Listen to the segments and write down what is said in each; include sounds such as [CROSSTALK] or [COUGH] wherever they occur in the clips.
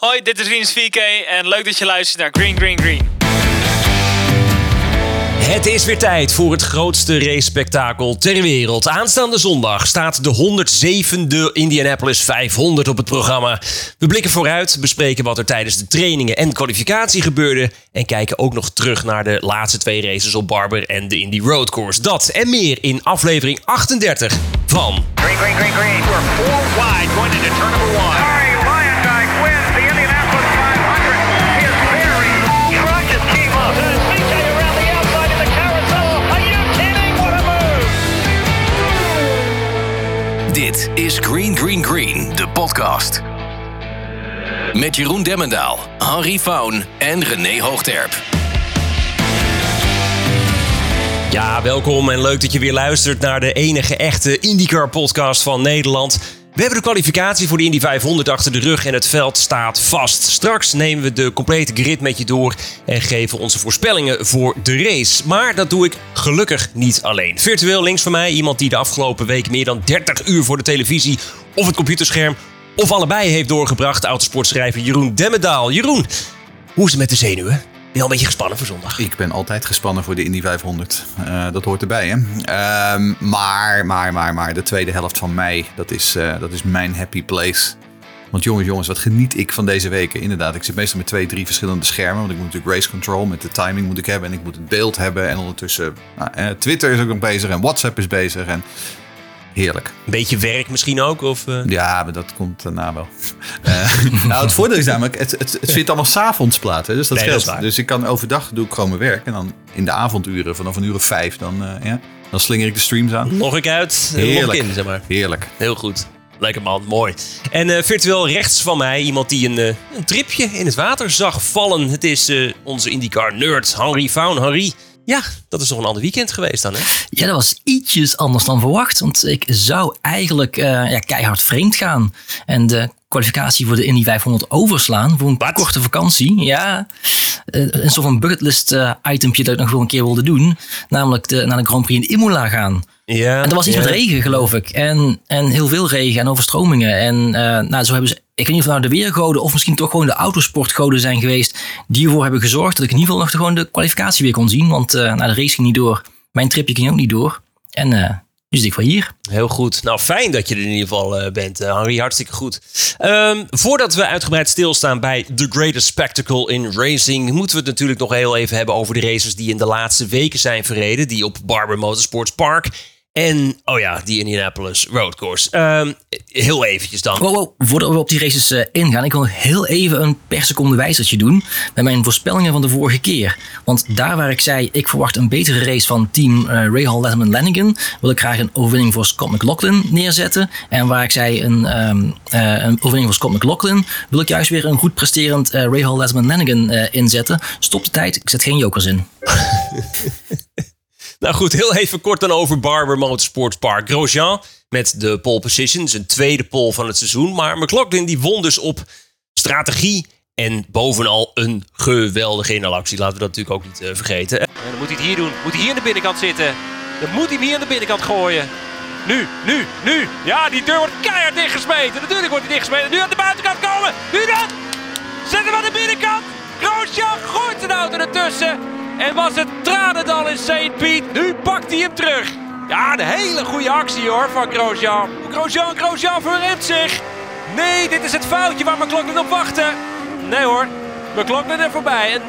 Hoi, dit is Rinus 4K en leuk dat je luistert naar Green Green Green. Het is weer tijd voor het grootste race-spektakel ter wereld. Aanstaande zondag staat de 107e Indianapolis 500 op het programma. We blikken vooruit, bespreken wat er tijdens de trainingen en kwalificatie gebeurde... en kijken ook nog terug naar de laatste twee races op Barber en de Indy Road Course. Dat en meer in aflevering 38 van... Green, green, green, green. We're four wide going into turn number one. Is Green Green Green, de podcast. Met Jeroen Demmendaal, Henry Faun en René Hoogterp. Ja, welkom en leuk dat je weer luistert naar de enige echte IndyCar podcast van Nederland. We hebben de kwalificatie voor de Indy 500 achter de rug en het veld staat vast. Straks nemen we de complete grid met je door en geven onze voorspellingen voor de race. Maar dat doe ik gelukkig niet alleen. Virtueel links van mij iemand die de afgelopen week meer dan 30 uur voor de televisie of het computerscherm of allebei heeft doorgebracht. Autosportschrijver Jeroen Demmendaal. Jeroen, hoe is het met de zenuwen? Ben je al een beetje gespannen voor zondag? Ik ben altijd gespannen voor de Indy 500. Eh, dat hoort erbij, hè? Ehm, maar, maar, maar, maar, de tweede helft van mei, dat is, eh, dat is mijn happy place. Want jongens, jongens, wat geniet ik van deze weken. Inderdaad, ik zit meestal met twee, drie verschillende schermen. Want ik moet natuurlijk race control, met de timing moet ik hebben. En ik moet het beeld hebben. En ondertussen, nou, eh, Twitter is ook nog bezig en WhatsApp is bezig. En heerlijk. Een beetje werk misschien ook? Of, eh? Ja, maar dat komt daarna wel. [LAUGHS] Eh, nou, het voordeel is namelijk, het, het, het vindt allemaal s'avonds plaats. Hè, dus dat Nee, scheelt. dus ik kan overdag doe ik gewoon mijn werk. En dan in de avonduren, vanaf een uur of vijf, dan, eh, ja, dan slinger ik de streams aan. Nog ik uit, Heerlijk. ik in, zeg maar. Heerlijk. Heel goed. Lekker man, mooi. En virtueel rechts van mij iemand die een, een tripje in het water zag vallen. Het is onze IndyCar nerd, Henry Faun. Henry, ja, dat is toch een ander weekend geweest dan, hè? Ja, dat was ietsjes anders dan verwacht. Want ik zou eigenlijk eh, ja, keihard vreemd gaan. En de kwalificatie voor de Indy 500 overslaan. Voor een korte vakantie. Ja, eh, een soort van bucketlist eh itempje dat ik nog wel een keer wilde doen. Namelijk de, naar de Grand Prix in Imola gaan. Ja. En er was iets ja. met regen, geloof ik. En, en heel veel regen en overstromingen. En eh, nou, zo hebben ze, ik weet niet of nou de weergoden of misschien toch gewoon de autosportgoden zijn geweest. die ervoor hebben gezorgd dat ik in ieder geval nog de, gewoon de kwalificatie weer kon zien. Want nou, de race ging niet door. Mijn tripje ging ook niet door. En zit ik wel hier. Heel goed. Nou, fijn dat je er in ieder geval eh, bent, Henry. Hartstikke goed. Ehm, voordat we uitgebreid stilstaan bij The Greatest Spectacle in Racing... moeten we het natuurlijk nog heel even hebben over de races die in de laatste weken zijn verreden. Die op Barber Motorsports Park en, oh ja, die Indianapolis Road Course. Ehm, heel eventjes dan. Wow, wow, voordat we op die races eh, ingaan, ik wil heel even een per seconde wijzertje doen met mijn voorspellingen van de vorige keer. Want daar waar ik zei, ik verwacht een betere race van team eh Ray Hall Letterman Lanigan, wil ik graag een overwinning voor Scott McLaughlin neerzetten. En waar ik zei een, ehm, eh, een overwinning voor Scott McLaughlin, wil ik juist weer een goed presterend eh, Ray Hall Letterman Lanigan eh, inzetten. Stop de tijd, ik zet geen jokers in. [LAUGHS] Nou goed, heel even kort dan over Barber Motorsports Park. Grosjean met de pole position, zijn tweede pole van het seizoen. Maar McLaughlin die won dus op strategie en bovenal een geweldige inhalactie. Laten we dat natuurlijk ook niet eh, vergeten. En dan moet hij het hier doen. Moet hij hier aan de binnenkant zitten. Dan moet hij hem hier aan de binnenkant gooien. Nu, nu, nu. Ja, die deur wordt keihard dichtgesmeten. Natuurlijk wordt hij dichtgesmeten. Nu aan de buitenkant komen. Nu dan. Zet hem aan de binnenkant. Grosjean gooit een auto ertussen. En was het tranendal in St. Piet. Nu pakt hij hem terug. Ja, een hele goede actie hoor van Grosjean. Grosjean, Grosjean verremt zich. Nee, dit is het foutje waar McLaughlin op wachtte. Nee hoor, McLaughlin er voorbij. En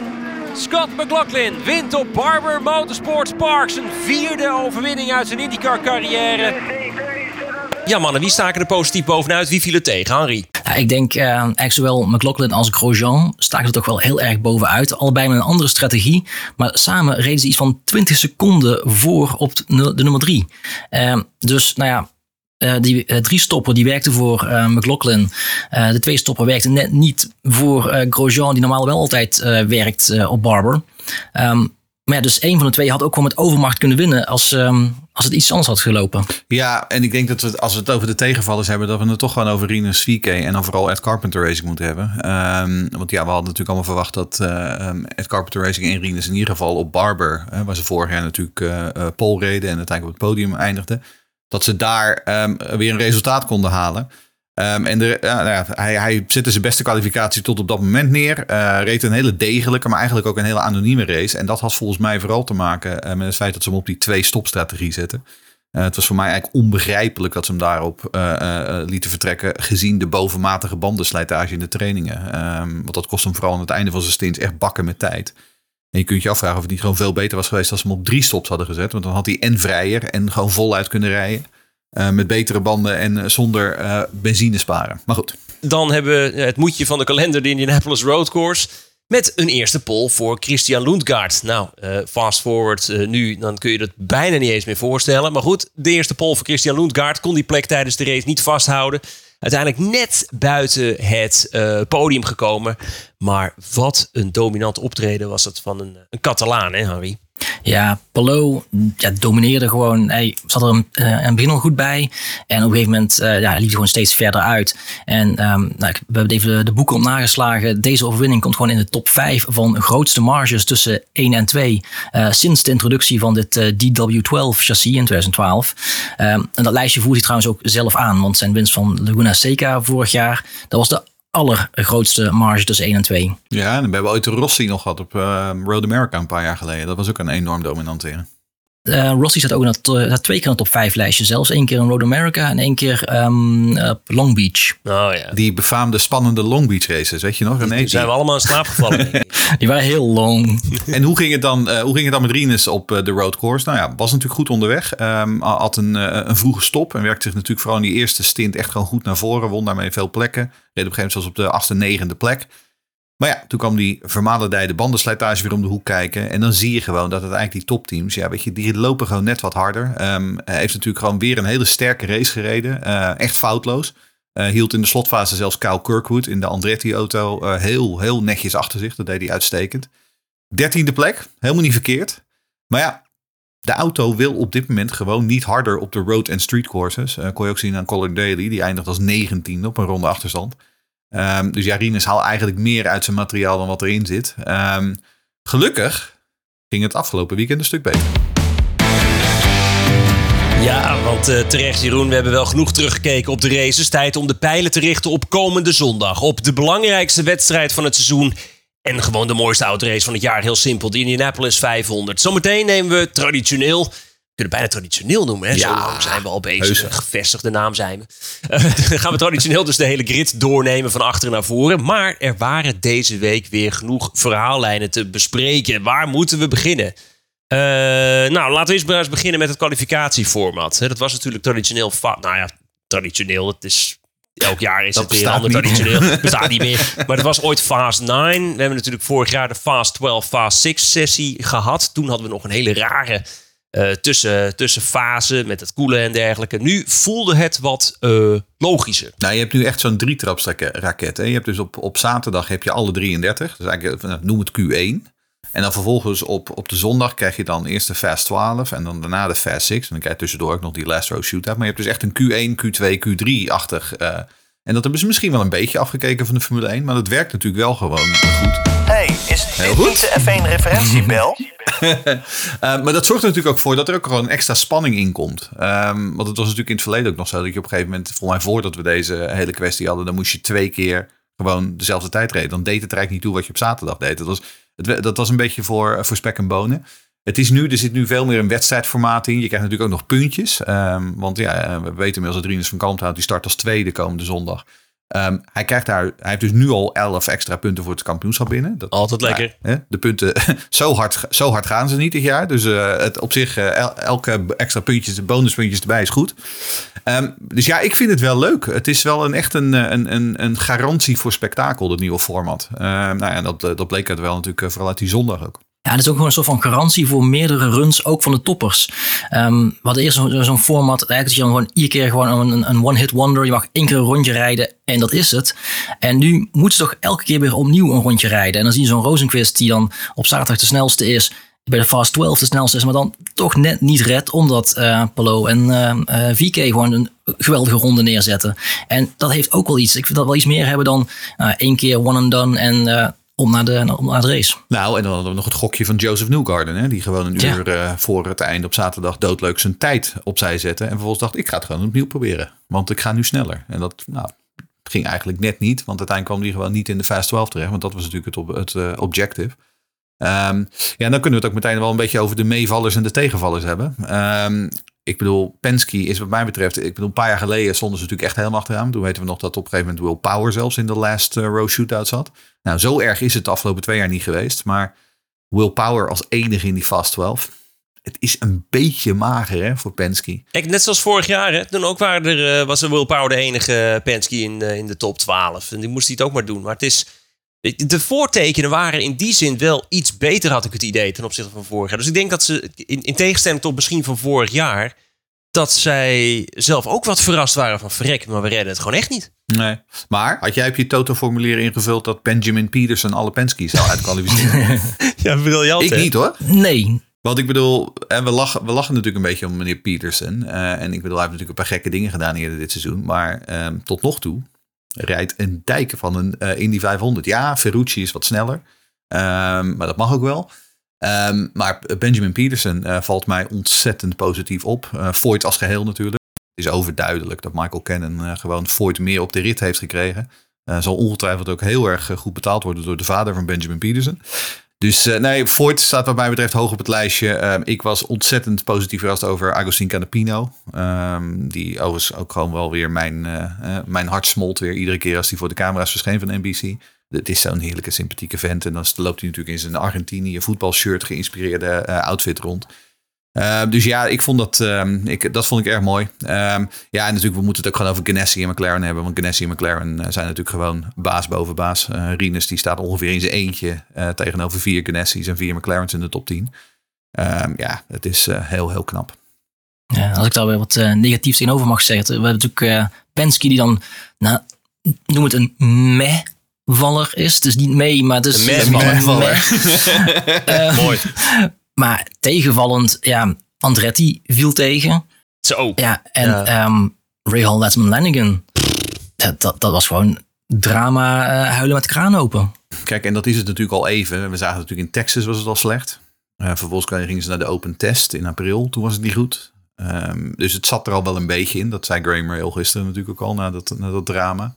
Scott McLaughlin wint op Barber Motorsports Park zijn vierde overwinning uit zijn IndyCar carrière. Ja mannen, wie staken er positief bovenuit? Wie viel er tegen, Henry? Ja, ik denk eh, eigenlijk zowel McLaughlin als Grosjean staken er toch wel heel erg bovenuit. Allebei met een andere strategie. Maar samen reden ze iets van 20 seconden voor op de, nummer 3. dus nou ja, eh, die eh, drie stopper die werkte voor eh, McLaughlin. De twee stopper werkte net niet voor Grosjean, die normaal wel altijd werkt op Barber. Ehm, maar ja, dus één van de twee had ook gewoon met overmacht kunnen winnen als, ehm, als het iets anders had gelopen. Ja, en ik denk dat we, als we het over de tegenvallers hebben, dat we het toch gewoon over Rinus VK en vooral Ed Carpenter Racing moeten hebben. Ehm, want ja, we hadden natuurlijk allemaal verwacht dat ehm, Ed Carpenter Racing en Rinus in ieder geval op Barber, hè, waar ze vorig jaar natuurlijk eh eh, pole reden en uiteindelijk op het podium eindigden, dat ze daar weer een resultaat konden halen. Ehm, en de, nou ja, hij, hij zette zijn beste kwalificatie tot op dat moment neer. Eh, reed een hele degelijke, maar eigenlijk ook een hele anonieme race. En dat had volgens mij vooral te maken eh, met het feit dat ze hem op die twee-stop-strategie zetten. Eh, het was voor mij eigenlijk onbegrijpelijk dat ze hem daarop lieten vertrekken. Gezien de bovenmatige bandenslijtage in de trainingen. Ehm, want dat kost hem vooral aan het einde van zijn stint echt bakken met tijd. En je kunt je afvragen of het niet gewoon veel beter was geweest als ze hem op drie stops hadden gezet. Want dan had hij en vrijer en gewoon voluit kunnen rijden. Eh, met betere banden en eh, zonder eh, benzine sparen. Maar goed. Dan hebben we het moedje van de kalender, de Indianapolis Road Course. Met een eerste pole voor Christian Lundgaard. Nou, fast forward nu, dan kun je dat bijna niet eens meer voorstellen. Maar goed, de eerste pole voor Christian Lundgaard kon die plek tijdens de race niet vasthouden. Uiteindelijk net buiten het podium gekomen. Maar wat een dominant optreden was dat van een, een Catalaan, hè Harry? Ja, Palo ja, domineerde gewoon. Hij zat er een, eh, het begin al goed bij. En op een gegeven moment eh, ja, liep hij gewoon steeds verder uit. En ehm, nou, we hebben even de, de boeken op nageslagen. Deze overwinning komt gewoon in de top 5 van grootste marges tussen 1 en 2. eh, sinds de introductie van dit eh, DW12 chassis in 2012. Ehm, en dat lijstje voert hij trouwens ook zelf aan. Want zijn winst van Laguna Seca vorig jaar, dat was de allergrootste marge tussen 1 en 2. Ja, en we hebben ooit Rossi nog gehad op eh, Road America een paar jaar geleden. Dat was ook een enorm dominante. Eh, Rossi staat ook in dat, eh, dat twee keer in het top 5 lijstje zelfs. Eén keer in Road America en één keer ehm, op Long Beach. Oh ja. Die befaamde spannende Long Beach races, weet je nog? René? Toen zijn we allemaal in slaap gevallen. [LAUGHS] Die waren heel long. En hoe ging het dan, eh, hoe ging het dan met Rinus op eh, de road course? Nou ja, was natuurlijk goed onderweg. Ehm, had een, eh, een vroege stop en werkte zich natuurlijk vooral in die eerste stint echt gewoon goed naar voren. Won daarmee veel plekken. Reed op een gegeven moment zelfs op de achtste, negende plek. Maar ja, toen kwam die vermalendijde bandenslijtage weer om de hoek kijken. En dan zie je gewoon dat het eigenlijk die topteams, ja, weet je, die lopen gewoon net wat harder. Hij heeft natuurlijk gewoon weer een hele sterke race gereden. Eh, echt foutloos. Eh, hield in de slotfase zelfs Kyle Kirkwood in de Andretti-auto eh, heel, heel netjes achter zich. Dat deed hij uitstekend. Dertiende plek, helemaal niet verkeerd. Maar ja, de auto wil op dit moment gewoon niet harder op de road- en street courses. Kon je ook zien aan Colin Daly, die eindigt als 19 op een ronde achterstand. Ehm, dus ja, Rinus haalt eigenlijk meer uit zijn materiaal dan wat erin zit. Ehm, gelukkig ging het afgelopen weekend een stuk beter. Ja, want eh, terecht Jeroen, we hebben wel genoeg teruggekeken op de races. Tijd om de pijlen te richten op komende zondag. Op de belangrijkste wedstrijd van het seizoen. En gewoon de mooiste autorace van het jaar. Heel simpel, de Indianapolis 500. Zometeen nemen we traditioneel... Kunnen bijna traditioneel noemen. Hè? Zo Ja, lang zijn we al bezig. heus. Gevestigde naam zijn we. Eh, dan [LAUGHS] gaan we traditioneel dus de hele grid doornemen van achter naar voren. Maar er waren deze week weer genoeg verhaallijnen te bespreken. Waar moeten we beginnen? Eh, nou, laten we eerst maar eens beginnen met het kwalificatieformat. Dat was natuurlijk traditioneel... Nou ja, traditioneel. Het is... Elk jaar is Dat het weer ander traditioneel. [LAUGHS] bestaat niet meer. Maar het was ooit Fast 9. We hebben natuurlijk vorig jaar de Fast 12, Fast 6 sessie gehad. Toen hadden we nog een hele rare eh tussen, tussenfase met het koelen en dergelijke. Nu voelde het wat eh, logischer. Nou, je hebt nu echt zo'n drietrapsraket. Hè? Je hebt dus op, op zaterdag heb je alle 33. Dus eigenlijk, eh, noem het Q1. En dan vervolgens op, op de zondag krijg je dan eerst de Fast 12 en dan daarna de Fast 6. En dan krijg je tussendoor ook nog die Last Row Shootout. Maar je hebt dus echt een Q1, Q2, Q3-achtig. eh en dat hebben ze misschien wel een beetje afgekeken van de Formule 1. Maar dat werkt natuurlijk wel gewoon goed. Hey, is dit niet de F1 referentiebel? Eh, [LAUGHS] [LAUGHS] maar dat zorgt er natuurlijk ook voor dat er ook gewoon extra spanning in komt. Ehm, want het was natuurlijk in het verleden ook nog zo dat je op een gegeven moment, volgens mij voordat we deze hele kwestie hadden, dan moest je twee keer gewoon dezelfde tijd reden. Dan deed het eigenlijk niet toe wat je op zaterdag deed. Dat was, het, dat was een beetje voor, voor spek en bonen. Het is nu, er zit nu veel meer een wedstrijdformaat in. Je krijgt natuurlijk ook nog puntjes. Ehm, want ja, eh, we weten inmiddels dat Rinus van Kalmthout, die start als tweede komende zondag. Ehm, hij, krijgt daar, hij heeft dus nu al 11 extra punten voor het kampioenschap binnen. Dat, Altijd lekker. Hè, de punten, [LAUGHS] zo hard, zo hard gaan ze niet dit jaar. Dus eh, het op zich, eh, el- elke extra puntjes, bonuspuntjes erbij is goed. Ehm, dus ja, ik vind het wel leuk. Het is wel een, echt een, eh, een, een, een garantie voor spektakel, dat nieuwe format. Ehm, nou ja, dat, dat bleek het wel natuurlijk vooral uit die zondag ook. Ja, dat is ook gewoon een soort van garantie voor meerdere runs, ook van de toppers. Ehm we eerst zo'n format, eigenlijk dat je dan gewoon iedere keer gewoon een, een one-hit wonder, je mag één keer een rondje rijden en dat is het. En nu moeten ze toch elke keer weer opnieuw een rondje rijden. En dan zie je zo'n Rosenquist die dan op zaterdag de snelste is, bij de Fast 12 de snelste is, maar dan toch net niet redt, omdat Palo en eh, eh, VK gewoon een geweldige ronde neerzetten. En dat heeft ook wel iets. Ik vind dat wel iets meer hebben dan één keer one and done en om, naar de, om naar de race. Nou, en dan hadden we nog het gokje van Joseph Newgarden. Hè, die gewoon een Ja. uur eh, voor het einde op zaterdag doodleuk zijn tijd opzij zette. En vervolgens dacht ik ga het gewoon opnieuw proberen. Want ik ga nu sneller. En dat, nou, ging eigenlijk net niet. Want uiteindelijk kwam die gewoon niet in de Fast 12 terecht. Want dat was natuurlijk het, op, het eh, objective. Ehm, ja, dan kunnen we het ook meteen wel een beetje over de meevallers en de tegenvallers hebben. Ehm, ik bedoel, Penske is wat mij betreft... Ik bedoel, een paar jaar geleden stonden ze natuurlijk echt helemaal achteraan. Toen weten we nog dat op een gegeven moment Will Power zelfs in de last eh, row shootout zat. Nou, zo erg is het de afgelopen twee jaar niet geweest. Maar Will Power als enige in die Fast 12... Het is een beetje mager hè, voor Penske. Kijk, net zoals vorig jaar, hè, toen ook waren er, eh, was Will Power de enige Penske in, in de top 12. En die moest hij het ook maar doen. Maar het is, de voortekenen waren in die zin wel iets beter, had ik het idee, ten opzichte van vorig jaar. Dus ik denk dat ze, in, in tegenstelling tot misschien van vorig jaar, dat zij zelf ook wat verrast waren van verrek, maar we redden het gewoon echt niet. Nee. Maar had jij op je Toto-formulier ingevuld dat Benjamin Peterson alle Penske zou uitkwalificeren? [LAUGHS] [LAUGHS] Ja, briljant. ik hè? niet hoor. Nee. Want ik bedoel, en we lachen, we lachen natuurlijk een beetje om meneer Peterson. Eh, en ik bedoel, hij heeft natuurlijk een paar gekke dingen gedaan eerder dit seizoen. Maar ehm, tot nog toe rijdt een dijk van een eh, Indy 500. Ja, Ferrucci is wat sneller. Ehm, maar dat mag ook wel. Ehm, maar Benjamin Peterson eh, valt mij ontzettend positief op. Voigt als geheel natuurlijk. Het is overduidelijk dat Michael Cannon gewoon Voigt meer op de rit heeft gekregen. Zal ongetwijfeld ook heel erg goed betaald worden door de vader van Benjamin Peterson. Dus eh, nee, Voigt staat wat mij betreft hoog op het lijstje. Ehm, ik was ontzettend positief verrast over Agustin Canapino. Ehm, die overigens ook gewoon wel weer mijn, eh, eh, mijn hart smolt weer iedere keer als hij voor de camera's verscheen van NBC. Het is zo'n heerlijke, sympathieke vent. En dan loopt hij natuurlijk in zijn Argentinië voetbalshirt geïnspireerde outfit rond. Ehm, dus ja, ik vond dat, ehm, ik, dat vond ik erg mooi. Ehm, ja, en natuurlijk, we moeten het ook gewoon over Ganassi en McLaren hebben. Want Ganassi en McLaren eh, zijn natuurlijk gewoon baas boven baas. Eh Rinus die staat ongeveer in zijn eentje eh, tegenover vier Ganassi's en vier McLaren's in de top 10. Ehm, ja, het is eh, heel, heel knap. Ja, als ik daar weer wat eh, negatiefs tegenover mag zeggen. We hebben natuurlijk eh Penske die dan, nou, noem het een meh-valler is. Dus niet mee, maar het is Een meh-valler. meh. [LAUGHS] [LAUGHS] Eh, Mooi. Maar tegenvallend, ja, Andretti viel tegen. Zo. Ja, en Ja. ehm Ray Hall Lanigan. Dat, dat, dat was gewoon drama eh, huilen met de kraan open. Kijk, en dat is het natuurlijk al even. We zagen het natuurlijk in Texas was het al slecht. Eh, vervolgens gingen ze naar de open test in april. Toen was het niet goed. Ehm, dus het zat er al wel een beetje in. Dat zei Graham Rail gisteren natuurlijk ook al na dat, na dat drama.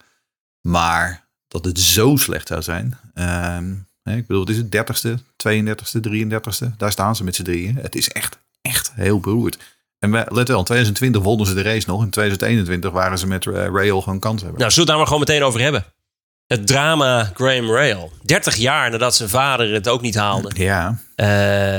Maar dat het zo slecht zou zijn. ehm, ik bedoel, het is het 30ste, 32ste, 33ste. Daar staan ze met z'n drieën. Het is echt, echt heel beroerd. En we, let wel, in 2020 wonnen ze de race nog. In 2021 waren ze met eh, Rail gewoon kans hebben. Nou, zullen we het daar maar gewoon meteen over hebben? Het drama Graham Rail. 30 jaar nadat zijn vader het ook niet haalde. ja, Eh,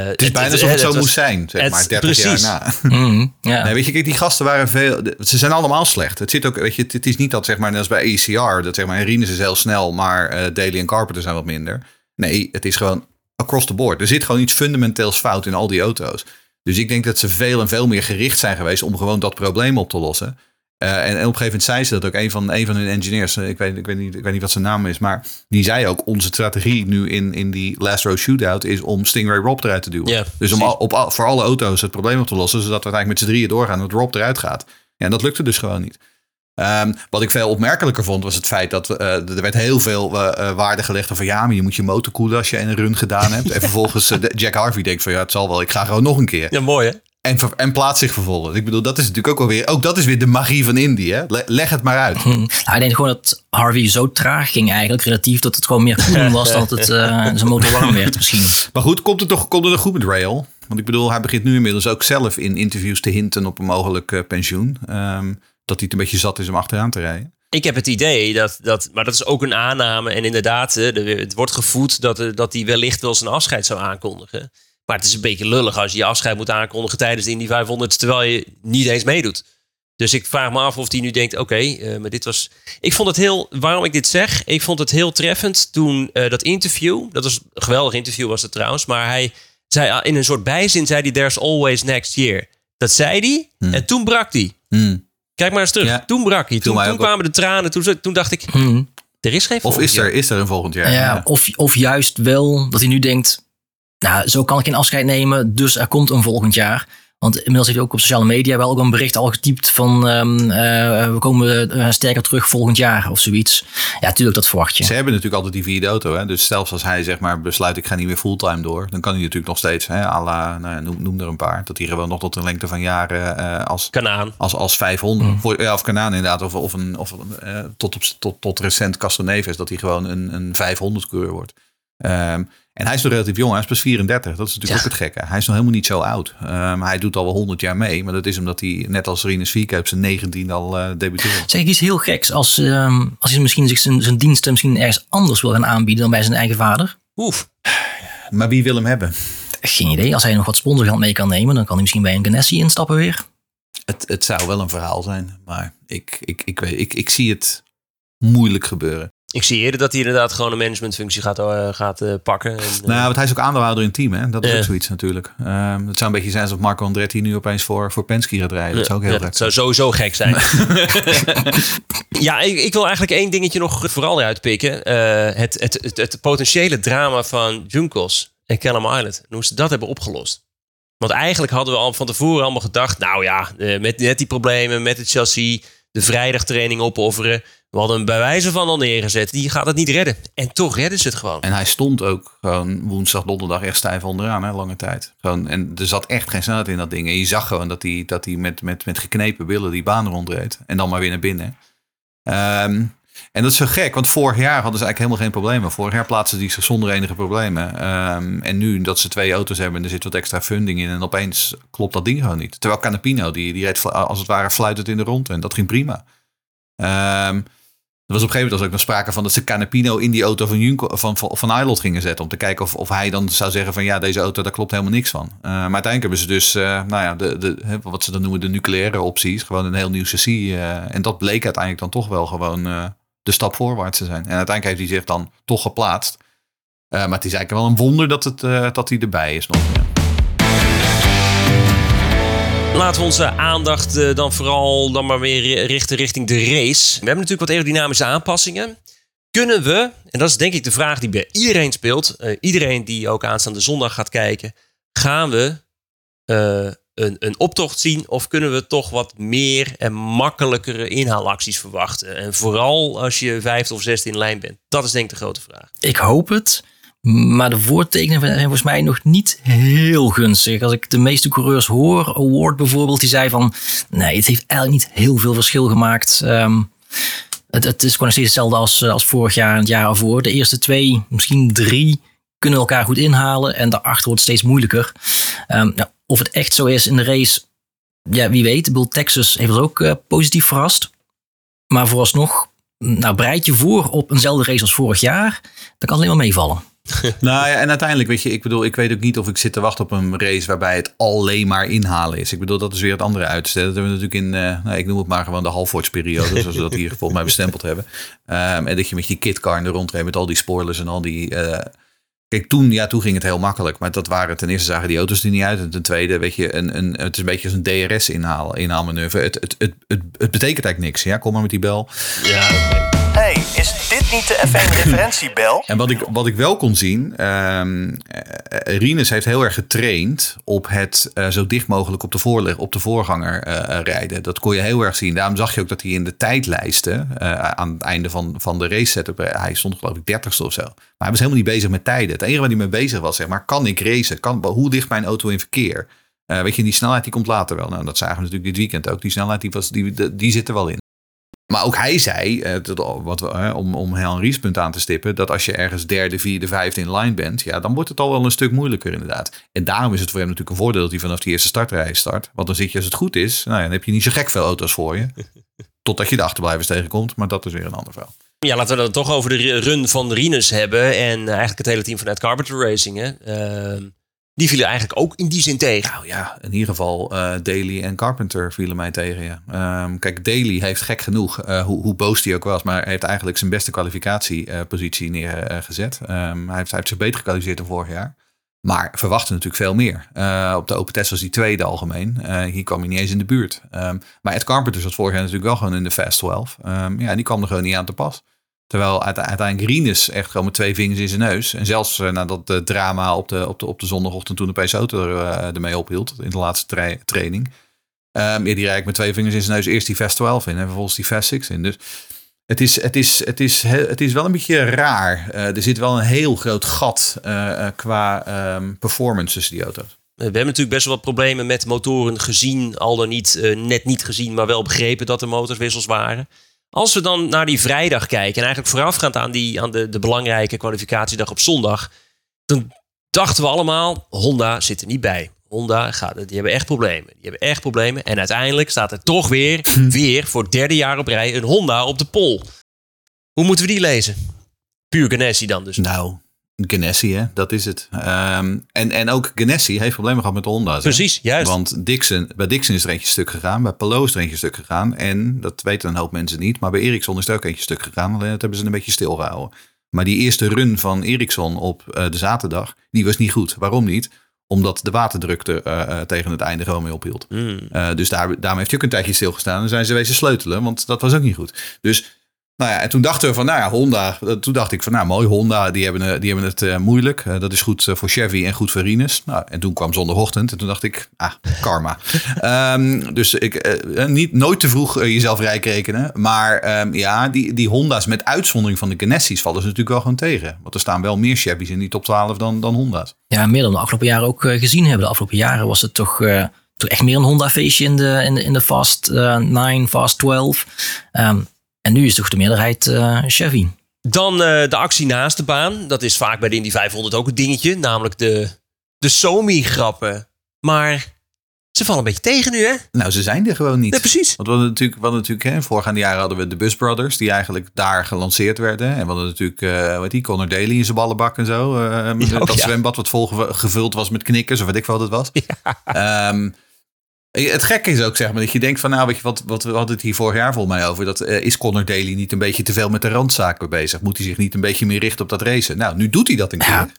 het is bijna alsof het zo was- moest zijn, zeg het- maar, 30 precies. jaar na. [LAUGHS] Mhm. Nee, weet je, kijk, die gasten waren veel. Ze zijn allemaal slecht. Het zit ook, weet je, het, het is niet dat zeg maar net als bij ECR dat zeg maar Rinus is heel snel, maar eh Daly en Carpenter zijn wat minder. Nee, het is gewoon across the board. Er zit gewoon iets fundamenteels fout in al die auto's. Dus ik denk dat ze veel en veel meer gericht zijn geweest om gewoon dat probleem op te lossen. Eh, en, en op een gegeven moment zei ze dat ook. Een van, een van hun engineers, eh, ik weet, ik, weet niet, ik weet niet wat zijn naam is, maar die zei ook: onze strategie nu in, in die last row shootout is om Stingray Rob eruit te duwen. Ja, dus om al- op, voor alle auto's het probleem op te lossen, zodat we uiteindelijk met z'n drieën doorgaan dat Rob eruit gaat. Ja, en dat lukte dus gewoon niet. Ehm, wat ik veel opmerkelijker vond, was het feit dat eh, er werd heel veel eh, eh, waarde gelegd over ja, maar je moet je motor koelen als je een run gedaan hebt. en [LAUGHS] vervolgens Jack Harvey denkt van ja, het zal wel, ik ga gewoon nog een keer. Ja, mooi hè? En, en plaatst zich vervolgens. Ik bedoel, dat is natuurlijk ook alweer, ook dat is weer de magie van. Hè? Le- leg het maar uit. [LAUGHS] Nou, ik denk gewoon dat Harvey zo traag ging eigenlijk, relatief dat het gewoon meer koelen was dan dat het [LAUGHS] zijn motor warm werd misschien. Maar goed, komt het toch komt het toch goed met Rail? Want ik bedoel, hij begint nu inmiddels ook zelf in interviews te hinten op een mogelijk pensioen. Ehm, dat hij het een beetje zat is om achteraan te rijden. Ik heb het idee dat, dat, maar dat is ook een aanname. En inderdaad, eh, het wordt gevoed dat, eh, dat hij wellicht wel zijn afscheid zou aankondigen. Maar het is een beetje lullig als je je afscheid moet aankondigen tijdens de Indy 500, terwijl je niet eens meedoet. Dus ik vraag me af of hij nu denkt, oké, eh, maar dit was... Ik vond het heel, waarom ik dit zeg, ik vond het heel treffend toen dat interview, dat was een geweldig interview was het trouwens, maar hij zei ah, in een soort bijzin, zei hij, there's always next year. Dat zei hij en toen brak hij. Hmm. Kijk maar eens terug. Ja. Toen brak hij. Toen, kwamen de tranen. Toen, toen dacht ik, Mhm. er is geen Of volgend is er, jaar. is er een volgend jaar? Ja, Of, of juist wel dat hij nu denkt, nou, zo kan ik geen afscheid nemen, dus er komt een volgend jaar. Want inmiddels heeft hij ook op sociale media wel ook een bericht al getypt van ehm, eh, we komen eh, sterker terug volgend jaar of zoiets. Ja, tuurlijk dat verwacht je. Ze hebben natuurlijk altijd die vierde auto. Hè? Dus zelfs als hij zeg maar besluit ik ga niet meer fulltime door. Dan kan hij natuurlijk nog steeds, hè, à la, nou ja, noem, noem er een paar. Dat hij gewoon nog tot een lengte van jaren eh, als, Kanaan. als, als 500. Voor, ja, of Kanaan inderdaad. Of, of, een, of eh, tot, op, tot, tot recent Castroneves. Dat hij gewoon een, een 500 coureur wordt. Ehm, en hij is nog relatief jong. Hij is pas 34. Dat is natuurlijk Ja. ook het gekke. Hij is nog helemaal niet zo oud. Ehm, hij doet al wel 100 jaar mee. Maar dat is omdat hij net als Rinus Vieke op zijn 19 al eh debuteerde. Zeg ik iets heel geks als, ehm, als hij misschien zich zijn, zijn diensten misschien ergens anders wil gaan aanbieden dan bij zijn eigen vader? Oef. Maar wie wil hem hebben? Geen idee. Als hij nog wat sponsorgeld mee kan nemen, dan kan hij misschien bij een Ganassi instappen weer. Het, het zou wel een verhaal zijn. Maar ik, ik, ik, weet, ik, ik zie het moeilijk gebeuren. Ik zie eerder dat hij inderdaad gewoon een managementfunctie gaat, eh, gaat eh, pakken. En, eh, Nou, want hij is ook aandeelhouder in het team. Hè? Dat is Ja. ook zoiets natuurlijk. Ehm, het zou een beetje zijn alsof Marco Andretti nu opeens voor, voor Penske gaat rijden. Dat zou ook heel ja, gek dat zou sowieso gek zijn. [LAUGHS] ja, ik, ik wil eigenlijk één dingetje nog vooral eruit pikken. Eh, het, het, het, het potentiële drama van Junkos en Callum Island. En hoe ze dat hebben opgelost. Want eigenlijk hadden we al van tevoren allemaal gedacht... nou ja, eh, met net die problemen met het chassis... de vrijdagtraining opofferen... we hadden hem bij wijze van al neergezet. Die gaat het niet redden. En toch redden ze het gewoon. En hij stond ook gewoon woensdag, donderdag echt stijf onderaan, hè, lange tijd. Gewoon, en er zat echt geen snelheid in dat ding. En je zag gewoon dat hij, dat hij met, met, met geknepen billen die baan rondreed. En dan maar weer naar binnen. Ehm, en dat is zo gek, want vorig jaar hadden ze eigenlijk helemaal geen problemen. Vorig jaar plaatsten die zich zonder enige problemen. Ehm, en nu dat ze twee auto's hebben en er zit wat extra funding in. En opeens klopt dat ding gewoon niet. Terwijl Canapino, die, die reed als het ware fluitend in de rond. En dat ging prima. Ehm, er was op een gegeven moment ook nog sprake van dat ze Canapino in die auto van, Junko, van, van, van gingen zetten. Om te kijken of, of hij dan zou zeggen van ja, deze auto, daar klopt helemaal niks van. Eh, maar uiteindelijk hebben ze dus, eh, nou ja, de, de, wat ze dan noemen de nucleaire opties. Gewoon een heel nieuw chassis. eh, en dat bleek uiteindelijk dan toch wel gewoon eh, de stap voorwaarts te zijn. En uiteindelijk heeft hij zich dan toch geplaatst. Eh, maar het is eigenlijk wel een wonder dat, het, eh, dat hij erbij is nog. Laten we onze aandacht eh, dan vooral dan maar weer richten richting de race. We hebben natuurlijk wat aerodynamische aanpassingen. Kunnen we, en dat is denk ik de vraag die bij iedereen speelt, iedereen die ook aanstaande zondag gaat kijken, gaan we een, een optocht zien of kunnen we toch wat meer en makkelijkere inhaalacties verwachten? En vooral als je vijfde of zesde in lijn bent. Dat is denk ik de grote vraag. Ik hoop het. Maar de voortekenen zijn volgens mij nog niet heel gunstig. Als ik de meeste coureurs hoor, Award bijvoorbeeld, die zei van... Nee, het heeft eigenlijk niet heel veel verschil gemaakt. Ehm, het, het is gewoon hetzelfde als, eh, als vorig jaar en het jaar ervoor. De eerste twee, misschien drie, kunnen elkaar goed inhalen. En daarachter wordt steeds moeilijker. Ehm, nou, of het echt zo is in de race, ja, wie weet. Bedoel, Texas heeft het ook eh, positief verrast. Maar vooralsnog, nou, bereid je voor op eenzelfde race als vorig jaar. Dan kan het alleen maar meevallen. [LAUGHS] Nou ja, en uiteindelijk, weet je, ik bedoel, ik weet ook niet of ik zit te wachten op een race waarbij het alleen maar inhalen is. Ik bedoel, dat is weer het andere uitstel. Dat hebben we natuurlijk in, eh, nou, ik noem het maar gewoon de halfwoordsperiode, [LAUGHS] zoals we dat hier volgens mij bestempeld hebben. Ehm, en dat je met je kitcar in de rondreed met al die spoilers en al die... eh, Toen, ja, toen ging het heel makkelijk. Maar dat waren ten eerste zagen die auto's er niet uit. En ten tweede, weet je, een, een, het is een beetje als een DRS-inhaal, inhaalmanoeuvre. Het, het, het, het, het betekent eigenlijk niks. Ja, kom maar met die bel. Hey, is dit niet de F1-referentiebel? [LAUGHS] En wat ik, wat ik wel kon zien, ehm eh, Rinus heeft heel erg getraind op het eh, zo dicht mogelijk op de, voorleg, op de voorganger eh, rijden. Dat kon je heel erg zien. Daarom zag je ook dat hij in de tijdlijsten eh, aan het einde van, van de race setup, eh, hij stond geloof ik dertigste of zo. Maar hij was helemaal niet bezig met tijden. Het enige waar hij mee bezig was, zeg maar, kan ik racen? Kan, hoe ligt mijn auto in verkeer? Eh, weet je, die snelheid die komt later wel. Nou, dat zagen we natuurlijk dit weekend ook. Die snelheid die, was, die, die, die zit er wel in. Maar ook hij zei, eh, dat- wat eh, om, om Henry's punt aan te stippen, dat als je ergens derde, vierde, vijfde in line bent, ja, dan wordt het al wel een stuk moeilijker inderdaad. En daarom is het voor hem natuurlijk een voordeel dat hij vanaf die eerste startrij start. Want dan zit je, als het goed is, nou ja, dan heb je niet zo gek veel auto's voor je. [LAUGHS] Totdat je de achterblijvers tegenkomt, maar dat is weer een ander verhaal. Ja, laten we dan toch over de run van Rinus hebben. En eh, eigenlijk het hele team van Ed Carpenter Racing. Hè. Ehm, die vielen eigenlijk ook in die zin tegen. Nou ja, in ieder geval eh Daly en Carpenter vielen mij tegen. Ja. Ehm, kijk, Daly heeft gek genoeg, eh, hoe, hoe boos hij ook was, maar hij heeft eigenlijk zijn beste kwalificatiepositie neergezet. Ehm, hij, heeft, hij heeft zich beter gekwalificeerd dan vorig jaar. Maar verwachten natuurlijk veel meer. Eh, op de Open Test was hij tweede algemeen. Hier kwam hij niet eens in de buurt. Ehm, maar Ed Carpenter zat vorig jaar natuurlijk wel gewoon in de Fast 12. Ehm, ja, die kwam er gewoon niet aan te pas. Terwijl uite- uiteindelijk Rinus echt gewoon met twee vingers in zijn neus. En zelfs eh, na dat eh, drama op de, op, de, op de zondagochtend toen de auto er, eh, ermee ophield. In de laatste tra- training. Ehm ja, die rijdt met twee vingers in zijn neus eerst die Fast 12 in en vervolgens die Fast 6 in. Dus het is, het is, het is, he- het is wel een beetje raar. Eh, er zit wel een heel groot gat qua ehm, performance tussen die auto's. We hebben natuurlijk best wel wat problemen met motoren gezien, al dan niet net niet gezien, maar wel begrepen dat er motorswissels waren. Als we dan naar die vrijdag kijken en eigenlijk voorafgaand aan, die, aan de, de belangrijke kwalificatiedag op zondag, dan dachten we allemaal, Honda zit er niet bij. Honda gaat, die hebben echt problemen. Die hebben echt problemen. En uiteindelijk staat er toch weer, weer voor het derde jaar op rij een Honda op de pol. Hoe moeten we die lezen? Puur Ganassi dan dus. Nou, Ganassi, hè, dat is het. Ehm, en, en ook Ganassi heeft problemen gehad met hè. Precies, juist. Want Dixon, bij Dixon is er eentje stuk gegaan. Bij Palou is er eentje stuk gegaan. En dat weten een hoop mensen niet. Maar bij Ericsson is er ook eentje stuk gegaan. Alleen dat hebben ze een beetje stilgehouden. Maar die eerste run van Ericsson op eh, de zaterdag, die was niet goed. Waarom niet? Omdat de waterdruk er eh, eh, tegen het einde gewoon mee ophield. Hmm. Dus daar, daarom heeft hij ook een tijdje stilgestaan. En zijn ze wezen sleutelen, want dat was ook niet goed. Dus, nou ja, en toen dachten we van, nou ja, Honda. eh, Toen dacht ik van, nou mooi, Honda, die hebben, eh, die hebben het eh, moeilijk. Dat is goed voor Chevy en goed voor Rinus. Nou, en toen kwam zondagochtend en toen dacht ik, ah, karma. [LAUGHS] Ehm, dus ik, niet, nooit te vroeg jezelf rijk rekenen. Maar ehm, ja, die, die Honda's met uitzondering van de Ganassis vallen ze natuurlijk wel gewoon tegen. Want er staan wel meer Chevy's in die top 12 dan, dan Honda's. Ja, meer dan de afgelopen jaren ook gezien hebben. De afgelopen jaren was het toch, toch echt meer een Honda-feestje in de, in de, in de Fast eh 9, Fast 12. Ehm, en nu is toch de meerderheid eh, Chevy. Dan eh, de actie naast de baan. Dat is vaak bij de Indy 500 ook een dingetje. Namelijk de, de Somi-grappen. Maar ze vallen een beetje tegen nu, hè? Nou, ze zijn er gewoon niet. Nee, precies. Want we hadden natuurlijk, we hadden natuurlijk hè, voorgaande jaren hadden we de Bus Brothers, die eigenlijk daar gelanceerd werden. En we hadden natuurlijk, eh wat die, Connor Daly in zijn ballenbak en zo. eh, met [LAUGHS] Ja, dat oh ja. zwembad wat vol ge- gevuld was met knikkers, of weet ik veel wat het was. [LAUGHS] Ehm, het gekke is ook, zeg maar, dat je denkt van, nou, weet je, wat, wat we hadden het hier vorig jaar volgens mij over. Dat eh, is Connor Daly niet een beetje te veel met de randzaken bezig? Moet hij zich niet een beetje meer richten op dat racen? Nou, nu doet hij dat een keer. Ja.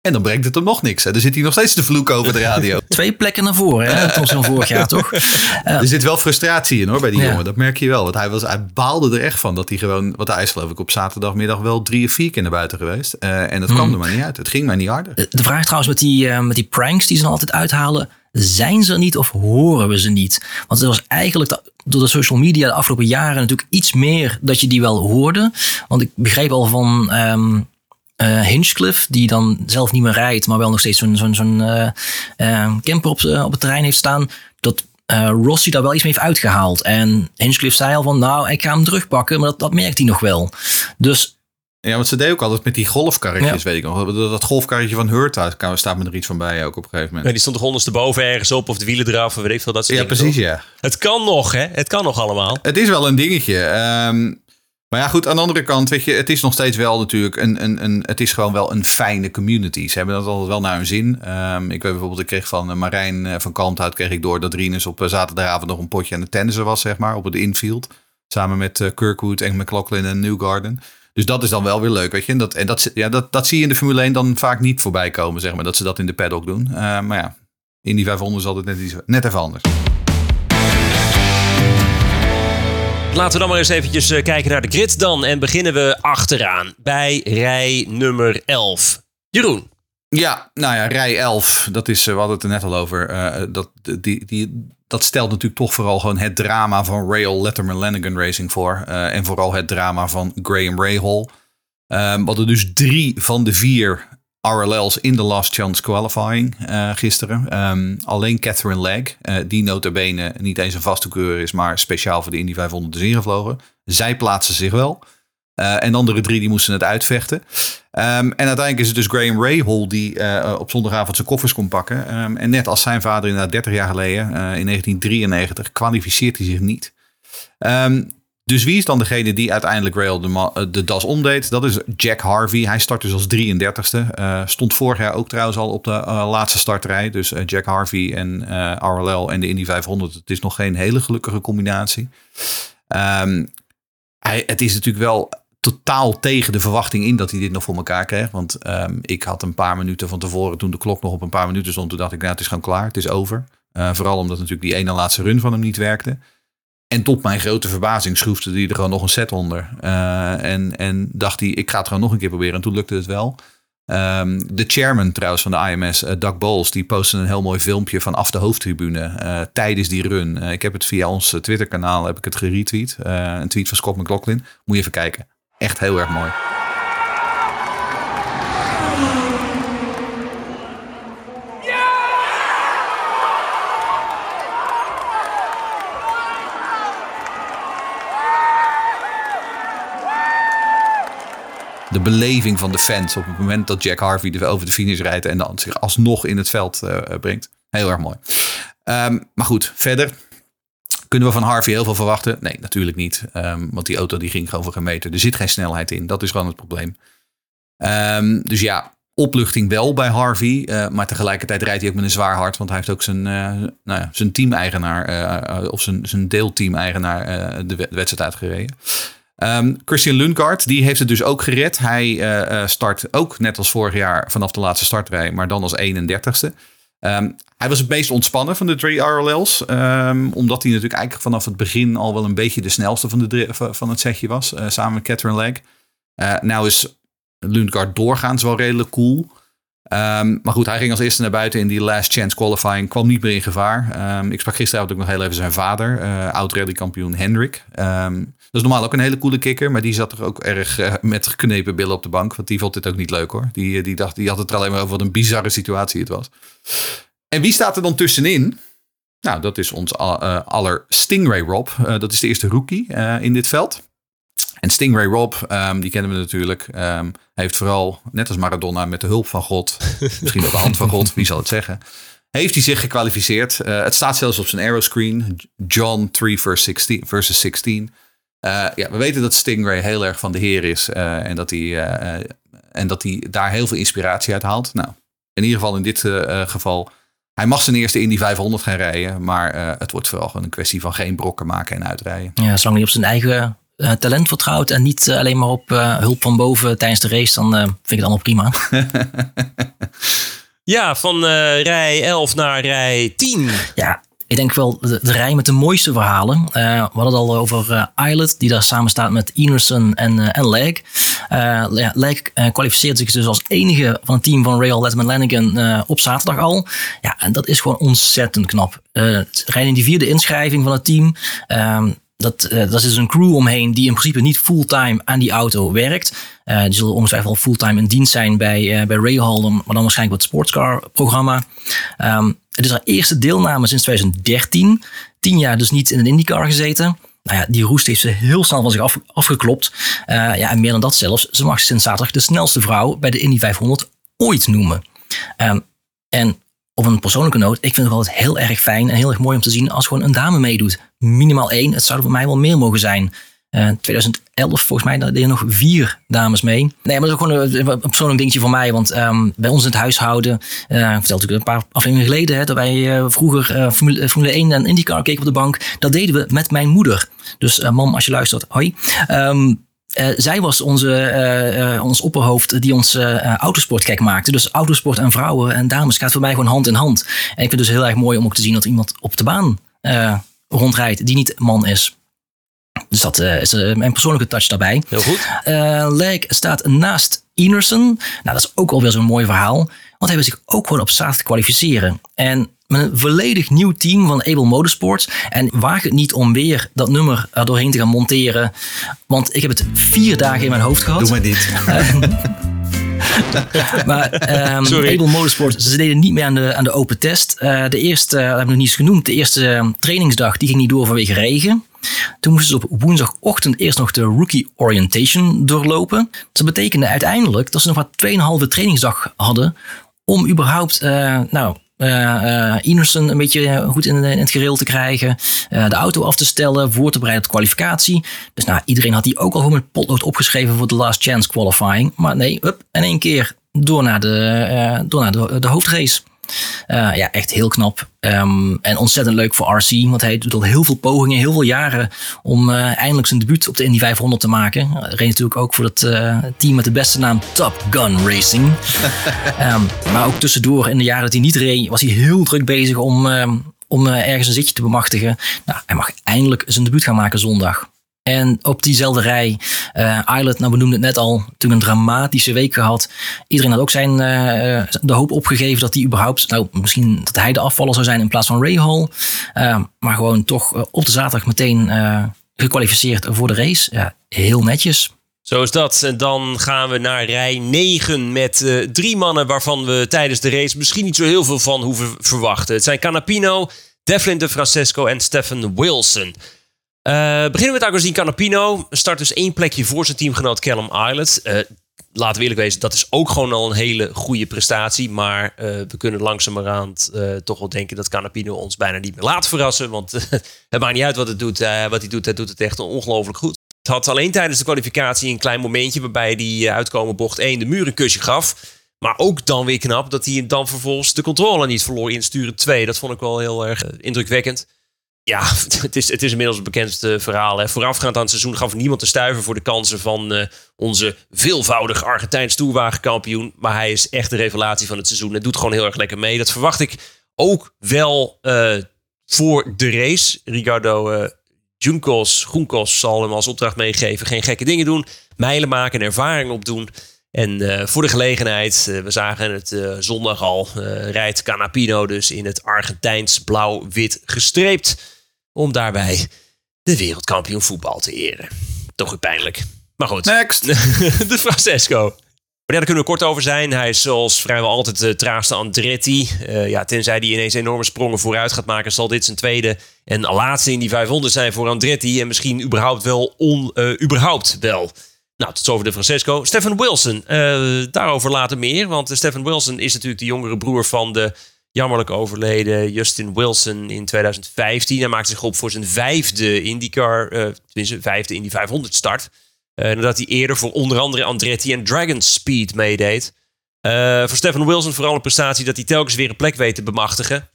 En dan brengt het hem nog niks. Hè. Dan zit hij nog steeds te vloeken over de radio. [LAUGHS] Twee plekken naar voren, hè? Tot zo'n vorig jaar, toch? [LAUGHS] Er zit wel frustratie in hoor bij die Ja. jongen. Dat merk je wel. Want hij, was, hij baalde er echt van dat hij gewoon. Want hij is geloof ik op zaterdagmiddag wel drie of vier keer naar buiten geweest. Eh, en dat kwam er maar niet uit. Het ging maar niet harder. De de vraag trouwens met die, eh, met die pranks die ze dan altijd uithalen. Zijn ze er niet of horen we ze niet? Want het was eigenlijk de- door de social media de afgelopen jaren natuurlijk iets meer dat je die wel hoorde. Want ik begreep al van ehm eh, Hinchcliffe, die dan zelf niet meer rijdt, maar wel nog steeds zo'n zo'n zo'n eh, eh, camper op, op het terrein heeft staan. Dat eh, Rossi daar wel iets mee heeft uitgehaald. En Hinchcliffe zei al van, nou, ik ga hem terugpakken, maar dat, dat merkt hij nog wel. Dus Ja, want ze deed ook altijd met die golfkarretjes, Ja. weet ik nog. Dat, dat golfkarretje van Hurt daar staat me er iets van bij ook op een gegeven Nee, moment. die stond toch ondersteboven ergens op of de wielen eraf of weet ik veel. Dat soort Ja, dingen, precies, toch? ja. Het kan nog, hè? Het kan nog allemaal. Het is wel een dingetje. Ehm, maar ja, goed, aan de andere kant, weet je, het is nog steeds wel natuurlijk een, een, een het is gewoon wel een fijne community. Ze hebben dat altijd wel naar hun zin. Ehm, ik weet bijvoorbeeld, ik kreeg van eh, Marijn eh, van Kalmthout, kreeg ik door dat Rinus op eh, zaterdagavond nog een potje aan het tennissen was, zeg maar, op het infield. Samen met Kirkwood en McLaughlin en Newgarden. Dus dat is dan wel weer leuk, weet je. En dat, en dat, ja, dat, dat zie je in de Formule 1 dan vaak niet voorbij komen, zeg maar, dat ze dat in de paddock doen. Eh, maar ja, in die 500 is altijd net, iets, net even anders. Laten we dan maar eens eventjes eh, kijken naar de grid dan. En beginnen we achteraan bij rij nummer 11. Jeroen. Ja, nou ja, rij 11, dat is, eh, we hadden het er net al over. eh, dat, die, die, dat stelt natuurlijk toch vooral gewoon het drama van Rail Letterman Lanigan Racing voor. en vooral het drama van Graham Rahal. Ehm we hadden dus drie van de vier RLL's in de last chance qualifying eh, gisteren. Ehm, alleen Catherine Legg, eh, die notabene niet eens een vaste coureur is, maar speciaal voor de Indy 500 is ingevlogen. Zij plaatsen zich wel. Eh, en de andere drie die moesten het uitvechten. Ehm, en uiteindelijk is het dus Graham Rahal die op zondagavond zijn koffers kon pakken. Ehm, en net als zijn vader inderdaad 30 jaar geleden, in 1993, kwalificeert hij zich niet. Dus wie is dan degene die uiteindelijk Rail de, eh, de das omdeed? Dat is Jack Harvey. Hij start dus als 33ste. Eh, stond vorig jaar ook trouwens al op de eh, laatste startrij. Dus eh, Jack Harvey en RLL en de Indy 500. Het is nog geen hele gelukkige combinatie. Ehm, hij, het is natuurlijk wel totaal tegen de verwachting in dat hij dit nog voor elkaar kreeg. Want ehm, ik had een paar minuten van tevoren, toen de klok nog op een paar minuten stond, toen dacht ik, nou het is gewoon klaar, het is over. Vooral omdat natuurlijk die ene laatste run van hem niet werkte. En tot mijn grote verbazing schroefde hij er gewoon nog een set onder. Eh, en, en dacht hij, ik ga het gewoon nog een keer proberen. En toen lukte het wel. Ehm, de chairman trouwens van de IMS, uh, Doug Bowles, die postte een heel mooi filmpje vanaf de hoofdtribune eh, tijdens die run. Eh, ik heb het via ons Twitter kanaal heb ik het geretweet. Eh, een tweet van Scott McLaughlin. Moet je even kijken. Echt heel erg mooi. De beleving van de fans op het moment dat Jack Harvey over de finish rijdt en dan zich alsnog in het veld eh, brengt. Heel erg mooi. Ehm, maar goed, verder. Kunnen we van Harvey heel veel verwachten? Nee, natuurlijk niet. Ehm, want die auto die ging gewoon voor geen meter. Er zit geen snelheid in. Dat is gewoon het probleem. Ehm, dus ja, opluchting wel bij Harvey. eh, maar tegelijkertijd rijdt hij ook met een zwaar hart. Want hij heeft ook zijn, eh, nou ja, zijn team-eigenaar... eh, eh, of zijn, zijn deelteam-eigenaar eh, de wedstrijd uitgereden. Ehm, Christian Lundgaard, die heeft het dus ook gered. Hij eh, eh, start ook net als vorig jaar vanaf de laatste startrij, maar dan als 31ste. Ehm, hij was het meest ontspannen van de drie RLL's. ehm, omdat hij natuurlijk eigenlijk vanaf het begin al wel een beetje de snelste van, de van het setje was. eh, samen met Catherine Legg. Eh, nou is Lundgaard doorgaans wel redelijk cool. Maar goed, hij ging als eerste naar buiten in die last chance qualifying. Kwam niet meer in gevaar. Ik sprak gisteravond ook nog heel even zijn vader. eh oud rallykampioen Hendrik. Is normaal ook een hele coole kikker. Maar die zat er ook erg eh, met geknepen billen op de bank. Want die vond dit ook niet leuk hoor. Die, eh, die, dacht, die had het er alleen maar over wat een bizarre situatie het was. En wie staat er dan tussenin? Nou, dat is ons eh, aller Stingray Rob. Dat is de eerste rookie in dit veld. En Stingray Rob, ehm, die kennen we natuurlijk. ehm, hij heeft vooral, net als Maradona, met de hulp van God, [LAUGHS] misschien met de hand van God, wie zal het zeggen, heeft hij zich gekwalificeerd. Het staat zelfs op zijn aeroscreen. John 3 verse 16, versus 16. Eh, ja, we weten dat Stingray heel erg van de Heer is. eh, en, dat hij, eh, en dat hij daar heel veel inspiratie uit haalt. Nou, in ieder geval in dit geval. Hij mag zijn eerste Indy 500 gaan rijden. Maar eh, het wordt vooral gewoon een kwestie van geen brokken maken en uitrijden. Ja, zolang hij op zijn eigen eh, talent vertrouwt en niet alleen maar op eh, hulp van boven tijdens de race, dan eh, vind ik het allemaal prima. [LAUGHS] Ja, van eh, rij 11 naar rij 10. Ja, ik denk wel de, rij met de mooiste verhalen. Eh, we hadden het al over eh Islet, die daar samen staat met Enerson en, eh en ja, Leg kwalificeert zich dus als enige van het team van Rail Letterman Lanigan op zaterdag al. Ja, en dat is gewoon ontzettend knap. Rijden in die vierde inschrijving van het team. Ehm, dat, daar zit dus een crew omheen die in principe niet fulltime aan die auto werkt. Die zullen ongetwijfeld fulltime in dienst zijn bij, eh bij Ray Holden, maar dan waarschijnlijk wat sportscar-programma. Ehm, het is haar eerste deelname sinds 2013. Tien jaar dus niet in een IndyCar gezeten. Nou ja, die roest heeft ze heel snel van zich af, afgeklopt. Eh, ja, en meer dan dat zelfs. Ze mag sinds zaterdag de snelste vrouw bij de Indy 500 ooit noemen. Ehm, en op een persoonlijke noot, ik vind het altijd heel erg fijn en heel erg mooi om te zien als gewoon een dame meedoet. Minimaal één, het zouden voor mij wel meer mogen zijn. Eh 2011 volgens mij deden nog vier dames mee. Nee, maar dat is gewoon een, persoonlijk dingetje voor mij. Want ehm, bij ons in het huishouden, eh ik vertelde natuurlijk een paar afleveringen geleden, hè, dat wij eh, vroeger eh, Formule, Formule 1 en IndyCar keken op de bank. Dat deden we met mijn moeder. Dus eh, mam, als je luistert, hoi. Ehm, eh, zij was onze, eh, eh, ons opperhoofd die ons eh, eh, autosport gek maakte. Dus autosport en vrouwen en dames gaat voor mij gewoon hand in hand. En ik vind het dus heel erg mooi om ook te zien dat iemand op de baan eh, rondrijdt die niet man is. Dus dat eh, is eh, mijn persoonlijke touch daarbij. Heel goed. Eh Leg staat naast Enerson. Nou, dat is ook alweer zo'n mooi verhaal. Want hij wil zich ook gewoon op zaterdag kwalificeren. En met een volledig nieuw team van Able Motorsports. En waag het niet om weer dat nummer er doorheen te gaan monteren. Want ik heb het vier dagen in mijn hoofd gehad. Doe maar niet. [LAUGHS] Maar ehm Sorry. Able Motorsport, ze deden niet meer aan de, aan de open test. Eh, de eerste, dat heb ik nog niet eens genoemd, de eerste eh, trainingsdag die ging niet door vanwege regen. Toen moesten ze op woensdagochtend eerst nog de rookie orientation doorlopen. Dat betekende uiteindelijk dat ze nog maar 2,5 trainingsdag hadden om überhaupt, eh, nou, Enerson een beetje goed in, het gereel te krijgen. de auto af te stellen, voor te bereiden tot kwalificatie. Dus nou, iedereen had die ook al gewoon met potlood opgeschreven voor de last chance qualifying. Maar nee, up, in één keer door naar de, door naar de, de hoofdrace. Eh, ja, echt heel knap. Ehm, en ontzettend leuk voor RC. Want hij doet al heel veel pogingen, heel veel jaren. om eh, eindelijk zijn debuut op de Indy 500 te maken. Hij reed natuurlijk ook voor het eh, team met de beste naam Top Gun Racing. [LAUGHS] Ehm, maar ook tussendoor, in de jaren dat hij niet reed, was hij heel druk bezig om. ehm, om eh, ergens een zitje te bemachtigen. Nou, hij mag eindelijk zijn debuut gaan maken zondag. En op diezelfde rij, eh Islet, nou we noemden het net al, toen een dramatische week gehad. Iedereen had ook zijn, eh, de hoop opgegeven dat hij überhaupt, nou misschien dat hij de afvaller zou zijn in plaats van Ray Hall. Eh, maar gewoon toch eh, op de zaterdag meteen eh, gekwalificeerd voor de race. Ja, heel netjes. Zo is dat. En dan gaan we naar rij 9 met eh, drie mannen waarvan we tijdens de race misschien niet zo heel veel van hoeven verwachten. Het zijn Canapino, Devlin de Francesco en Stefan Wilson. Eh, beginnen met Agustin Canapino. Start dus één plekje voor zijn teamgenoot Callum Islet. Eh, laten we eerlijk wezen, dat is ook gewoon al een hele goede prestatie. Maar eh, we kunnen langzamerhand toch wel denken dat Canapino ons bijna niet meer laat verrassen. Want [LAUGHS] het maakt niet uit wat, het doet, wat hij doet. Hij doet het echt ongelooflijk goed. Het had alleen tijdens de kwalificatie een klein momentje waarbij hij uitkomen bocht 1 de muur een kusje gaf. Maar ook dan weer knap dat hij dan vervolgens de controle niet verloor in sturen 2. Dat vond ik wel heel erg indrukwekkend. Ja, [LAUGHS] het is, het is inmiddels het bekendste verhaal. Hè. Voorafgaand aan het seizoen gaf niemand te stuiven voor de kansen van eh, onze veelvoudig Argentijns toerwagenkampioen. Maar hij is echt de revelatie van het seizoen. Het doet gewoon heel erg lekker mee. Dat verwacht ik ook wel eh, voor de race. Ricardo eh Junkos, Groenkos zal hem als opdracht meegeven. Geen gekke dingen doen. Mijlen maken en ervaring opdoen. En eh, voor de gelegenheid, eh, we zagen het eh, zondag al, rijdt Canapino dus in het Argentijns blauw-wit gestreept. Om daarbij de wereldkampioen voetbal te eren. Toch weer pijnlijk. Maar goed. Next. [LAUGHS] de Francesco. Maar ja, daar kunnen we kort over zijn. Hij is zoals vrijwel altijd de traagste Andretti. Ja, tenzij hij ineens enorme sprongen vooruit gaat maken, zal dit zijn tweede en laatste in die 500 zijn voor Andretti. En misschien überhaupt wel on, überhaupt wel. Nou, tot zover de Francesco. Stefan Wilson, eh, daarover later meer. Want Stefan Wilson is natuurlijk de jongere broer van de jammerlijk overleden Justin Wilson in 2015. Hij maakte zich op voor zijn vijfde IndyCar, eh tenminste vijfde Indy 500 start. Eh, nadat hij eerder voor onder andere Andretti en Dragon Speed meedeed. Voor Stefan Wilson vooral een prestatie dat hij telkens weer een plek weet te bemachtigen.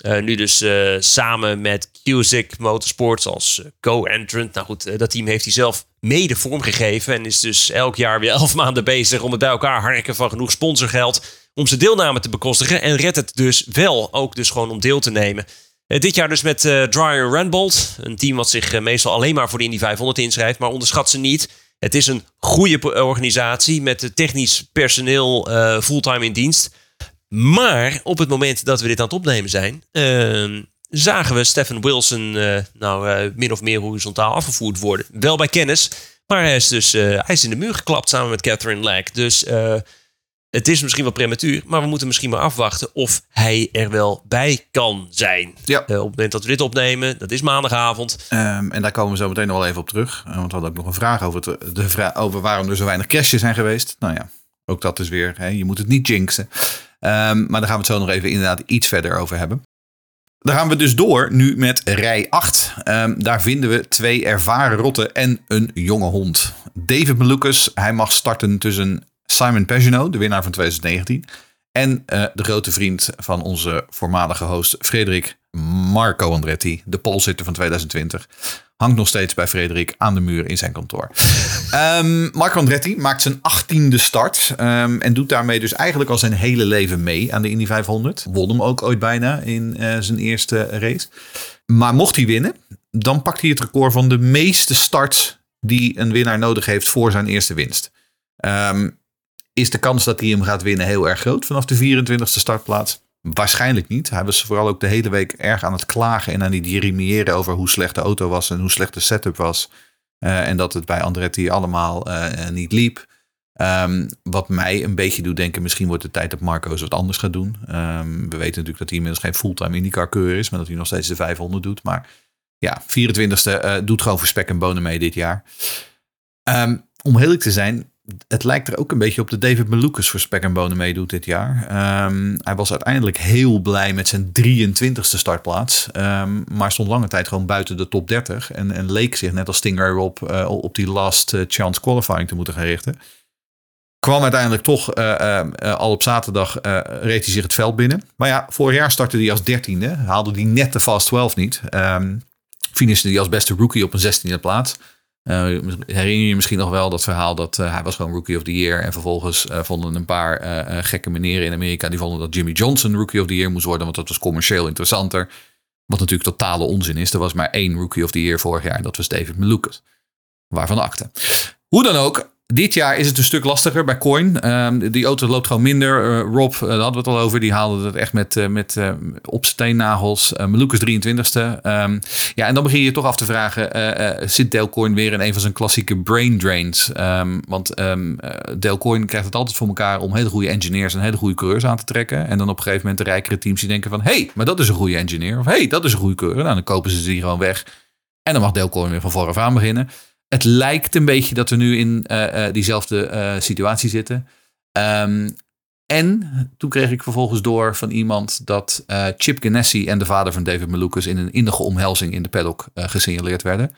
Eh, nu dus eh, samen met Cusick Motorsports als eh, co-entrant. Nou goed, dat team heeft hij zelf mede vormgegeven. En is dus elk jaar weer [LAUGHS] elf maanden bezig om het bij elkaar harken van genoeg sponsorgeld. Om zijn deelname te bekostigen. En redt het dus wel, ook dus gewoon om deel te nemen. Dit jaar dus met Dryer Randbold. Een team wat zich meestal alleen maar voor de Indy 500 inschrijft. Maar onderschat ze niet. Het is een goede organisatie met technisch personeel fulltime in dienst. Maar op het moment dat we dit aan het opnemen zijn, eh, zagen we Stefan Wilson eh, nou eh, min of meer horizontaal afgevoerd worden. Wel bij kennis, maar hij is dus eh, hij is in de muur geklapt samen met Catherine Lack. Dus eh, het is misschien wel prematuur, maar we moeten misschien maar afwachten of hij er wel bij kan zijn. Ja. Op het moment dat we dit opnemen, dat is maandagavond. Ehm, en daar komen we zo meteen nog wel even op terug. Want we hadden ook nog een vraag over, het, de vra- over waarom er zo weinig crashes zijn geweest. Nou ja, ook dat is weer, hè, je moet het niet jinxen. Ehm, maar daar gaan we het zo nog even inderdaad iets verder over hebben. Dan gaan we dus door nu met rij 8. Ehm, daar vinden we twee ervaren rotten en een jonge hond. David Malukas, hij mag starten tussen Simon Pagenaud, de winnaar van 2019... en eh, de grote vriend van onze voormalige host Frederik Marco Andretti, de polzitter van 2020 hangt nog steeds bij Frederik aan de muur in zijn kantoor. [LAUGHS] Ehm, Marco Andretti maakt zijn achttiende start. ehm, en doet daarmee dus eigenlijk al zijn hele leven mee aan de Indy 500. Won hem ook ooit bijna in eh, zijn eerste race. Maar mocht hij winnen, dan pakt hij het record van de meeste starts die een winnaar nodig heeft voor zijn eerste winst. Ehm, is de kans dat hij hem gaat winnen heel erg groot vanaf de 24e startplaats? Waarschijnlijk niet. Hij was vooral ook de hele week erg aan het klagen en aan het jeremiëren over hoe slecht de auto was en hoe slecht de setup was. Eh, en dat het bij Andretti allemaal eh, niet liep. Ehm, wat mij een beetje doet denken, misschien wordt het tijd dat Marco eens wat anders gaat doen. Ehm, we weten natuurlijk dat hij inmiddels geen fulltime IndyCar coureur is, maar dat hij nog steeds de 500 doet. Maar ja, 24e eh, doet gewoon voor spek en bonen mee dit jaar. Ehm, om heel eerlijk te zijn, het lijkt er ook een beetje op dat David Malukas voor spek en bonen meedoet dit jaar. Ehm, hij was uiteindelijk heel blij met zijn 23e startplaats. Ehm, maar stond lange tijd gewoon buiten de top 30. En, en leek zich net als Stinger op, eh, op die last eh, chance qualifying te moeten gaan richten. Kwam uiteindelijk toch eh, eh, eh, al op zaterdag reed hij zich het veld binnen. Maar ja, vorig jaar startte hij als 13e. Haalde hij net de Fast 12 niet. Um, hij als beste rookie op een 16e plaats. Uh, herinner je misschien nog wel dat verhaal dat uh, hij was gewoon Rookie of the Year. En vervolgens uh, vonden een paar gekke meneren in Amerika die vonden dat Jimmy Johnson Rookie of the Year moest worden. Want dat was commercieel interessanter. Wat natuurlijk totale onzin is. Er was maar één Rookie of the Year vorig jaar. En dat was David Malukas. Waarvan akte. Hoe dan ook, dit jaar is het een stuk lastiger bij Coin. Ehm, die auto loopt gewoon minder. Eh, Rob, eh, daar hadden we het al over, die haalde het echt met, eh, met uh, op steennagels. Uh, Lucas 23ste. Ehm, ja, en dan begin je je toch af te vragen, zit Dale Coin weer in een van zijn klassieke brain drains? Um, want um, Dale Coin krijgt het altijd voor elkaar om hele goede engineers en hele goede coureurs aan te trekken. En dan op een gegeven moment de rijkere teams die denken van, hey, maar dat is een goede engineer. Of hey, dat is een goede coureur. Nou, dan kopen ze die gewoon weg. En dan mag Dale Coin weer van vooraf aan beginnen. Het lijkt een beetje dat we nu in uh, diezelfde uh, situatie zitten. Um, en toen kreeg ik vervolgens door van iemand dat Chip Ganassi en de vader van David Malukas in een innige omhelzing in de paddock gesignaleerd werden.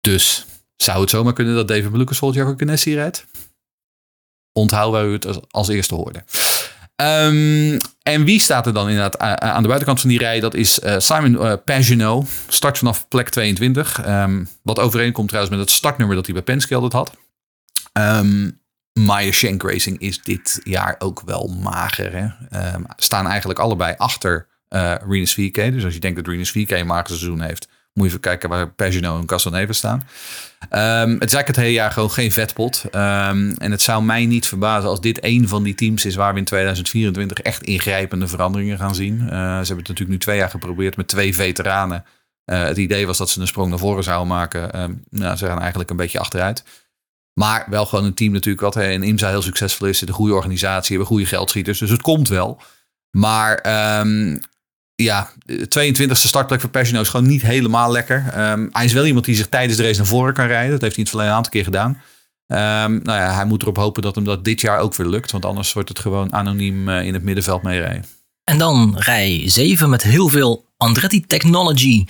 Dus zou het zomaar kunnen dat David Malukas volgend jaar Ganassi rijdt? Onthoud waar u het als eerste hoorde. Um, en wie staat er dan inderdaad aan de buitenkant van die rij? Dat is uh, Simon uh, Pagenaud. Start vanaf plek 22. Um, ehm, wat overeenkomt trouwens met het startnummer dat hij bij Penske altijd had. Um, Maya Shank Racing is dit jaar ook wel mager. Hè? Staan eigenlijk allebei achter uh, Renus VK. Dus als je denkt dat Renus VK een mager seizoen heeft, moet je even kijken waar Pagino en Castelneve staan. Um, het is eigenlijk het hele jaar gewoon geen vetpot. Um, en het zou mij niet verbazen als dit een van die teams is waar we in 2024 echt ingrijpende veranderingen gaan zien. Uh, ze hebben het natuurlijk nu twee jaar geprobeerd met twee veteranen. Uh, het idee was dat ze een sprong naar voren zouden maken. Um, nou, ze gaan eigenlijk een beetje achteruit. Maar wel gewoon een team natuurlijk wat in IMSA heel succesvol is. Een goede organisatie, hebben goede geldschieters. Dus het komt wel. Maar ja, de 22e startplek voor Pagino is gewoon niet helemaal lekker. Um, hij is wel iemand die zich tijdens de race naar voren kan rijden. Dat heeft hij in het verleden een aantal keer gedaan. Um, nou ja, hij moet erop hopen dat hem dat dit jaar ook weer lukt. Want anders wordt het gewoon anoniem uh, in het middenveld meerijden. En dan rij 7 met heel veel Andretti Technology.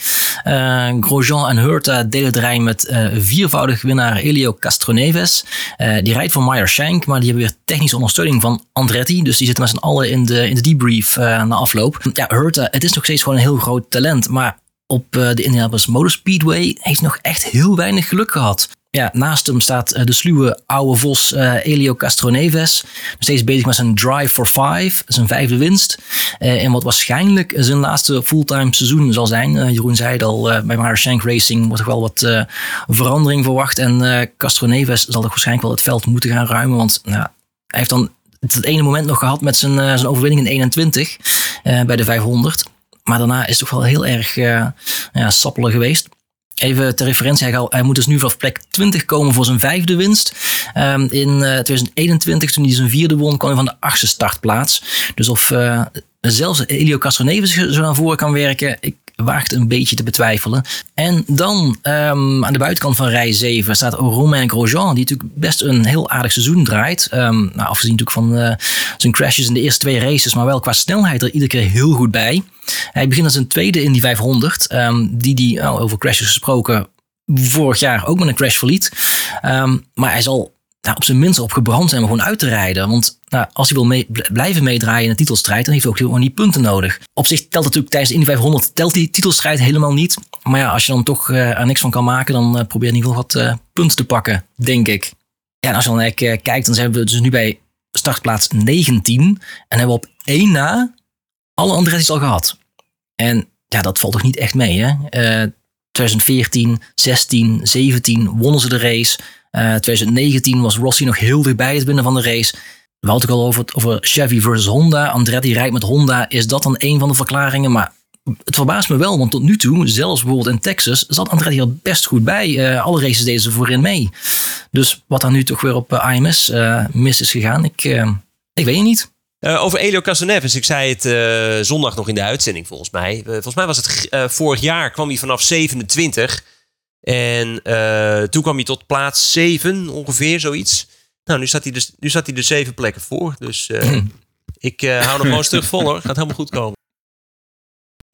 Uh, Grosjean en Hurta delen de rij met uh, viervoudig winnaar Elio Castroneves. Uh, die rijdt voor Meyer Shank, maar die hebben weer technische ondersteuning van Andretti. Dus die zitten met z'n allen in de, in de debrief na afloop. Ja, Hurta, het is nog steeds gewoon een heel groot talent. Maar op de Indianapolis Motor Speedway heeft nog echt heel weinig geluk gehad. Ja, naast hem staat uh, de sluwe oude vos uh, Elio Castroneves. Steeds bezig met zijn Drive for Five, zijn vijfde winst. En wat waarschijnlijk zijn laatste fulltime seizoen zal zijn. Jeroen zei het al, bij Mara Shank Racing wordt er wel wat verandering verwacht. En Castroneves zal toch waarschijnlijk wel het veld moeten gaan ruimen. Want nou, hij heeft dan het ene moment nog gehad met zijn, zijn overwinning in 21 bij de 500. Maar daarna is het toch wel heel erg ja, sappelen geweest. Even ter referentie, hij, hij, moet dus nu vanaf plek 20 komen voor zijn vijfde winst. Um, in uh, 2021, toen hij zijn vierde won, kwam hij van de achtste startplaats. Dus of uh, zelfs Elio Castroneves zo naar voren kan werken, ik waagt een beetje te betwijfelen. En dan um, aan de buitenkant van rij 7 staat Romain Grosjean, die natuurlijk best een heel aardig seizoen draait. Um, nou, afgezien natuurlijk van uh, zijn crashes in de eerste twee races, maar wel qua snelheid er iedere keer heel goed bij. Hij begint als een tweede in die 500, um, die die, nou, over crashes gesproken, vorig jaar ook met een crash verliet. maar hij zal nou, op zijn minst op gebrand zijn om gewoon uit te rijden. Want nou, als hij wil blijven meedraaien in de titelstrijd, dan heeft hij ook gewoon die punten nodig. Op zich telt natuurlijk tijdens de Indy 500 telt die titelstrijd helemaal niet. Maar ja, als je dan toch uh, er niks van kan maken, dan uh, probeer in ieder geval wat uh, punten te pakken, denk ik. Ja, en als je dan kijkt, dan zijn we dus nu bij startplaats 19. En hebben we op één na alle Andretti's al gehad. En ja, dat valt toch niet echt mee, hè? 2014, 16, 17 wonnen ze de race. 2019 was Rossi nog heel dichtbij het winnen van de race. We hadden het al over, over Chevy versus Honda. Andretti rijdt met Honda. Is dat dan een van de verklaringen? Maar het verbaast me wel, want tot nu toe, zelfs bijvoorbeeld in Texas, zat Andretti er best goed bij. Uh, alle races deden ze voorin mee. Dus wat dan nu toch weer op uh, IMS uh, mis is gegaan, ik, ik weet het niet. over Elio Casaneves, ik zei het zondag nog in de uitzending volgens mij. volgens mij was het vorig jaar, kwam hij vanaf 27. En toen kwam hij tot plaats 7 ongeveer, zoiets. Nou, nu staat hij dus, nu staat hij er zeven plekken voor. Dus uh, [CLEARS THROAT] ik uh, hou nog gewoon een stuk vol hoor. Gaat helemaal goed komen.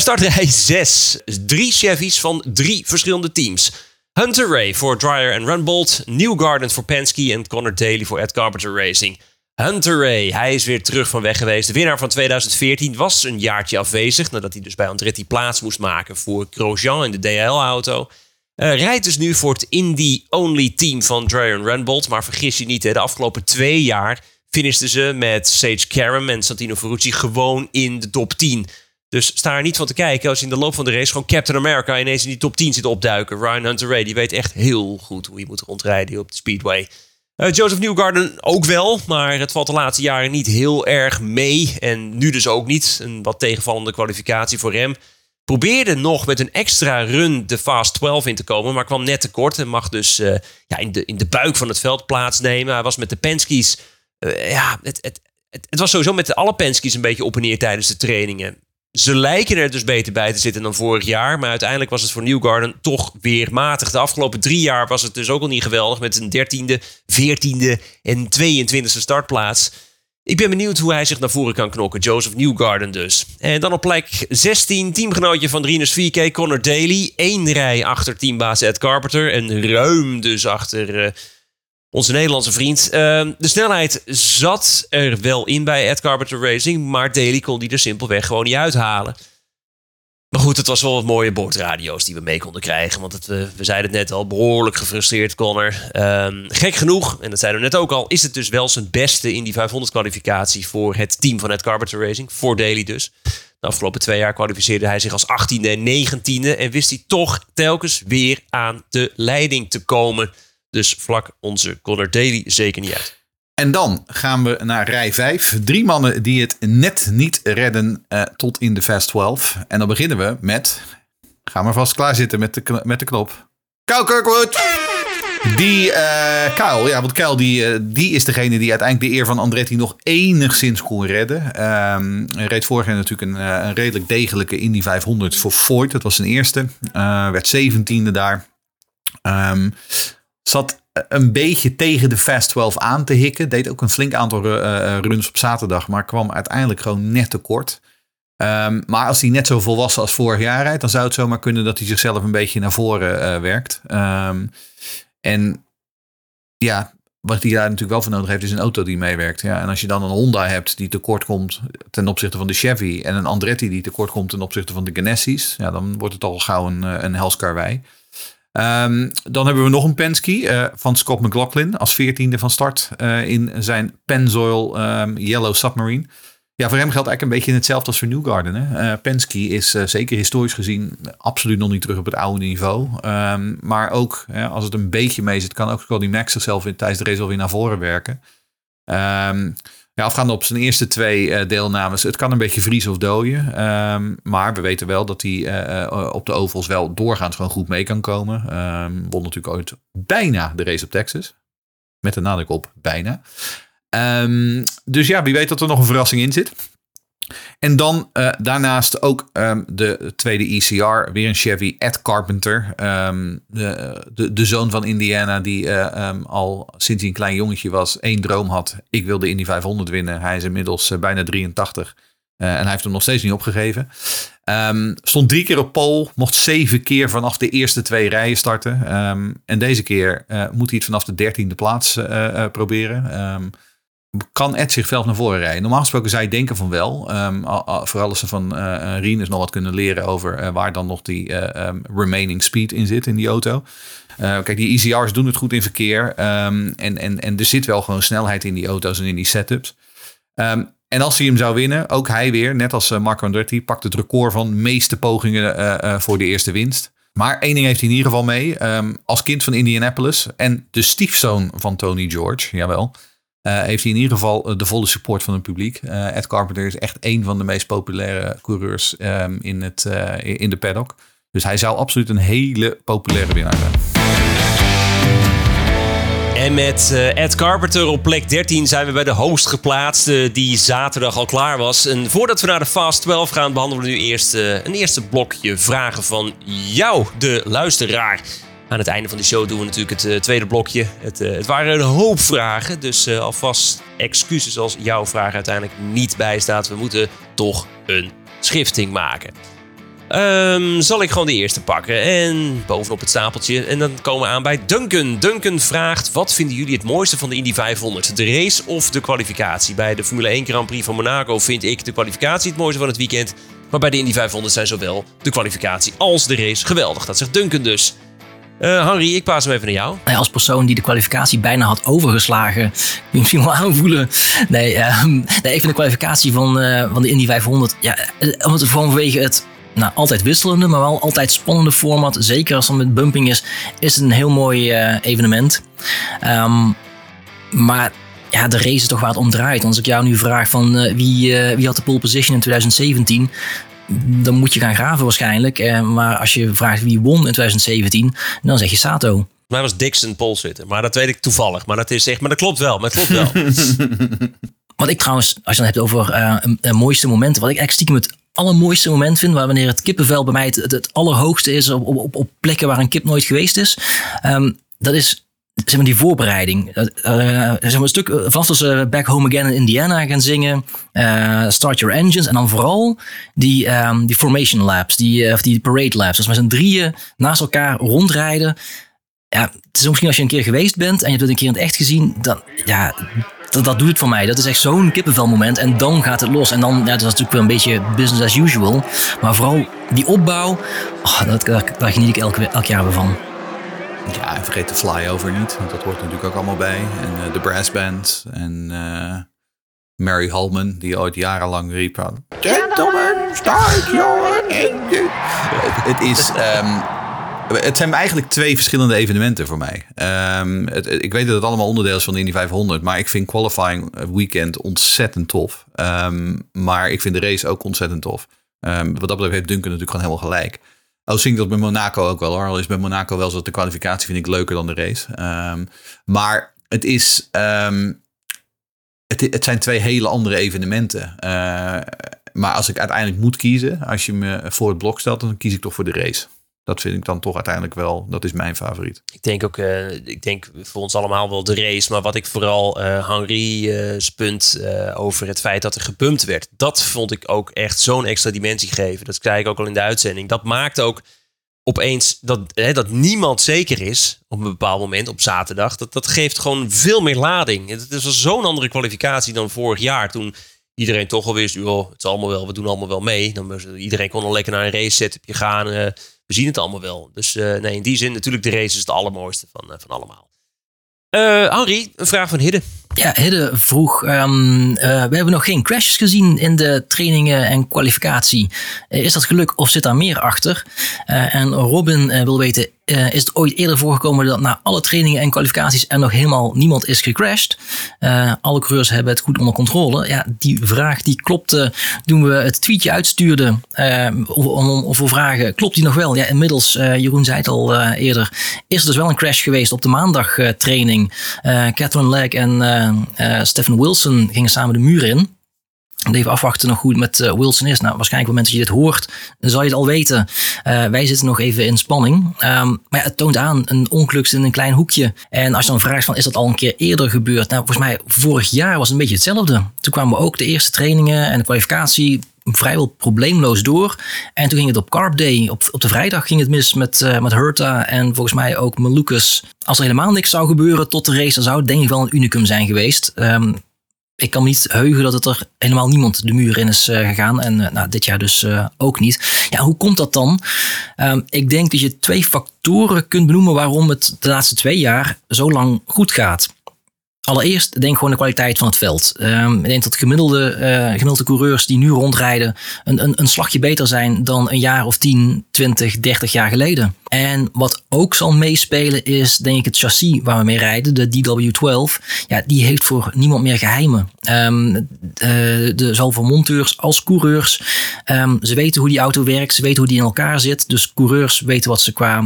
Startrij 6. Drie Chevys van drie verschillende teams. Hunter Ray voor Dreyer en Runbolt. Newgarden voor Penske en Connor Daly voor Ed Carpenter Racing. Hunter Ray, hij is weer terug van weg geweest. De winnaar van 2014 was een jaartje afwezig nadat hij dus bij Andretti plaats moest maken voor Grosjean in de DL-auto. Uh, rijdt dus nu voor het Indy-only team van Dreyer Renbold. Maar vergis je niet, hè, de afgelopen twee jaar finishten ze met Sage Karam en Santino Ferrucci gewoon in de top 10. Dus sta er niet van te kijken als je in de loop van de race gewoon Captain America ineens in die top 10 zit opduiken. Ryan Hunter Ray, die weet echt heel goed hoe je moet rondrijden op de Speedway. Uh, Joseph Newgarden ook wel, maar het valt de laatste jaren niet heel erg mee. En nu dus ook niet. Een wat tegenvallende kwalificatie voor hem. Probeerde nog met een extra run de Fast 12 in te komen, maar kwam net tekort. En mag dus uh, ja, in, de, in de buik van het veld plaatsnemen. Hij was met de Penske's. Uh, ja, het, het, het, was sowieso met alle Penske's een beetje op en neer tijdens de trainingen. Ze lijken er dus beter bij te zitten dan vorig jaar. Maar uiteindelijk was het voor Newgarden toch weer matig. De afgelopen drie jaar was het dus ook al niet geweldig. Met een dertiende, veertiende en 22e startplaats. Ik ben benieuwd hoe hij zich naar voren kan knokken. Joseph Newgarden dus. En dan op plek 16, teamgenootje van Drinus VK, Connor Daly. Eén rij achter teambaas Ed Carpenter. En ruim dus achter uh, onze Nederlandse vriend. Uh, de snelheid zat er wel in bij Ed Carpenter Racing. Maar Daly kon die er simpelweg gewoon niet uithalen. Maar goed, het was wel wat mooie boordradio's die we mee konden krijgen. Want het, we, we zeiden het net al, behoorlijk gefrustreerd, Connor. Um, gek genoeg, en dat zeiden we net ook al, is het dus wel zijn beste in die 500 kwalificatie voor het team van het Carpenter Racing. Voor Daly dus. De afgelopen twee jaar kwalificeerde hij zich als 18e en 19e. En wist hij toch telkens weer aan de leiding te komen. Dus vlak onze Connor Daly zeker niet uit. En dan gaan we naar rij 5. Drie mannen die het net niet redden uh, tot in de Fast 12. En dan beginnen we met. Ga maar vast klaarzitten met de, met de knop. Kyle Kirkwood! Die uh, ja, want Kyle die, uh, die is degene die uiteindelijk de eer van Andretti nog enigszins kon redden. Um, reed vorig jaar natuurlijk een, een redelijk degelijke Indy 500 voor Ford. Dat was zijn eerste. werd 17e daar. Um, zat een beetje tegen de Fast 12 aan te hikken. Deed ook een flink aantal uh, runs op zaterdag, maar kwam uiteindelijk gewoon net tekort. Um, maar als hij net zo volwassen als vorig jaar rijdt, dan zou het zomaar kunnen dat hij zichzelf een beetje naar voren uh, werkt. Um, en ja, wat hij daar natuurlijk wel voor nodig heeft, is een auto die meewerkt. Ja, en als je dan een Honda hebt die tekort komt ten opzichte van de Chevy en een Andretti die tekort komt ten opzichte van de Genesis, ja, dan wordt het al gauw een, een helskarwei. Um, dan hebben we nog een Penske uh, van Scott McLaughlin als veertiende van start uh, in zijn Pennzoil um, Yellow Submarine. Ja, voor hem geldt eigenlijk een beetje hetzelfde als voor Newgarden. Hè? Uh, Penske is zeker historisch gezien absoluut nog niet terug op het oude niveau. Um, maar ook als het een beetje mee zit, kan ook Scotty Max zichzelf in, tijdens de race alweer naar voren werken. Ja, afgaande op zijn eerste twee uh, deelnames. Het kan een beetje vriezen of dooien. Um, maar we weten wel dat hij uh, op de ovals wel doorgaans gewoon goed mee kan komen. Um, won natuurlijk ooit bijna de race op Texas. Met een nadruk op bijna. Um, dus ja, wie weet dat er nog een verrassing in zit. En dan uh, daarnaast ook um, de tweede ECR, weer een Chevy, Ed Carpenter. Um, de, de, de, zoon van Indiana, die uh, um, al sinds hij een klein jongetje was, één droom had. Ik wil de Indy 500 winnen. Hij is inmiddels uh, bijna 83 en hij heeft hem nog steeds niet opgegeven. stond drie keer op pole, mocht zeven keer vanaf de eerste twee rijen starten. en deze keer moet hij het vanaf de dertiende plaats proberen kan Ed zich zelf naar voren rijden? Normaal gesproken zou je denken van wel. Um, vooral als ze van uh, Rinus nog wat kunnen leren over uh, waar dan nog die um, remaining speed in zit in die auto. kijk, die ECR's doen het goed in verkeer. Um, en, en, en er zit wel gewoon snelheid in die auto's en in die setups. en als hij hem zou winnen, ook hij weer, net als Marco Andretti, pakt het record van meeste pogingen voor de eerste winst. Maar één ding heeft hij in ieder geval mee. als kind van Indianapolis en de stiefzoon van Tony George, jawel... Uh, heeft hij in ieder geval eh, de volle support van het publiek. Uh, Ed Carpenter is echt een van de meest populaire coureurs um, in, het, in de paddock. Dus hij zou absoluut een hele populaire winnaar zijn. En met Ed Carpenter op plek 13 zijn we bij de host geplaatst, die zaterdag al klaar was. En voordat we naar de Fast 12 gaan, behandelen we nu eerst een eerste blokje vragen van jou, de luisteraar. Aan het einde van de show doen we natuurlijk het uh, tweede blokje. Het, uh, het, waren een hoop vragen, dus uh, alvast excuses als jouw vraag uiteindelijk niet bijstaat. We moeten toch een schifting maken. Um, zal ik gewoon de eerste pakken en bovenop het stapeltje. En dan komen we aan bij Duncan. Duncan vraagt, wat vinden jullie het mooiste van de Indy 500? De race of de kwalificatie? Bij de Formule 1 Grand Prix van Monaco vind ik de kwalificatie het mooiste van het weekend. Maar bij de Indy 500 zijn zowel de kwalificatie als de race geweldig. Dat zegt Duncan dus. Eh Henry, ik paas hem even naar jou. Nou als persoon die de kwalificatie bijna had overgeslagen, [LAUGHS] je misschien wel aanvoelen. Nee, ehm, nee ik vind de kwalificatie van, eh, van de Indy 500, ja, eh, omdat het vanwege het nou, altijd wisselende, maar wel altijd spannende format, zeker als het met bumping is, is het een heel mooi eh, evenement. Ehm, maar ja, de race is toch waar het om draait. Als ik jou nu vraag van eh, wie, eh, wie had de pole position in 2017, dan moet je gaan graven waarschijnlijk. Eh, maar als je vraagt wie won in 2017, dan zeg je Sato. Mij was Dixon pole zitten, maar dat weet ik toevallig. Maar dat, is echt, maar dat klopt wel, maar het klopt wel. [LAUGHS] Wat ik trouwens, als je dan hebt over een, een mooiste momenten, wat ik eigenlijk stiekem het allermooiste moment vind, waar wanneer het kippenvel bij mij het, het, het allerhoogste is op, op, op plekken waar een kip nooit geweest is, ehm, dat is zeg maar die voorbereiding. Eh, zeg maar een stuk eh, vanaf dat ze Back Home Again in Indiana gaan zingen, Start Your Engines en dan vooral die, ehm, die formation laps, die, of die parade laps. Als met z'n drieën naast elkaar rondrijden. Ja, het is misschien als je een keer geweest bent en je hebt het een keer in het echt gezien, dan ja, dat, dat doet het voor mij. Dat is echt zo'n kippenvelmoment. En dan gaat het los. En dan, ja, dat is natuurlijk wel een beetje business as usual. Maar vooral die opbouw, oh, dat, daar, daar geniet ik elk, elk jaar weer van. Ja, en vergeet de flyover niet, want dat hoort natuurlijk ook allemaal bij. En eh, de brass band en eh, Mary Holman, die ooit jarenlang riep... Gentlemen, start your engine. Het, is... ehm, het zijn eigenlijk twee verschillende evenementen voor mij. Ehm, het, ik weet dat het allemaal onderdeel is van de Indy 500, maar ik vind qualifying weekend ontzettend tof. Ehm, maar ik vind de race ook ontzettend tof. Wat dat betreft heeft Duncan natuurlijk gewoon helemaal gelijk. Oh, zie dat bij Monaco ook wel hoor. Al is bij Monaco wel zo dat de kwalificatie vind ik leuker dan de race. Ehm, maar het is... ehm, het, het zijn twee hele andere evenementen. Eh, maar als ik uiteindelijk moet kiezen, als je me voor het blok stelt, dan kies ik toch voor de race. Dat vind ik dan toch uiteindelijk wel, dat is mijn favoriet. ik denk ook, eh, ik denk voor ons allemaal wel de race. Maar wat ik vooral eh Henri eh, spunt over het feit dat er gepumpt werd. Dat vond ik ook echt zo'n extra dimensie geven. Dat zei ik ook al in de uitzending. Dat maakt ook opeens dat, hè, dat niemand zeker is op een bepaald moment op zaterdag. Dat, dat geeft gewoon veel meer lading. Het is zo'n andere kwalificatie dan vorig jaar. Toen iedereen toch al wist, joh, het is allemaal wel, we doen allemaal wel mee. Dan iedereen kon al lekker naar een race setupje gaan. We zien het allemaal wel. Dus eh, nee, in die zin natuurlijk de race is het allermooiste van, eh, van allemaal. Eh Henri, een vraag van Hidde. Ja, Hidde vroeg, ehm, eh, we hebben nog geen crashes gezien in de trainingen en kwalificatie. Is dat geluk of zit daar meer achter? En Robin wil weten, eh, is het ooit eerder voorgekomen dat na alle trainingen en kwalificaties er nog helemaal niemand is gecrashed? Eh, alle coureurs hebben het goed onder controle. Ja, die vraag die klopte toen we het tweetje uitstuurden eh, om, voor vragen, klopt die nog wel? Ja, inmiddels, Jeroen zei het al eerder, is er dus wel een crash geweest op de maandag training. Eh, Catherine Legg en Stephen Wilson gingen samen de muur in. Even afwachten nog het met eh, Wilson is. Nou, waarschijnlijk op het moment dat je dit hoort, dan zal je het al weten. Eh, wij zitten nog even in spanning. Ehm, maar ja, het toont aan een ongeluk in een klein hoekje. En als je dan vraagt van, is dat al een keer eerder gebeurd? Nou, volgens mij vorig jaar was het een beetje hetzelfde. Toen kwamen ook de eerste trainingen en de kwalificatie vrijwel probleemloos door. En toen ging het op Carb Day, op, op de vrijdag ging het mis met, eh met Hurta en volgens mij ook Malukas. Als er helemaal niks zou gebeuren tot de race, dan zou het denk ik wel een unicum zijn geweest. Ehm, ik kan niet heugen dat het er helemaal niemand de muur in is eh, gegaan. En eh, nou, dit jaar dus eh, ook niet. Ja, hoe komt dat dan? Ehm, ik denk dat je twee factoren kunt benoemen waarom het de laatste twee jaar zo lang goed gaat. Allereerst denk gewoon de kwaliteit van het veld. Ehm, ik denk dat gemiddelde, eh, gemiddelde coureurs die nu rondrijden een, een, een slagje beter zijn dan een jaar of 10, 20, 30 jaar geleden. En wat ook zal meespelen is denk ik het chassis waar we mee rijden, de DW12. Ja, die heeft voor niemand meer geheimen. Ehm, eh, de, zowel voor monteurs als coureurs. Ehm, ze weten hoe die auto werkt, ze weten hoe die in elkaar zit. Dus coureurs weten wat ze qua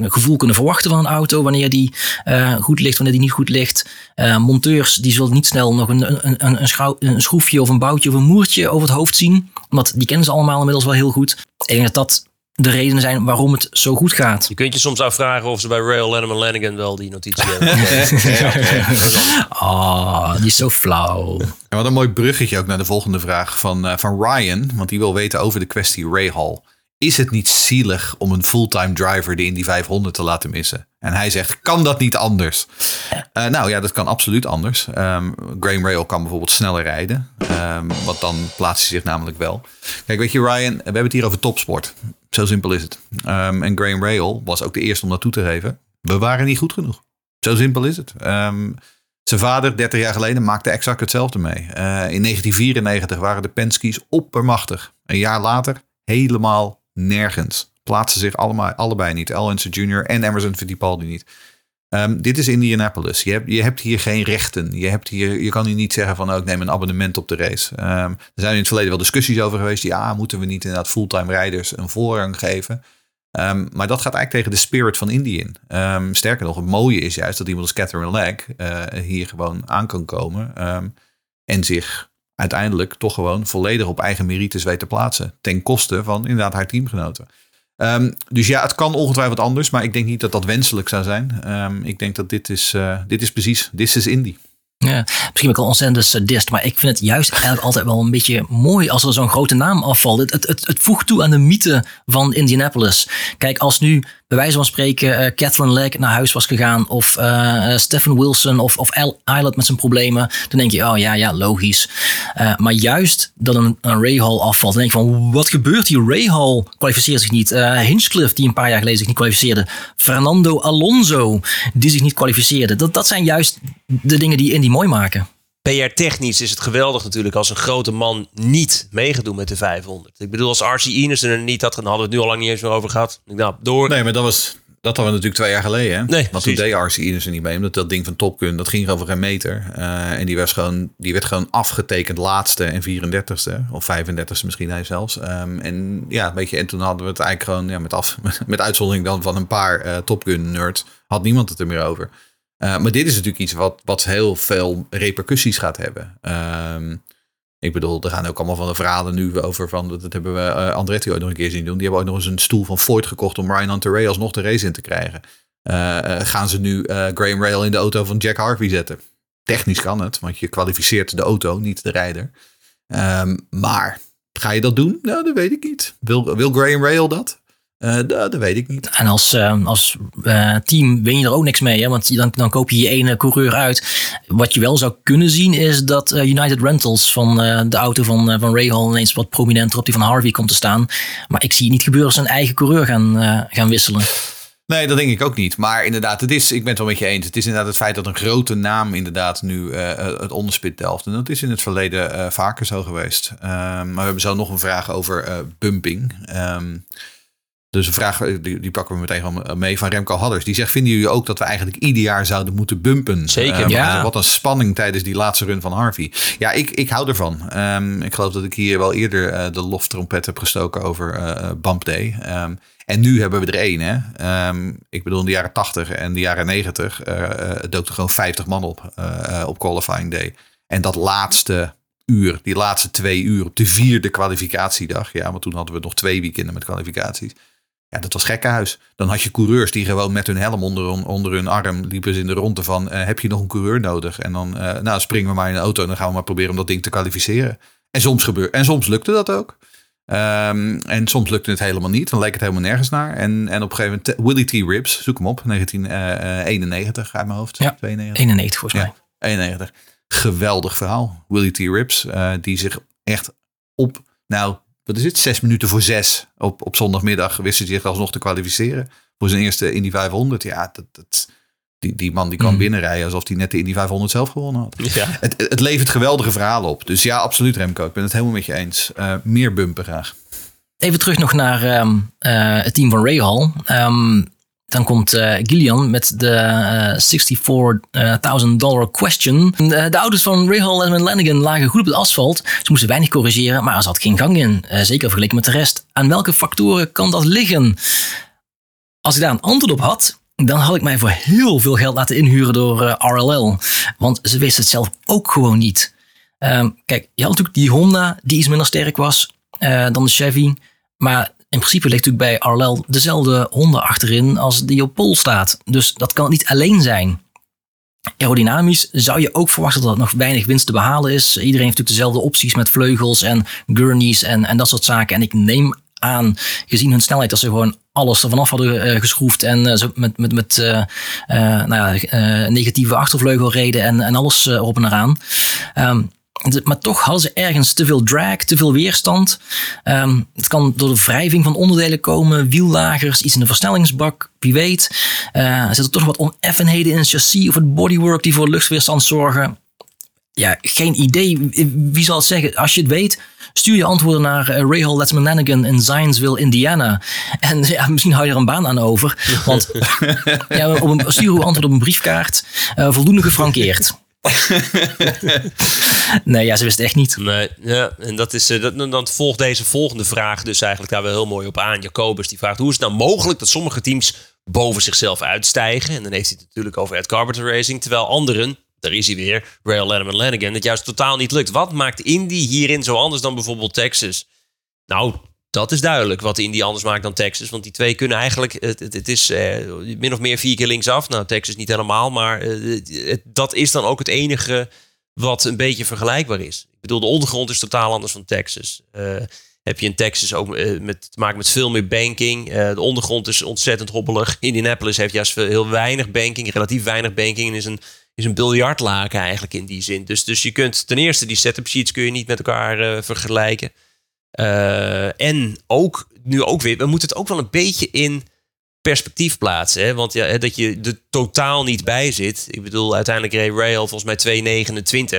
gevoel kunnen verwachten van een auto. Wanneer die eh, goed ligt, wanneer die niet goed ligt. Eh, monteurs die zullen niet snel nog een, een, een, een, schrouw- een schroefje of een boutje of een moertje over het hoofd zien. Want die kennen ze allemaal inmiddels wel heel goed. Ik denk dat dat de redenen zijn waarom het zo goed gaat. Je kunt je soms afvragen of ze bij Rail Lennon Lanigan wel die notitie hebben. [LAUGHS] Ah, die is zo flauw. En wat een mooi bruggetje ook naar de volgende vraag van, eh, van Ryan. Want die wil weten over de kwestie Ray Hall. Is het niet zielig om een fulltime driver de Indy 500 te laten missen? En hij zegt, kan dat niet anders? Eh, nou ja, dat kan absoluut anders. Ehm Graham Rail kan bijvoorbeeld sneller rijden. Ehm, want dan plaatst hij zich namelijk wel. Kijk, weet je Ryan, we hebben het hier over topsport. Zo simpel is het. Ehm, en Graham Rahal was ook de eerste om dat toe te geven. We waren niet goed genoeg. Zo simpel is het. Zijn vader, 30 jaar geleden, maakte exact hetzelfde mee. Eh, in 1994 waren de Penske's oppermachtig. Een jaar later helemaal nergens. Plaatsen zich allemaal, allebei niet. Al Jr. en Emerson Fittipaldi niet. Ehm, dit is Indianapolis. Je hebt, je hebt hier geen rechten. Je, hebt hier, je kan hier niet zeggen van oh, ik neem een abonnement op de race. Ehm, er zijn in het verleden wel discussies over geweest. Ja, moeten we niet inderdaad fulltime rijders een voorrang geven? Ehm, maar dat gaat eigenlijk tegen de spirit van Indy in. sterker nog, het mooie is juist dat iemand als Catherine Legg uh, hier gewoon aan kan komen. en zich uiteindelijk toch gewoon volledig op eigen merites weet te plaatsen. Ten koste van inderdaad haar teamgenoten. Um, dus ja, het kan ongetwijfeld anders, maar ik denk niet dat dat wenselijk zou zijn. Um, ik denk dat dit is, uh, dit is precies, this is indie. Ja, misschien ook al ontzettend sadist, maar ik vind het juist eigenlijk altijd wel een beetje mooi als er zo'n grote naam afvalt. Het, het, het, voegt toe aan de mythe van Indianapolis. Kijk, als nu bij wijze van spreken uh, Catherine Legg naar huis was gegaan of uh, Stephen Wilson of, of Al Island met zijn problemen, dan denk je, oh ja, ja, logisch. Maar juist dat een, een Ray Hall afvalt, dan denk je van, wat gebeurt hier? Ray Hall kwalificeert zich niet. Hinchcliffe, die een paar jaar geleden zich niet kwalificeerde. Fernando Alonso, die zich niet kwalificeerde. Dat, dat zijn juist de dingen die Indy mooi maken. PR-technisch is het geweldig natuurlijk als een grote man niet meegedoen met de 500. Ik bedoel, als Archie Enerson er niet had, dan hadden we het nu al lang niet eens meer over gehad. Nou, door. Nee, maar dat was... Dat hadden we natuurlijk twee jaar geleden. Hè? Nee, Want toen deed Archie Enerson niet mee. Omdat dat ding van Top Gun, dat ging over een meter. Uh, en die, was gewoon, die werd gewoon afgetekend laatste en 34ste. Of 35ste misschien hij zelfs. Um, en ja, weet je, en toen hadden we het eigenlijk gewoon ja, met, af, [LAUGHS] met uitzondering dan van een paar uh, Top Gun nerds. Had niemand het er meer over. Uh, maar dit is natuurlijk iets wat, wat heel veel repercussies gaat hebben. Um, ik bedoel, er gaan ook allemaal van de verhalen nu over van, dat hebben we uh, Andretti ooit nog een keer zien doen. Die hebben ook nog eens een stoel van Ford gekocht om Ryan Hunter alsnog de race in te krijgen. Uh, gaan ze nu Graham Rail in de auto van Jack Harvey zetten? Technisch kan het, want je kwalificeert de auto, niet de rijder. Um, maar ga je dat doen? Nou, dat weet ik niet. Wil, wil Graham Rail dat? Uh, dat, dat, weet ik niet. En als, uh, als uh, team win je er ook niks mee, hè? want dan, dan koop je je ene coureur uit. Wat je wel zou kunnen zien is dat United Rentals van de auto van, van Ray Hall ineens wat prominenter op die van Harvey komt te staan. Maar ik zie het niet gebeuren als een eigen coureur gaan, gaan wisselen. Nee, dat denk ik ook niet. Maar inderdaad, het is, ik ben het wel met je eens. Het is inderdaad het feit dat een grote naam inderdaad nu het onderspit delft. En dat is in het verleden vaker zo geweest. Ehm, maar we hebben zo nog een vraag over bumping. Um, dus een vraag, eh, die, die, pakken we meteen mee van Remco Hadders. Die zegt, vinden jullie ook dat we eigenlijk ieder jaar zouden moeten bumpen? Zeker, um, ja. Wat een spanning tijdens die laatste run van Harvey. Ja, ik, ik hou ervan. Um, ik geloof dat ik hier wel eerder uh, de loftrompet heb gestoken over uh, Bump Day. Um, en nu hebben we er één. Hè? ik bedoel, in de jaren 80 en de jaren 90 uh, dook er gewoon 50 man op op qualifying day. En dat laatste uur, die laatste twee uur op de vierde kwalificatiedag. Ja, want toen hadden we nog twee weekenden met kwalificaties. Ja, dat was gekkenhuis. Dan had je coureurs die gewoon met hun helm onder, onder hun arm liepen ze in de ronde van... Uh, heb je nog een coureur nodig? En dan uh, nou, springen we maar in de auto en dan gaan we maar proberen om dat ding te kwalificeren. En soms, gebeur, en soms lukte dat ook. Um, en soms lukte het helemaal niet. Dan leek het helemaal nergens naar. En, en op een gegeven moment, Willie T. Ribs, zoek hem op, 1991 uit mijn hoofd. Ja, 92. 91 volgens mij. Ja, 91. Geweldig verhaal. Willie T. Ribs, uh, die zich echt op, nou wat is het, zes minuten voor zes op, op zondagmiddag wist hij zich alsnog te kwalificeren voor zijn eerste Indy 500. Ja, dat, dat, die, die man die kan mm. binnenrijden alsof hij net de Indy 500 zelf gewonnen had. Ja. Het, het levert geweldige verhalen op. Dus ja, absoluut Remco. Ik ben het helemaal met je eens. Uh, meer bumpen graag. Even terug nog naar um, uh, het team van Ray Hall. Um, dan komt uh, Gillian met de uh, 64.000 dollar question. De, de auto's van Rahal en Lanigan lagen goed op het asfalt. Ze moesten weinig corrigeren, maar er zat geen gang in. Zeker vergeleken met de rest. Aan welke factoren kan dat liggen? Als ik daar een antwoord op had, dan had ik mij voor heel veel geld laten inhuren door RLL. Want ze wisten het zelf ook gewoon niet. Um, kijk, je had natuurlijk die Honda die iets minder sterk was dan de Chevy. Maar in principe ligt natuurlijk bij RLL dezelfde Honda achterin als die op pol staat. Dus dat kan niet alleen zijn. Aerodynamisch zou je ook verwachten dat er nog weinig winst te behalen is. Iedereen heeft natuurlijk dezelfde opties met vleugels en gurneys en, en dat soort zaken. En ik neem aan, gezien hun snelheid, dat ze gewoon alles ervan af hadden uh, geschroefd en uh, met, met, met uh, nou ja, negatieve achtervleugel reden en, en alles erop en eraan. De- Maar toch hadden ze ergens te veel drag, te veel weerstand. Ehm, het kan door de wrijving van onderdelen komen, wiellagers, iets in de versnellingsbak, wie weet. Eh, er zitten toch wat oneffenheden in het chassis of het bodywork die voor luchtweerstand zorgen. Ja, geen idee. Wie zal het zeggen? Als je het weet, stuur je antwoorden naar uh, Ray Hall Letterman Lanigan in Zionsville, Indiana. En ja, misschien hou je er een baan aan over. Want [LAUGHS] ja, op een, stuur uw antwoord op een briefkaart. eh, voldoende gefrankeerd. [LAUGHS] nee, ja, ze wist echt niet. Nee, ja, en dat is, eh, dat, dan volgt deze volgende vraag dus eigenlijk daar wel heel mooi op aan. Jacobus die vraagt, hoe is het nou mogelijk dat sommige teams boven zichzelf uitstijgen? En dan heeft hij het natuurlijk over Ed Carpenter Racing, terwijl anderen, daar is hij weer, Rail Letterman Lanigan, het juist totaal niet lukt. Wat maakt Indy hierin zo anders dan bijvoorbeeld Texas? Nou, dat is duidelijk wat Indy anders maakt dan Texas. Want die twee kunnen eigenlijk, het, het, is eh, min of meer vier keer linksaf. Nou, Texas niet helemaal, maar eh, dat is dan ook het enige wat een beetje vergelijkbaar is. Ik bedoel, de ondergrond is totaal anders van Texas. Eh, heb je in Texas ook met, te maken met veel meer banking. De ondergrond is ontzettend hobbelig. Indianapolis heeft juist veel, heel weinig banking, relatief weinig banking. En is een, is een biljartlaken eigenlijk in die zin. Dus, dus je kunt ten eerste die setup sheets kun je niet met elkaar vergelijken. Eh, en ook, nu ook weer, we moeten het ook wel een beetje in perspectief plaatsen. Hè? Want ja, dat je er totaal niet bij zit. Ik bedoel, uiteindelijk reed Rail volgens mij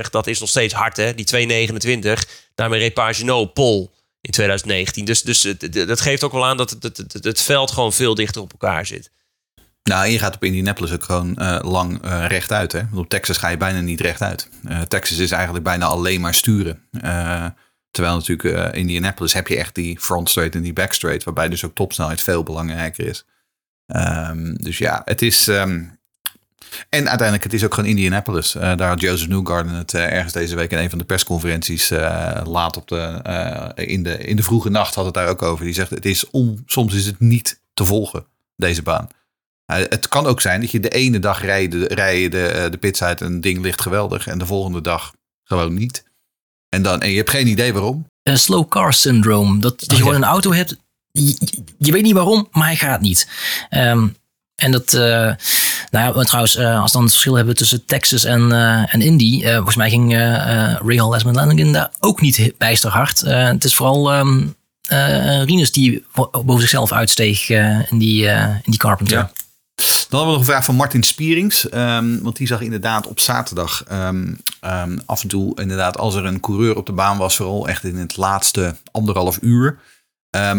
2,29. Dat is nog steeds hard, hè? Die 2,29. Daarmee reed Pagenaud Pol in 2019. Dus, dus dat geeft ook wel aan dat het, het, veld gewoon veel dichter op elkaar zit. Nou, je gaat op Indianapolis ook gewoon eh, lang eh, rechtuit. Hè? Want op Texas ga je bijna niet rechtuit. Eh Texas is eigenlijk bijna alleen maar sturen. Terwijl natuurlijk eh Indianapolis heb je echt die front straight en die back straight. Waarbij dus ook topsnelheid veel belangrijker is. Ehm, dus ja, het is... ehm, en uiteindelijk, het is ook gewoon Indianapolis. Eh, daar had Joseph Newgarden het eh, ergens deze week in een van de persconferenties laat op de, in, de, in de vroege nacht had het daar ook over. Die zegt, het is om, soms is het niet te volgen, deze baan. Het kan ook zijn dat je de ene dag rij je de, de, pits uit en het ding ligt geweldig. En de volgende dag gewoon niet. En, dan, en je hebt geen idee waarom. Eh, slow car syndrome. Dat, dat je gewoon een auto hebt. Je, weet niet waarom, maar hij gaat niet. Ehm, en dat, eh, nou ja, maar trouwens, eh, als we dan het verschil hebben tussen Texas en, eh, en Indy. eh, volgens mij ging eh eh, Ray Hall Lesman Lanigan daar ook niet bijster hard. Eh, het is vooral ehm eh, Rinus die bo- boven zichzelf uitsteeg eh, in, die, eh, in die Carpenter. Ja. Dan hebben we nog een vraag van Martin Spierings. ehm, want die zag inderdaad op zaterdag ehm, ehm, af en toe inderdaad als er een coureur op de baan was. Vooral echt in het laatste anderhalf uur.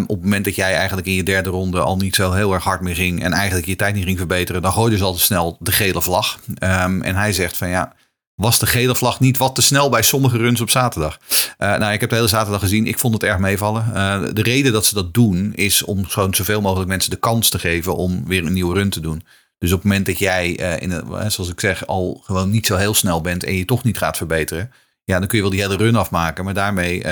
op het moment dat jij eigenlijk in je derde ronde al niet zo heel erg hard meer ging. En eigenlijk je tijd niet ging verbeteren. Dan gooide ze al te snel de gele vlag. En hij zegt van ja, was de gele vlag niet wat te snel bij sommige runs op zaterdag? Eh, nou, ik heb de hele zaterdag gezien. Ik vond het erg meevallen. Eh, de reden dat ze dat doen is om gewoon zoveel mogelijk mensen de kans te geven om weer een nieuwe run te doen. Dus op het moment dat jij, eh, in een, zoals ik zeg, al gewoon niet zo heel snel bent en je toch niet gaat verbeteren. Ja, dan kun je wel die hele run afmaken. Maar daarmee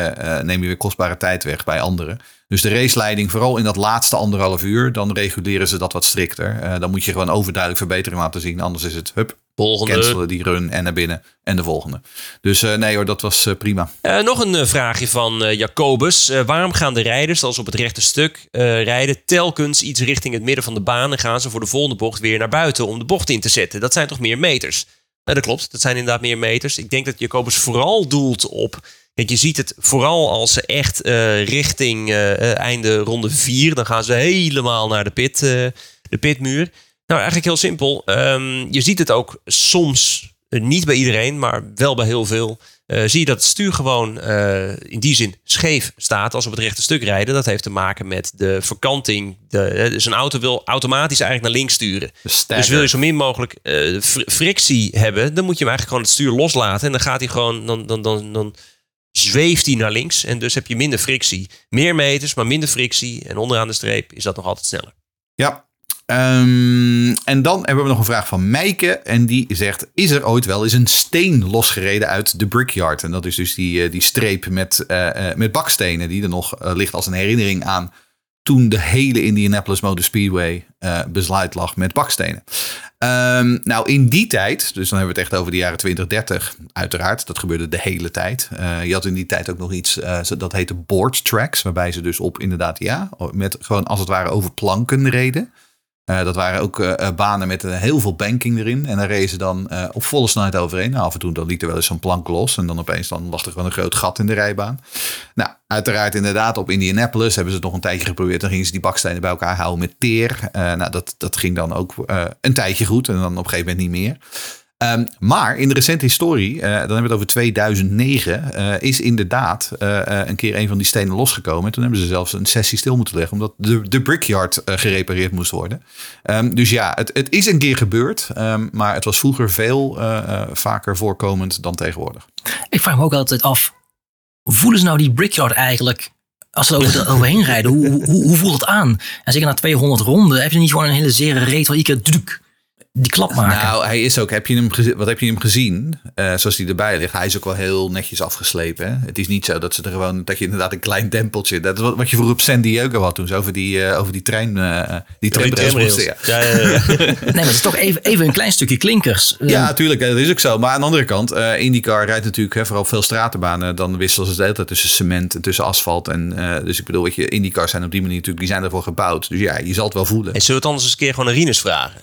neem je weer kostbare tijd weg bij anderen. Dus de raceleiding, vooral in dat laatste anderhalf uur, dan reguleren ze dat wat strikter. Dan moet je gewoon overduidelijk verbetering laten zien. Anders is het, hup, Volgende. cancelen die run en naar binnen en de volgende. Dus eh, nee hoor, dat was eh, prima. Eh, nog een vraagje van Jacobus. Waarom gaan de rijders, als op het rechte stuk rijden, telkens iets richting het midden van de baan en gaan ze voor de volgende bocht weer naar buiten om de bocht in te zetten? Dat zijn toch meer meters? Nou, dat klopt, dat zijn inderdaad meer meters. Ik denk dat Jacobus vooral doelt op. Kijk, je ziet het vooral als ze echt richting einde ronde 4, dan gaan ze helemaal naar de, pit, de pitmuur. Nou, eigenlijk heel simpel. Ehm, je ziet het ook soms, eh, niet bij iedereen, maar wel bij heel veel. eh, zie je dat het stuur gewoon eh, in die zin scheef staat als we op het rechte stuk rijden. Dat heeft te maken met de verkanting. De, dus een auto wil automatisch eigenlijk naar links sturen. Dus wil je zo min mogelijk fr- frictie hebben, dan moet je hem eigenlijk gewoon het stuur loslaten. En dan gaat hij gewoon, dan, dan, dan, dan zweeft hij naar links. En dus heb je minder frictie. Meer meters, maar minder frictie. En onderaan de streep is dat nog altijd sneller. Ja. Ehm, en dan hebben we nog een vraag van Meike. En die zegt: Is er ooit wel eens een steen losgereden uit de Brickyard? En dat is dus die, eh, die streep met, eh, eh, met bakstenen, die er nog ligt als een herinnering aan toen de hele Indianapolis Motor Speedway eh bezaaid lag met bakstenen. Ehm, nou, in die tijd, dus dan hebben we het echt over de jaren 20, 30, uiteraard. Dat gebeurde de hele tijd. Je had in die tijd ook nog iets, dat heette board tracks, waarbij ze dus op inderdaad, ja, met gewoon als het ware over planken reden. Eh, dat waren ook eh, eh, banen met heel veel banking erin. En daar ze dan op volle snelheid overheen. Nou, af en toe dan liet er wel eens zo'n plank los. En dan opeens dan lag er gewoon een groot gat in de rijbaan. Nou, uiteraard inderdaad op Indianapolis hebben ze nog een tijdje geprobeerd. Dan gingen ze die bakstenen bij elkaar houden met teer. Nou, dat, dat ging dan ook een tijdje goed. En dan op een gegeven moment niet meer. Ehm, maar in de recente historie, eh, dan hebben we het over 2009, eh, is inderdaad eh, een keer een van die stenen losgekomen. En toen hebben ze zelfs een sessie stil moeten leggen, omdat de, de brickyard gerepareerd moest worden. Ehm, dus ja, het, het is een keer gebeurd, ehm, maar het was vroeger veel vaker voorkomend dan tegenwoordig. Ik vraag me ook altijd af, voelen ze nou die Brickyard eigenlijk als ze er over, er [LAUGHS] overheen rijden? Hoe, hoe, hoe voelt het aan? En zeker na 200 ronden, heb je niet gewoon een hele zere reet druk die klap maken? Nou, hij is ook, heb je hem gezi- wat heb je hem gezien? Eh, zoals hij erbij ligt. Hij is ook wel heel netjes afgeslepen. Hè? Het is niet zo dat ze er gewoon, dat je inderdaad een klein dempeltje. Dat is wat, wat je vroeger op San Diego had toen. Zo over die, eh, over die trein, eh die tramrails moesten. Ja. Ja, ja, ja. [LAUGHS] Nee, maar het is toch even, even een klein stukje klinkers. Ja, natuurlijk, dat is ook zo. Maar aan de andere kant, eh IndyCar rijdt natuurlijk hè, vooral op veel stratenbanen. Dan wisselen ze de hele tijd tussen cement en tussen asfalt. En, eh, dus ik bedoel, weet je, IndyCars zijn op die manier natuurlijk, die zijn ervoor gebouwd. Dus ja, je zal het wel voelen. En zullen we het anders eens een keer gewoon aan Rinus vragen?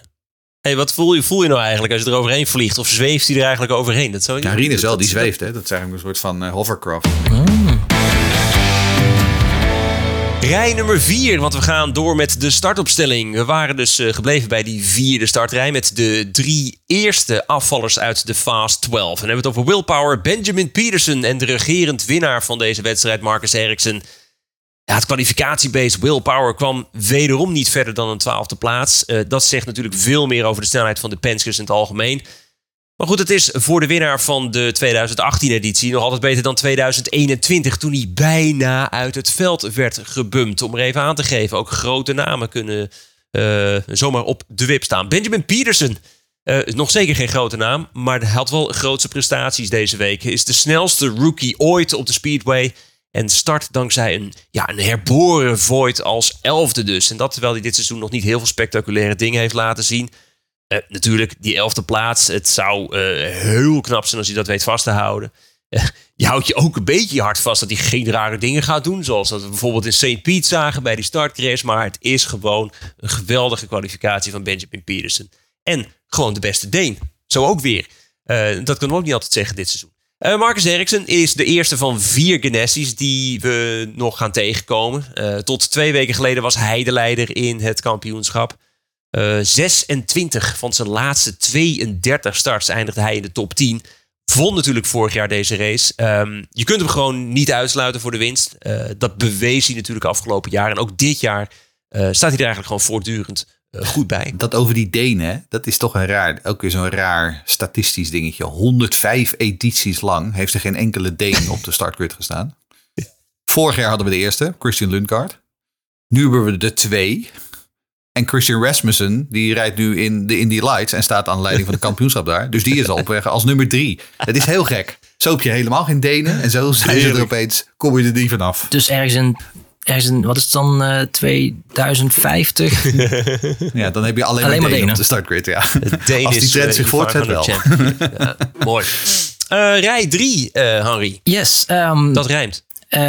Hey, wat voel je, voel je nou eigenlijk als je er overheen vliegt? Of zweeft hij er eigenlijk overheen? Dat zou Ja, Rien is wel, die zweeft. Hè? Dat is eigenlijk een soort van eh, hovercraft. Rij nummer 4, want we gaan door met de startopstelling. We waren dus eh, gebleven bij die vierde startrij met de drie eerste afvallers uit de Fast 12. En dan hebben we het over Willpower, Benjamin Peterson en de regerend winnaar van deze wedstrijd, Marcus Ericsson. Ja, het kwalificatiebeest Willpower kwam wederom niet verder dan een twaalfde plaats. Eh, dat zegt natuurlijk veel meer over de snelheid van de Penskers in het algemeen. Maar goed, het is voor de winnaar van de 2018-editie nog altijd beter dan 2021, toen hij bijna uit het veld werd gebumpt. Om er even aan te geven, ook grote namen kunnen eh, zomaar op de wip staan. Benjamin Peterson, eh, nog zeker geen grote naam, maar had wel grootste prestaties deze week. Is de snelste rookie ooit op de Speedway. En start dankzij een, ja, een herboren Void als elfde dus. En dat terwijl hij dit seizoen nog niet heel veel spectaculaire dingen heeft laten zien. Eh, natuurlijk, die elfde plaats. Het zou eh, heel knap zijn als hij dat weet vast te houden. Eh, je houdt je ook een beetje je hart vast dat hij geen rare dingen gaat doen. Zoals dat we bijvoorbeeld in St. Pete zagen bij die startcrash. Maar het is gewoon een geweldige kwalificatie van Benjamin Peterson. En gewoon de beste Deen. Zo ook weer. Dat kunnen we ook niet altijd zeggen dit seizoen. Eh, Marcus Ericsson is de eerste van vier Genessies die we nog gaan tegenkomen. Eh, tot twee weken geleden was hij de leider in het kampioenschap. Eh, 26 van zijn laatste 32 starts eindigde hij in de top 10. Vond natuurlijk vorig jaar deze race. Ehm, je kunt hem gewoon niet uitsluiten voor de winst. Eh, dat bewees hij natuurlijk afgelopen jaar. En ook dit jaar eh, staat hij er eigenlijk gewoon voortdurend eh, goed bij. Dat over die Denen, hè, dat is toch een raar, ook weer zo'n raar statistisch dingetje. 105 edities lang heeft er geen enkele Deen op de startgrid gestaan. Vorig jaar hadden we de eerste, Christian Lundgaard. Nu hebben we de twee. En Christian Rasmussen, die rijdt nu in de Indy Lights en staat aan de leiding van de kampioenschap daar. Dus die is al op weg als nummer drie. Het is heel gek. Zo heb je helemaal geen Denen en zo zijn ze er opeens, kom je er niet vanaf. Dus ergens ergens in, wat is het dan, eh 2050? [LAUGHS] Ja, dan heb je alleen, Alleen maar Denen op de startgrid, ja. Deen Als die is, trend eh, zich voortzet wel. 500 champion. [LAUGHS] Ja, mooi. Eh, rij 3, Henry. Yes. ehm, Dat rijmt. Eh,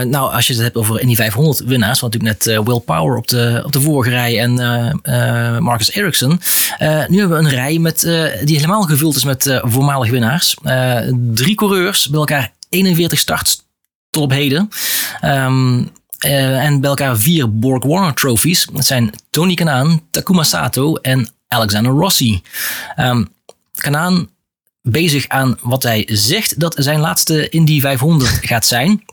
nou, als je het hebt over Indy 500 winnaars, want natuurlijk net eh, Will Power op de, op de vorige rij en eh, eh, Marcus Ericsson. Eh, nu hebben we een rij met, eh, die helemaal gevuld is met eh, voormalig winnaars. Eh, drie coureurs, bij elkaar 41 starts tot op heden. Ehm, eh, en bij elkaar vier Borg Warner trophies. Dat zijn Tony Kanaan, Takuma Sato en Alexander Rossi. Ehm Kanaan bezig aan wat hij zegt dat zijn laatste Indy 500 [LAUGHS] gaat zijn.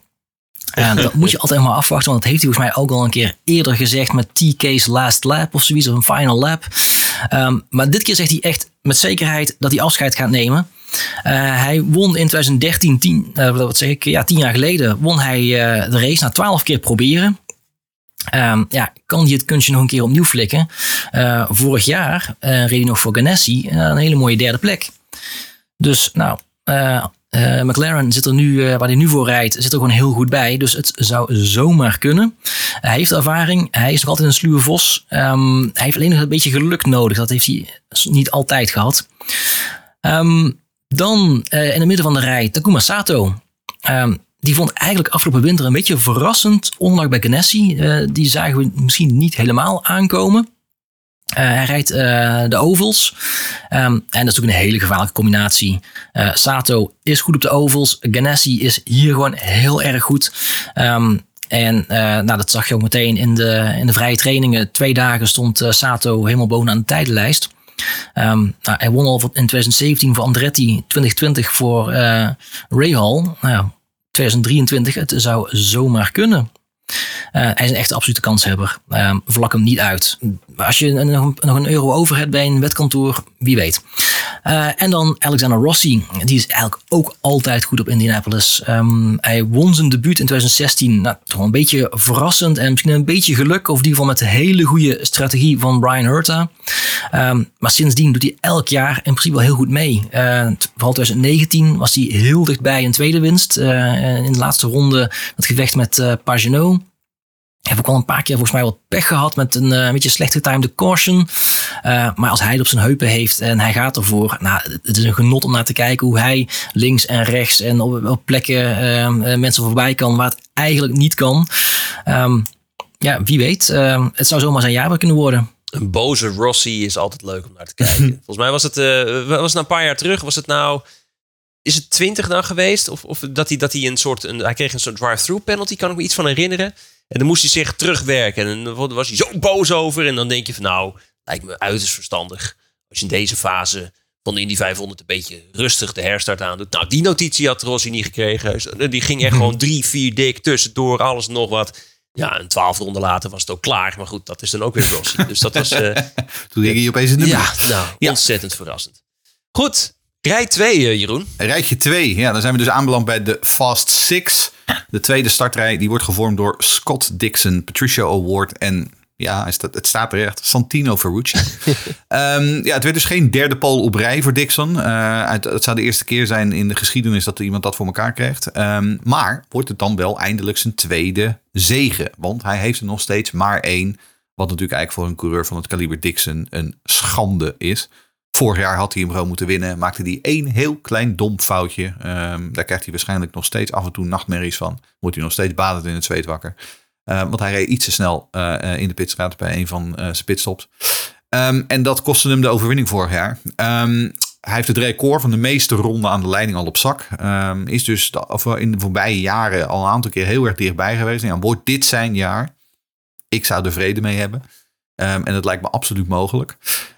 En dat moet je altijd maar afwachten, want dat heeft hij volgens mij ook al een keer eerder gezegd met TK's last lap of zoiets, of een final lap. Ehm, maar dit keer zegt hij echt met zekerheid dat hij afscheid gaat nemen. Eh, hij won in 2013, tien, eh, wat zeg ik, ja, tien jaar geleden, won hij eh, de race na twaalf keer proberen. Ehm, ja, kan hij het kunstje nog een keer opnieuw flikken? Vorig jaar eh, reed hij nog voor Ganassi, een hele mooie derde plek. Dus nou, McLaren zit er nu, waar hij nu voor rijdt, zit er gewoon heel goed bij. Dus het zou zomaar kunnen. Hij heeft ervaring. Hij is nog altijd een sluwe vos. Ehm, hij heeft alleen nog een beetje geluk nodig. Dat heeft hij niet altijd gehad. Ehm, dan eh, in het midden van de rij Takuma Sato. Ehm, die vond eigenlijk afgelopen winter een beetje verrassend ondanks bij Ganassi. Eh, die zagen we misschien niet helemaal aankomen. Eh, hij rijdt de ovals. Ehm, en dat is natuurlijk een hele gevaarlijke combinatie. Sato is goed op de ovals. Ganassi is hier gewoon heel erg goed. Ehm, en nou, dat zag je ook meteen in de, in de vrije trainingen. Twee dagen stond Sato helemaal bovenaan de tijdenlijst. Ehm, nou, hij won al in 2017 voor Andretti, 2020 voor Rahal. Nou, ja, 2023, het zou zomaar kunnen. Eh, hij is een echte absolute kanshebber. Um, vlak hem niet uit. Als je nog een, nog een euro over hebt bij een wetkantoor, wie weet. Eh, en dan Alexander Rossi. Die is eigenlijk ook altijd goed op Indianapolis. Ehm, hij won zijn debuut in 2016. Nou, toch een beetje verrassend en misschien een beetje geluk. Of in ieder geval met de hele goede strategie van Brian Herta. Ehm, maar sindsdien doet hij elk jaar in principe wel heel goed mee. Eh, vooral 2019 was hij heel dichtbij een tweede winst. Eh, in de laatste ronde het gevecht met Pagenaud. Heb ook al een paar keer volgens mij wat pech gehad met een eh, beetje slecht getimede caution. Eh, maar als hij het op zijn heupen heeft en hij gaat ervoor. Nou, het is een genot om naar te kijken hoe hij links en rechts en op, op plekken ehm, eh, mensen voorbij kan waar het eigenlijk niet kan. Ehm, ja, wie weet. Ehm, het zou zomaar zijn jaar kunnen worden. Een boze Rossi is altijd leuk om naar te kijken. [LAUGHS] Volgens mij was het, was het nou een paar jaar terug. Was het nou... Is het 20 dan geweest? Of, of dat, hij, dat hij een soort... Een, hij kreeg een soort drive-through penalty, kan ik me iets van herinneren. En dan moest hij zich terugwerken. En dan was hij zo boos over. En dan denk je van nou, lijkt me uiterst verstandig. Als je in deze fase van de Indy 500 een beetje rustig de herstart aandoet. Nou, die notitie had Rossi niet gekregen. Die ging echt [LAUGHS] gewoon drie, vier dik tussendoor, alles nog wat. Ja, een twaalf ronden later was het ook klaar. Maar goed, dat is dan ook weer Rossi. Dus dat was... eh, [LAUGHS] Toen ging hij opeens in de ja, nou, Ja. ontzettend verrassend. Goed, rij 2, Jeroen. Rijtje 2. Ja, dan zijn we dus aanbeland bij de Fast Six. De tweede startrij die wordt gevormd door Scott Dixon, Patricia Award en ja, het staat er echt. Santino Ferrucci. [LAUGHS] Ehm, ja, het werd dus geen derde pole op rij voor Dixon. Eh, het, het zou de eerste keer zijn in de geschiedenis dat iemand dat voor elkaar krijgt. Ehm, maar wordt het dan wel eindelijk zijn tweede zegen? Want hij heeft er nog steeds maar één. Wat natuurlijk eigenlijk voor een coureur van het kaliber Dixon een schande is. Vorig jaar had hij hem gewoon moeten winnen. Maakte hij één heel klein dom foutje. Ehm, daar krijgt hij waarschijnlijk nog steeds af en toe nachtmerries van. Wordt hij nog steeds badend in het zweet wakker. Ehm, want hij reed iets te snel eh, eh, in de pitstraat bij een van eh, zijn pitstops. Ehm, en dat kostte hem de overwinning vorig jaar. Hij heeft het record van de meeste ronden aan de leiding al op zak. Is dus of in de voorbije jaren al een aantal keer heel erg dichtbij geweest. En ja, wordt dit zijn jaar? Ik zou er vrede mee hebben. En dat lijkt me absoluut mogelijk.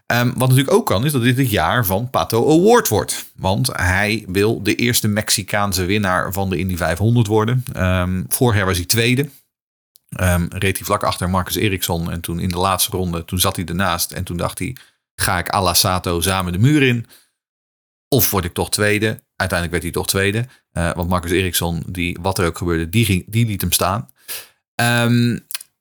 Ehm, wat natuurlijk ook kan, is dat dit het jaar van Pato Award wordt. Want hij wil de eerste Mexicaanse winnaar van de Indy 500 worden. Ehm, vorig jaar was hij tweede. Ehm, reed hij vlak achter Marcus Ericsson. En toen in de laatste ronde, toen zat hij ernaast. En toen dacht hij, ga ik la Sato samen de muur in? Of word ik toch tweede? Uiteindelijk werd hij toch tweede. Eh, want Marcus Ericsson, die, wat er ook gebeurde, die, ging, die liet hem staan.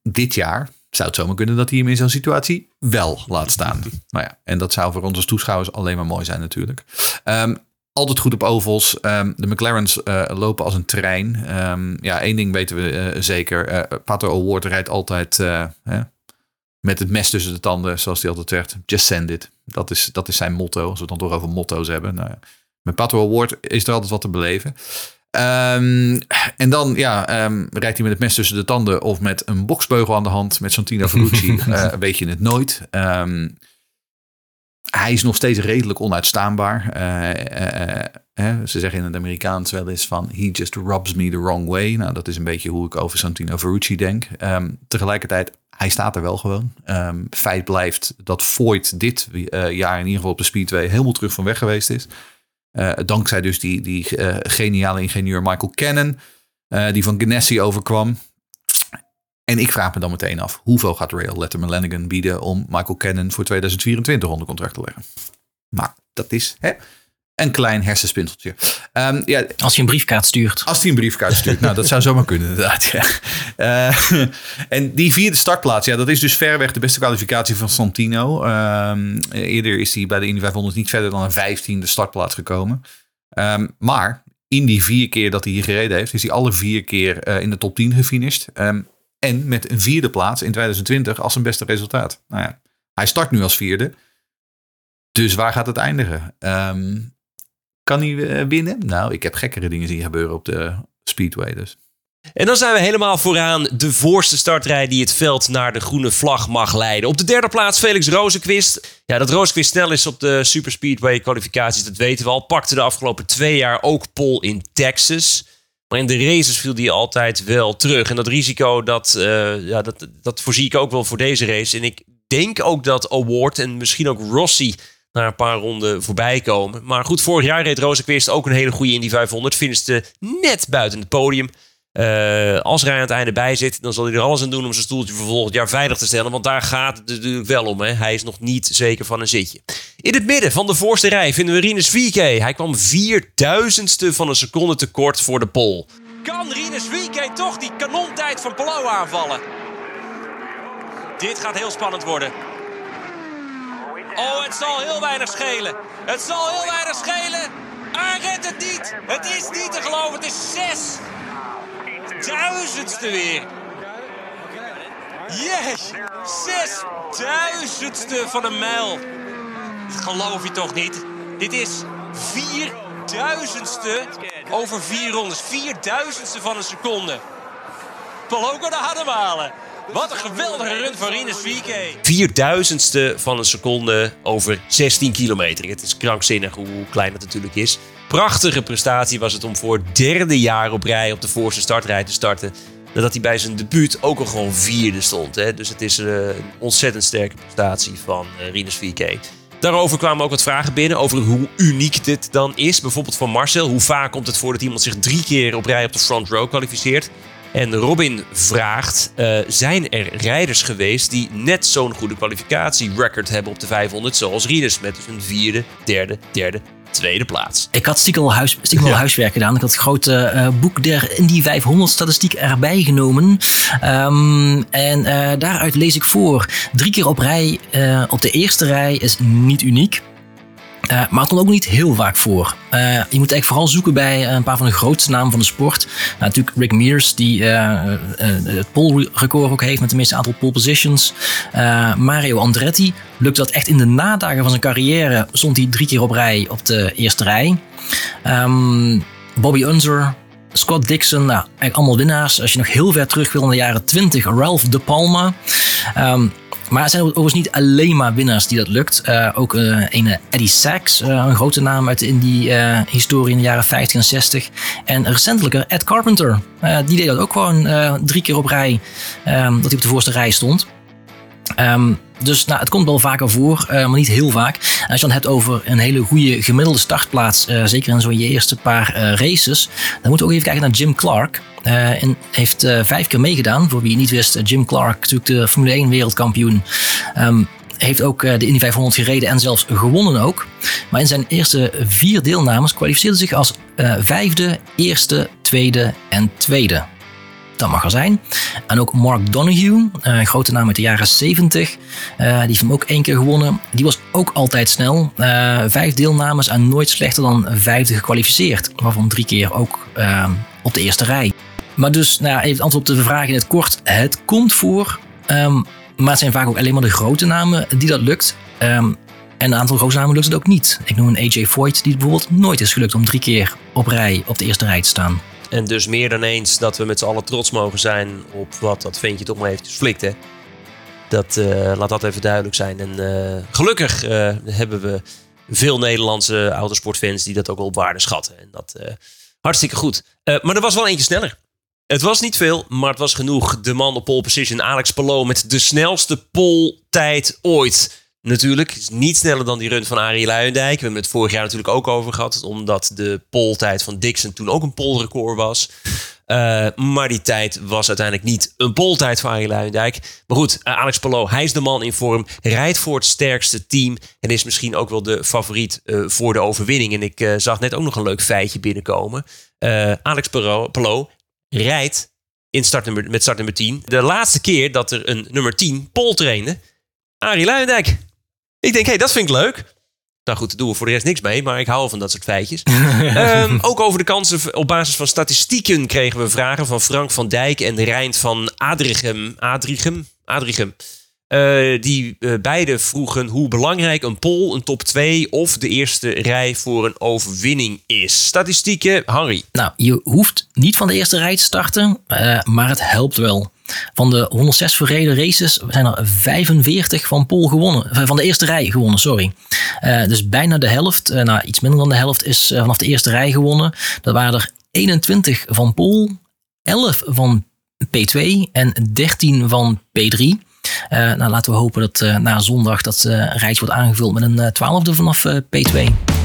Dit jaar zou het zomaar kunnen dat hij hem in zo'n situatie wel laat staan. [LAUGHS] Nou ja, en dat zou voor ons als toeschouwers alleen maar mooi zijn natuurlijk. Ehm, altijd goed op ovals. Ehm, de McLaren's eh, lopen als een trein. Ehm, ja, één ding weten we eh, zeker. Eh Pato Award rijdt altijd hè, met het mes tussen de tanden, zoals hij altijd zegt. Just send it. Dat is, dat is zijn motto, als we het dan toch over motto's hebben. Nou, ja. Met Pato Award is er altijd wat te beleven. Ehm, en dan ja, ehm, rijdt hij met het mes tussen de tanden of met een boksbeugel aan de hand met Santino Ferrucci. [LAUGHS] eh, weet je het nooit. Ehm, hij is nog steeds redelijk onuitstaanbaar. Eh, eh, ze zeggen in het Amerikaans wel eens van... he just rubs me the wrong way. Nou, dat is een beetje hoe ik over Santino Ferrucci denk. Tegelijkertijd, hij staat er wel gewoon. Feit blijft dat Voigt dit jaar in ieder geval op de Speedway... helemaal terug van weg geweest is. Eh, dankzij dus die, die eh, geniale ingenieur Michael Cannon... eh, die van Ganassi overkwam. En ik vraag me dan meteen af, hoeveel gaat Rail Letterman Lanigan bieden om Michael Cannon voor 2024 onder contract te leggen? Maar dat is hè, een klein hersenspinseltje. Ehm, ja, Als je een briefkaart stuurt. als hij een briefkaart stuurt. nou, dat zou zomaar kunnen inderdaad. Ja. Eh, en die vierde startplaats, ja, dat is dus verreweg de beste kwalificatie van Santino. Ehm, eerder is hij bij de Indy 500 niet verder dan een vijftiende startplaats gekomen. Ehm, maar in die vier keer dat hij hier gereden heeft, is hij alle vier keer eh, in de top 10 gefinished. En met een vierde plaats in 2020 als zijn beste resultaat. Nou ja, hij start nu als vierde. Dus waar gaat het eindigen? Ehm, kan hij eh, winnen? Nou, ik heb gekkere dingen zien gebeuren op de Speedway. Dus. En dan zijn we helemaal vooraan de voorste startrij die het veld naar de groene vlag mag leiden. Op de derde plaats Felix Rozenquist. Ja, dat Rozenquist snel is op de Super Speedway kwalificaties, dat weten we al. Pakte de afgelopen twee jaar ook pole in Texas. Maar in de races viel hij altijd wel terug. En dat risico, dat, eh, ja, dat, dat voorzie ik ook wel voor deze race. En ik denk ook dat Award en misschien ook Rossi naar een paar ronden voorbij komen. Maar goed, vorig jaar reed Rozenquist ook een hele goede Indy 500. Finishte net buiten het podium. Eh, als hij aan het einde bij zit, dan zal hij er alles aan doen om zijn stoeltje voor volgend jaar veilig te stellen. Want daar gaat het natuurlijk wel om. Hè. Hij is nog niet zeker van een zitje. In het midden van de voorste rij vinden we Rinus VK. Hij kwam vierduizendste van een seconde tekort voor de pole. Kan Rinus VK toch die kanontijd van Palou aanvallen? Dit gaat heel spannend worden. Oh, het zal heel weinig schelen. Het zal heel weinig schelen. Hij het niet. Het is niet te geloven. Het is zes. Duizendste weer. Yes. Zes duizendste van een mijl. Geloof je toch niet? Dit is vierduizendste over vier rondes. Vierduizendste van een seconde. Kan de ademhalen. Wat een geweldige run van Rinus VK. Vierduizendste van een seconde over 16 kilometer. Het is krankzinnig hoe klein het natuurlijk is. Prachtige prestatie was het om voor het derde jaar op rij op de voorste startrij te starten. Nadat hij bij zijn debuut ook al gewoon vierde stond. Hè. Dus het is eh, een ontzettend sterke prestatie van uh, Rinus VK. Daarover kwamen ook wat vragen binnen over hoe uniek dit dan is. Bijvoorbeeld van Marcel. Hoe vaak komt het voor dat iemand zich drie keer op rij op de front row kwalificeert? En Robin vraagt: uh, zijn er rijders geweest die net zo'n goede kwalificatierecord hebben op de 500 zoals Rinus met dus een vierde, derde, derde, tweede plaats? Ik had stiekem al, huis, stiekem al Ja. huiswerk gedaan. Ik had het grote eh, boek der Indy 500 statistiek erbij genomen. Ehm, en eh, daaruit lees ik voor. Drie keer op rij eh, op de eerste rij is niet uniek. Eh, maar het komt ook niet heel vaak voor. Eh, je moet eigenlijk vooral zoeken bij een paar van de grootste namen van de sport. Nou, natuurlijk Rick Mears, die eh, eh, het pole record ook heeft met het meeste aantal pole positions. Eh, Mario Andretti lukt dat echt in de nadagen van zijn carrière. Stond hij drie keer op rij op de eerste rij. Ehm, Bobby Unser, Scott Dixon, nou, eigenlijk allemaal winnaars. Als je nog heel ver terug wil in de jaren 20, Ralph De Palma. Ehm, maar het zijn overigens niet alleen maar winnaars die dat lukt. Eh, ook eh een Eddie Sachs, eh, een grote naam uit de Indie-historie in de jaren 50 en 60. En recentelijker Ed Carpenter. Die deed dat ook gewoon drie keer op rij, ehm, dat hij op de voorste rij stond. Ehm, dus nou, het komt wel vaker voor, eh, maar niet heel vaak. Als je dan hebt over een hele goede gemiddelde startplaats, eh, zeker in zo'n je eerste paar eh, races, dan moeten we ook even kijken naar Jim Clark. En heeft vijf keer meegedaan. Voor wie het niet wist, Jim Clark, natuurlijk de Formule 1 wereldkampioen. Ehm, heeft ook de Indy 500 gereden en zelfs gewonnen ook. Maar in zijn eerste vier deelnames kwalificeerde zich als vijfde, eerste, tweede en tweede. Dat mag er zijn. En ook Mark Donoghue, eh, een grote naam uit de jaren 70. eh, die heeft hem ook één keer gewonnen. Die was ook altijd snel. Eh, vijf deelnames en nooit slechter dan vijfde gekwalificeerd. Waarvan drie keer ook eh, op de eerste rij. Maar dus, nou ja, even het antwoord op de vraag in het kort. Het komt voor, ehm, maar het zijn vaak ook alleen maar de grote namen die dat lukt. Ehm, en een aantal grote namen lukt het ook niet. Ik noem een AJ Foyt, die het bijvoorbeeld nooit is gelukt om drie keer op rij op de eerste rij te staan. En dus meer dan eens dat we met z'n allen trots mogen zijn op wat dat ventje toch maar eventjes hè. Dat, eh, laat dat even duidelijk zijn. En eh, gelukkig eh, hebben we veel Nederlandse autosportfans die dat ook wel op waarde schatten. En dat hartstikke goed. Maar er was wel eentje sneller. Het was niet veel, maar het was genoeg. De man op pole position, Alex Palou, met de snelste poltijd ooit. Natuurlijk, is niet sneller dan die run van Arie Luijendijk. We hebben het vorig jaar natuurlijk ook over gehad. Omdat de poltijd van Dixon toen ook een polrecord was. Uh, maar die tijd was uiteindelijk niet een poltijd van Arie Luijendijk. Maar goed, uh, Alex Palou, hij is de man in vorm. Rijdt voor het sterkste team. En is misschien ook wel de favoriet uh, voor de overwinning. En ik zag net ook nog een leuk feitje binnenkomen. Alex Palou, rijdt in startnummer, met startnummer 10. De laatste keer dat er een nummer 10 pol trainde. Arie Luijendijk. Ik denk, hé, hey, dat vind ik leuk. Nou goed, daar doen we voor de rest niks mee, maar ik hou van dat soort feitjes. um, [LAUGHS] ook over de kansen op basis van statistieken kregen we vragen van Frank van Dijk en Rijn van Adrichem. Adrichem? Adrichem. Eh, die eh, beide vroegen hoe belangrijk een pol, een top 2 of de eerste rij voor een overwinning is. Statistieken, Harry. Nou, je hoeft niet van de eerste rij te starten, eh, maar het helpt wel. Van de 106 verreden races zijn er 45 van Pol gewonnen. eh, Van de eerste rij gewonnen, sorry. Eh, dus bijna de helft, eh, nou iets minder dan de helft, is vanaf de eerste rij gewonnen. Dat waren er 21 van Pol, 11 van P2 en 13 van P3. Eh, nou, laten we hopen dat na zondag dat rijtje wordt aangevuld met een twaalfde vanaf eh, P2.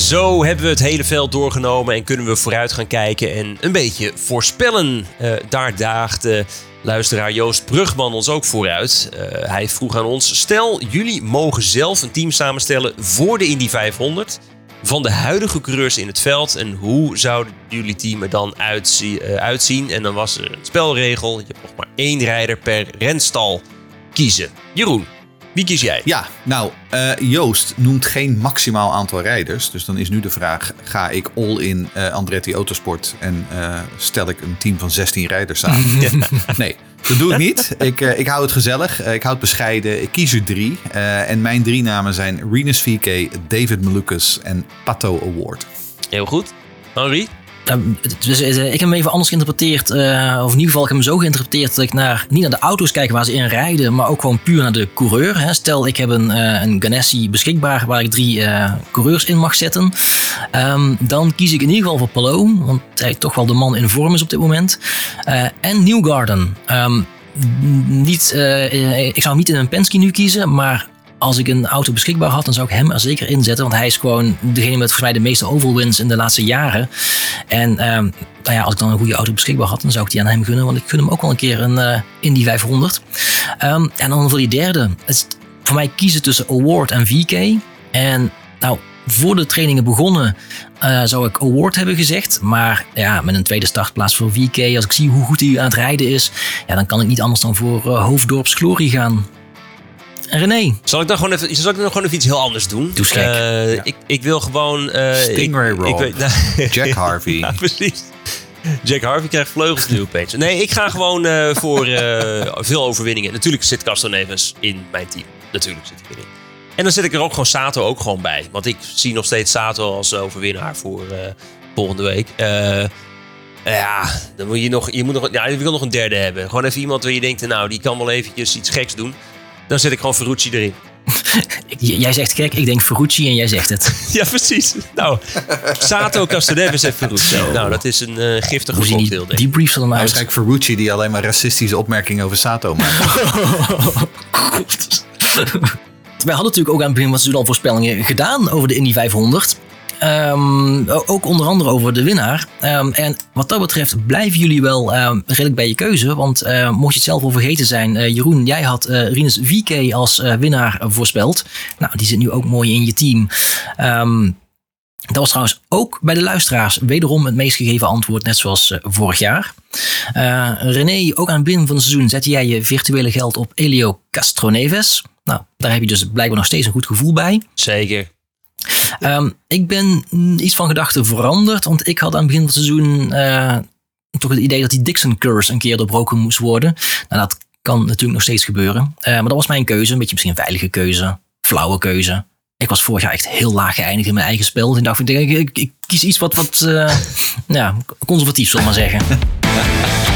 Zo hebben we het hele veld doorgenomen en kunnen we vooruit gaan kijken en een beetje voorspellen. Eh, daar daagde luisteraar Joost Brugman ons ook vooruit. Eh, hij vroeg aan ons: stel, jullie mogen zelf een team samenstellen voor de Indy 500 van de huidige coureurs in het veld. En hoe zouden jullie team er dan eh, uitzien? En dan was er een spelregel: je hebt nog maar één rijder per renstal kiezen. Jeroen, wie kies jij? Ja, nou, eh, Joost noemt geen maximaal aantal rijders. Dus dan is nu de vraag, ga ik all in eh, Andretti Autosport en eh, stel ik een team van 16 rijders samen? [LAUGHS] Nee, dat doe ik niet. Ik, ik hou het gezellig, ik hou het bescheiden. Ik kies er drie. En mijn drie namen zijn Renus VK, David Malukas en Pato Award. Heel goed. Henri? Dus, ik heb hem even anders geïnterpreteerd. eh, of in ieder geval, ik heb hem zo geïnterpreteerd dat ik naar, niet naar de auto's kijk waar ze in rijden, maar ook gewoon puur naar de coureur. Hè. Stel, ik heb een, eh, een Ganassi beschikbaar waar ik drie eh, coureurs in mag zetten. Ehm, dan kies ik in ieder geval voor Palou, want hij toch wel de man in vorm is op dit moment. En Newgarden. Ehm, niet, ik zou hem niet in een Penske nu kiezen, maar als ik een auto beschikbaar had, dan zou ik hem er zeker in zetten. Want hij is gewoon degene met volgens mij de meeste overwins in de laatste jaren. En ehm, nou ja, als ik dan een goede auto beschikbaar had, dan zou ik die aan hem gunnen. Want ik gun hem ook wel een keer een eh Indy 500. Ehm, en dan voor die derde. Is voor mij kiezen tussen Award en VK. En nou, voor de trainingen begonnen eh, zou ik Award hebben gezegd. Maar ja, met een tweede startplaats voor VK. Als ik zie hoe goed hij aan het rijden is. Ja, dan kan ik niet anders dan voor eh, Hoofddorps Glory gaan. En René, Zal ik dan gewoon even, zal ik dan gewoon even iets heel anders doen? Doe. Eh, ik, ik wil gewoon... eh, Stingray ik, Roll. Ik weet, nou, [LAUGHS] Jack Harvey. ja, precies. Jack Harvey krijgt vleugels nu opeens. Nee, ik ga gewoon eh, voor eh, veel overwinningen. Natuurlijk zit Castor Nevens in mijn team. Natuurlijk zit hij erin. En dan zet ik er ook gewoon Sato ook gewoon bij. Want ik zie nog steeds Sato als overwinnaar voor eh, volgende week. Eh, ja, dan moet je nog, je moet nog, ja, je wil nog een derde hebben. Gewoon even iemand waar je denkt, nou, die kan wel eventjes iets geks doen. Dan zet ik gewoon Ferrucci erin. [LAUGHS] jij zegt gek, ik denk Ferrucci en jij zegt het. [LAUGHS] Ja, precies. Nou, Sato, Castaneves en Ferrucci. Nou, dat is een eh, giftige Hoe zien cocktail, die debriefs er dan uit? Waarschijnlijk Ferrucci die alleen maar racistische opmerkingen over Sato maakt. [LAUGHS] Wij hadden natuurlijk ook aan het begin van het seizoen al voorspellingen gedaan over de Indy 500. Ehm, ook onder andere over de winnaar. Ehm, en wat dat betreft blijven jullie wel ehm, redelijk bij je keuze. Want eh, mocht je het zelf al vergeten zijn, eh, Jeroen, jij had eh Rinus VK als winnaar voorspeld. Nou, die zit nu ook mooi in je team. Dat was trouwens ook bij de luisteraars wederom het meest gegeven antwoord, net zoals vorig jaar. René, ook aan het begin van het seizoen zette jij je virtuele geld op Elio Castroneves. Nou, daar heb je dus blijkbaar nog steeds een goed gevoel bij. Zeker. Ehm, ik ben iets van gedachten veranderd, want ik had aan het begin van het seizoen eh, toch het idee dat die Dixon curse een keer doorbroken moest worden. Nou, dat kan natuurlijk nog steeds gebeuren. Eh, maar dat was mijn keuze, een beetje misschien een veilige keuze, flauwe keuze. Ik was vorig jaar echt heel laag geëindigd in mijn eigen spel. Dus ik dacht, ik, ik, ik, kies iets wat, wat eh, [LAUGHS] ja, conservatief, we maar zeggen. [LAUGHS]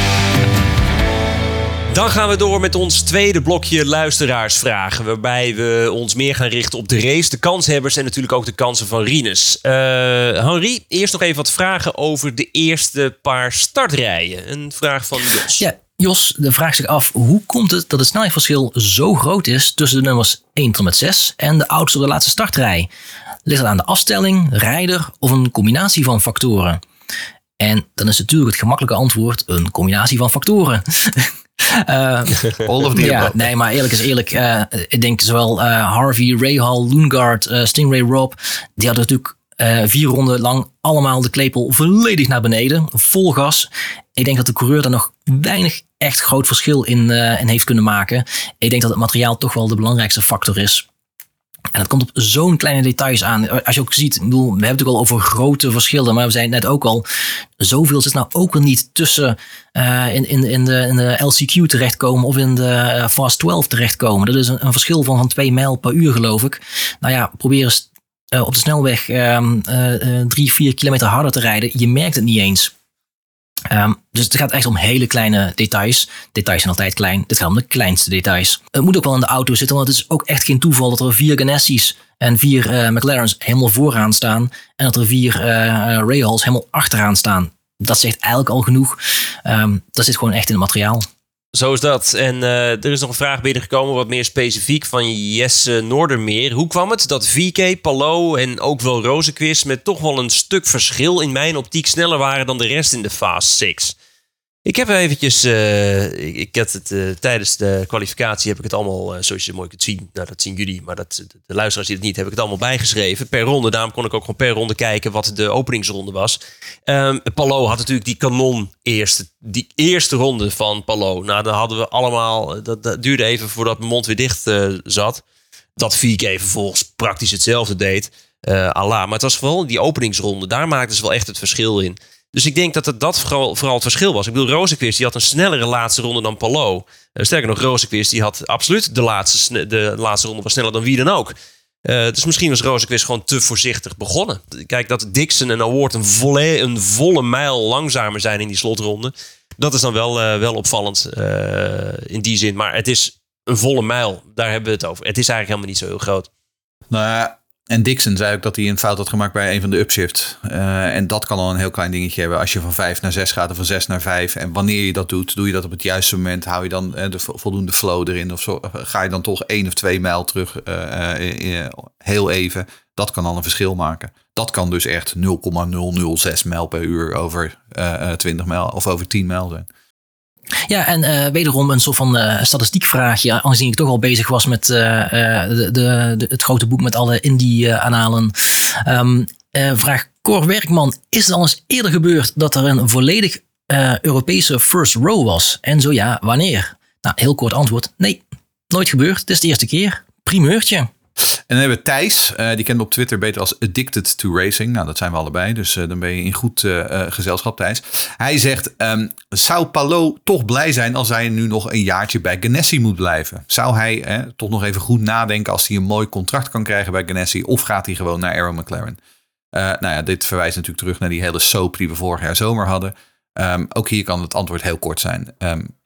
Dan gaan we door met ons tweede blokje luisteraarsvragen. Waarbij we ons meer gaan richten op de race, de kanshebbers en natuurlijk ook de kansen van Rinus. Eh Henri, eerst nog even wat vragen over de eerste paar startrijen. Een vraag van Jos. Ja, Jos de vraagt zich af, hoe komt het dat het snelheidsverschil zo groot is tussen de nummers 1 tot en met 6 en de auto's op de laatste startrij? Ligt het aan de afstelling, rijder of een combinatie van factoren? En dan is natuurlijk het gemakkelijke antwoord een combinatie van factoren. [LAUGHS] Eh, [LAUGHS] All of the ja, above. nee, maar eerlijk is eerlijk. eh, ik denk zowel eh, Harvey, Rahal, Loengard, Stingray Rob. Die hadden natuurlijk vier ronden lang allemaal de klepel volledig naar beneden. Vol gas. Ik denk dat de coureur daar nog weinig echt groot verschil in, in heeft kunnen maken. Ik denk dat het materiaal toch wel de belangrijkste factor is. En dat komt op zo'n kleine details aan. Als je ook ziet, bedoel, we hebben het ook al over grote verschillen, maar we zijn net ook al, zoveel zit nou ook weer niet tussen uh, in, in, in, de, in de LCQ terechtkomen of in de uh, Fast 12 terechtkomen. Dat is een, verschil van, van 2 mijl per uur, geloof ik. Nou ja, probeer eens uh, op de snelweg um, 3, 4 kilometer harder te rijden. Je merkt het niet eens. Um, dus het gaat echt om hele kleine details. Details zijn altijd klein. Dit gaat om de kleinste details. Het moet ook wel in de auto zitten, want het is ook echt geen toeval dat er vier Ganassi's en vier uh, McLaren's helemaal vooraan staan. En dat er vier uh, Rahals helemaal achteraan staan. Dat zegt eigenlijk al genoeg. Um, dat zit gewoon echt in het materiaal. Zo is dat. En uh, er is nog een vraag binnengekomen, wat meer specifiek, van Jesse Noordermeer. Hoe kwam het dat VK, Palo en ook wel Rozenquist met toch wel een stuk verschil in mijn optiek sneller waren dan de rest in de Fast 6? Ik heb eventjes, uh, ik, had het uh, tijdens de kwalificatie heb ik het allemaal, uh, zoals je mooi kunt zien, nou dat zien jullie, maar dat, de luisteraars zien het niet, heb ik het allemaal bijgeschreven per ronde. Daarom kon ik ook gewoon per ronde kijken wat de openingsronde was. Um, Palo had natuurlijk die kanon eerste, die eerste ronde van Palo. Nou, dan hadden we allemaal, dat, dat duurde even voordat mijn mond weer dicht zat. Dat VK vervolgens praktisch hetzelfde deed, Allah. Maar het was vooral die openingsronde, daar maakten ze wel echt het verschil in. Dus ik denk dat het dat vooral, vooral het verschil was. Ik bedoel, Rozenquist die had een snellere laatste ronde dan Palo. Uh, sterker nog, Rozenquist die had absoluut de laatste, de laatste ronde was sneller dan wie dan ook. Uh, dus misschien was Rozenquist gewoon te voorzichtig begonnen. Kijk, dat Dixon en Award een volle, een volle mijl langzamer zijn in die slotronde. Dat is dan wel, uh, wel opvallend in die zin. Maar het is een volle mijl, daar hebben we het over. Het is eigenlijk helemaal niet zo heel groot. Nou ja, en Dixon zei ook dat hij een fout had gemaakt bij een van de upshifts. Uh, en dat kan al een heel klein dingetje hebben. Als je van 5 naar 6 gaat of van 6 naar 5. En wanneer je dat doet, doe je dat op het juiste moment. Hou je dan uh, de voldoende flow erin. Of zo, ga je dan toch één of twee mijl terug heel even. Dat kan al een verschil maken. Dat kan dus echt 0,006 mijl per uur over 20 mijl of over 10 mijl zijn. Ja, en uh, wederom een soort van uh, statistiekvraagje. Aangezien ik toch al bezig was met uh, de, het grote boek met alle Indie-analen. Um, vraag Cor Werkman, is het al eens eerder gebeurd dat er een volledig Europese first row was? En zo ja, wanneer? Nou, heel kort antwoord. Nee, nooit gebeurd. Het is de eerste keer. Primeurtje. Dan hebben we Thijs, uh, die kennen we op Twitter beter als Addicted to Racing. Nou, dat zijn we allebei, dus uh, dan ben je in goed uh, gezelschap, Thijs. Hij zegt, um, zou Palo toch blij zijn als hij nu nog een jaartje bij Ganassi moet blijven? Zou hij toch nog even goed nadenken als hij een mooi contract kan krijgen bij Ganassi? Of gaat hij gewoon naar Aero McLaren? nou ja, dit verwijst natuurlijk terug naar die hele soap die we vorig jaar zomer hadden. Um, ook hier kan het antwoord heel kort zijn. Um,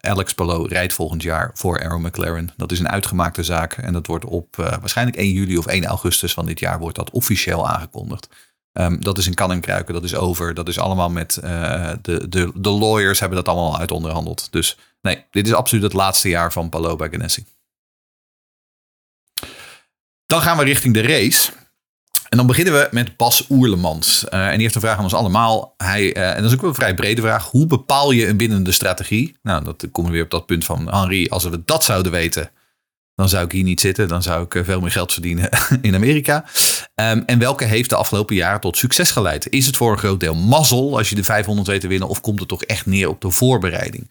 Alex Palou rijdt volgend jaar voor Aero McLaren. Dat is een uitgemaakte zaak en dat wordt op uh, waarschijnlijk 1 juli of 1 augustus van dit jaar wordt dat officieel aangekondigd. Um, dat is in kan en kruiken, dat is over. Dat is allemaal met uh, de, de, de lawyers hebben dat allemaal uit onderhandeld. Dus nee, dit is absoluut het laatste jaar van Palou bij Ganassi. Dan gaan we richting de race. En dan beginnen we met Bas Oerlemans. Uh, en die heeft een vraag aan ons allemaal. Hij, uh, en dat is ook wel een vrij brede vraag. Hoe bepaal je een binnende strategie? Nou, dat komen we weer op dat punt van Henri. Als we dat zouden weten, dan zou ik hier niet zitten. Dan zou ik uh, veel meer geld verdienen [LAUGHS] in Amerika. Um, en welke heeft de afgelopen jaren tot succes geleid? Is het voor een groot deel mazzel als je de 500 weet te winnen? Of komt het toch echt neer op de voorbereiding?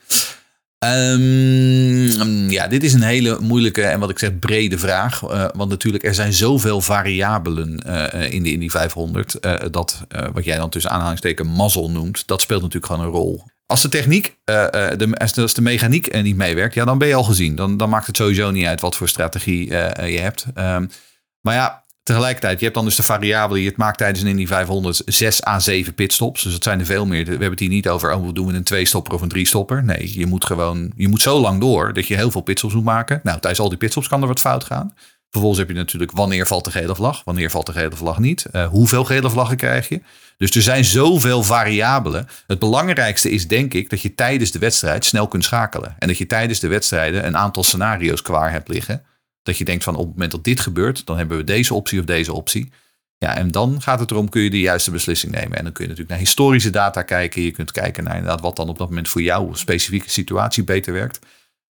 Um, ja, dit is een hele moeilijke en wat ik zeg brede vraag. Uh, want natuurlijk, er zijn zoveel variabelen uh, in, de, in die 500. Uh, dat wat jij dan tussen aanhalingsteken mazzel noemt, dat speelt natuurlijk gewoon een rol. Als de techniek, de, als de mechaniek niet meewerkt, ja, dan ben je al gezien. Dan, dan maakt het sowieso niet uit wat voor strategie je hebt. Um, maar ja, Tegelijkertijd, je hebt dan dus de variabele, je het maakt tijdens een Indy 500 6 à 7 pitstops. Dus dat zijn er veel meer. We hebben het hier niet over, oh, we doen een twee-stopper of een drie-stopper. Nee, je moet gewoon, je moet zo lang door dat je heel veel pitstops moet maken. Nou, tijdens al die pitstops kan er wat fout gaan. Vervolgens heb je natuurlijk wanneer valt de gele vlag, wanneer valt de gele vlag niet. Uh, hoeveel gele vlaggen krijg je? Dus er zijn zoveel variabelen. Het belangrijkste is denk ik dat je tijdens de wedstrijd snel kunt schakelen. En dat je tijdens de wedstrijden een aantal scenario's klaar hebt liggen. Dat je denkt van op het moment dat dit gebeurt, dan hebben we deze optie of deze optie. Ja, en dan gaat het erom, kun je de juiste beslissing nemen. En dan kun je natuurlijk naar historische data kijken. Je kunt kijken naar inderdaad wat dan op dat moment voor jouw specifieke situatie beter werkt.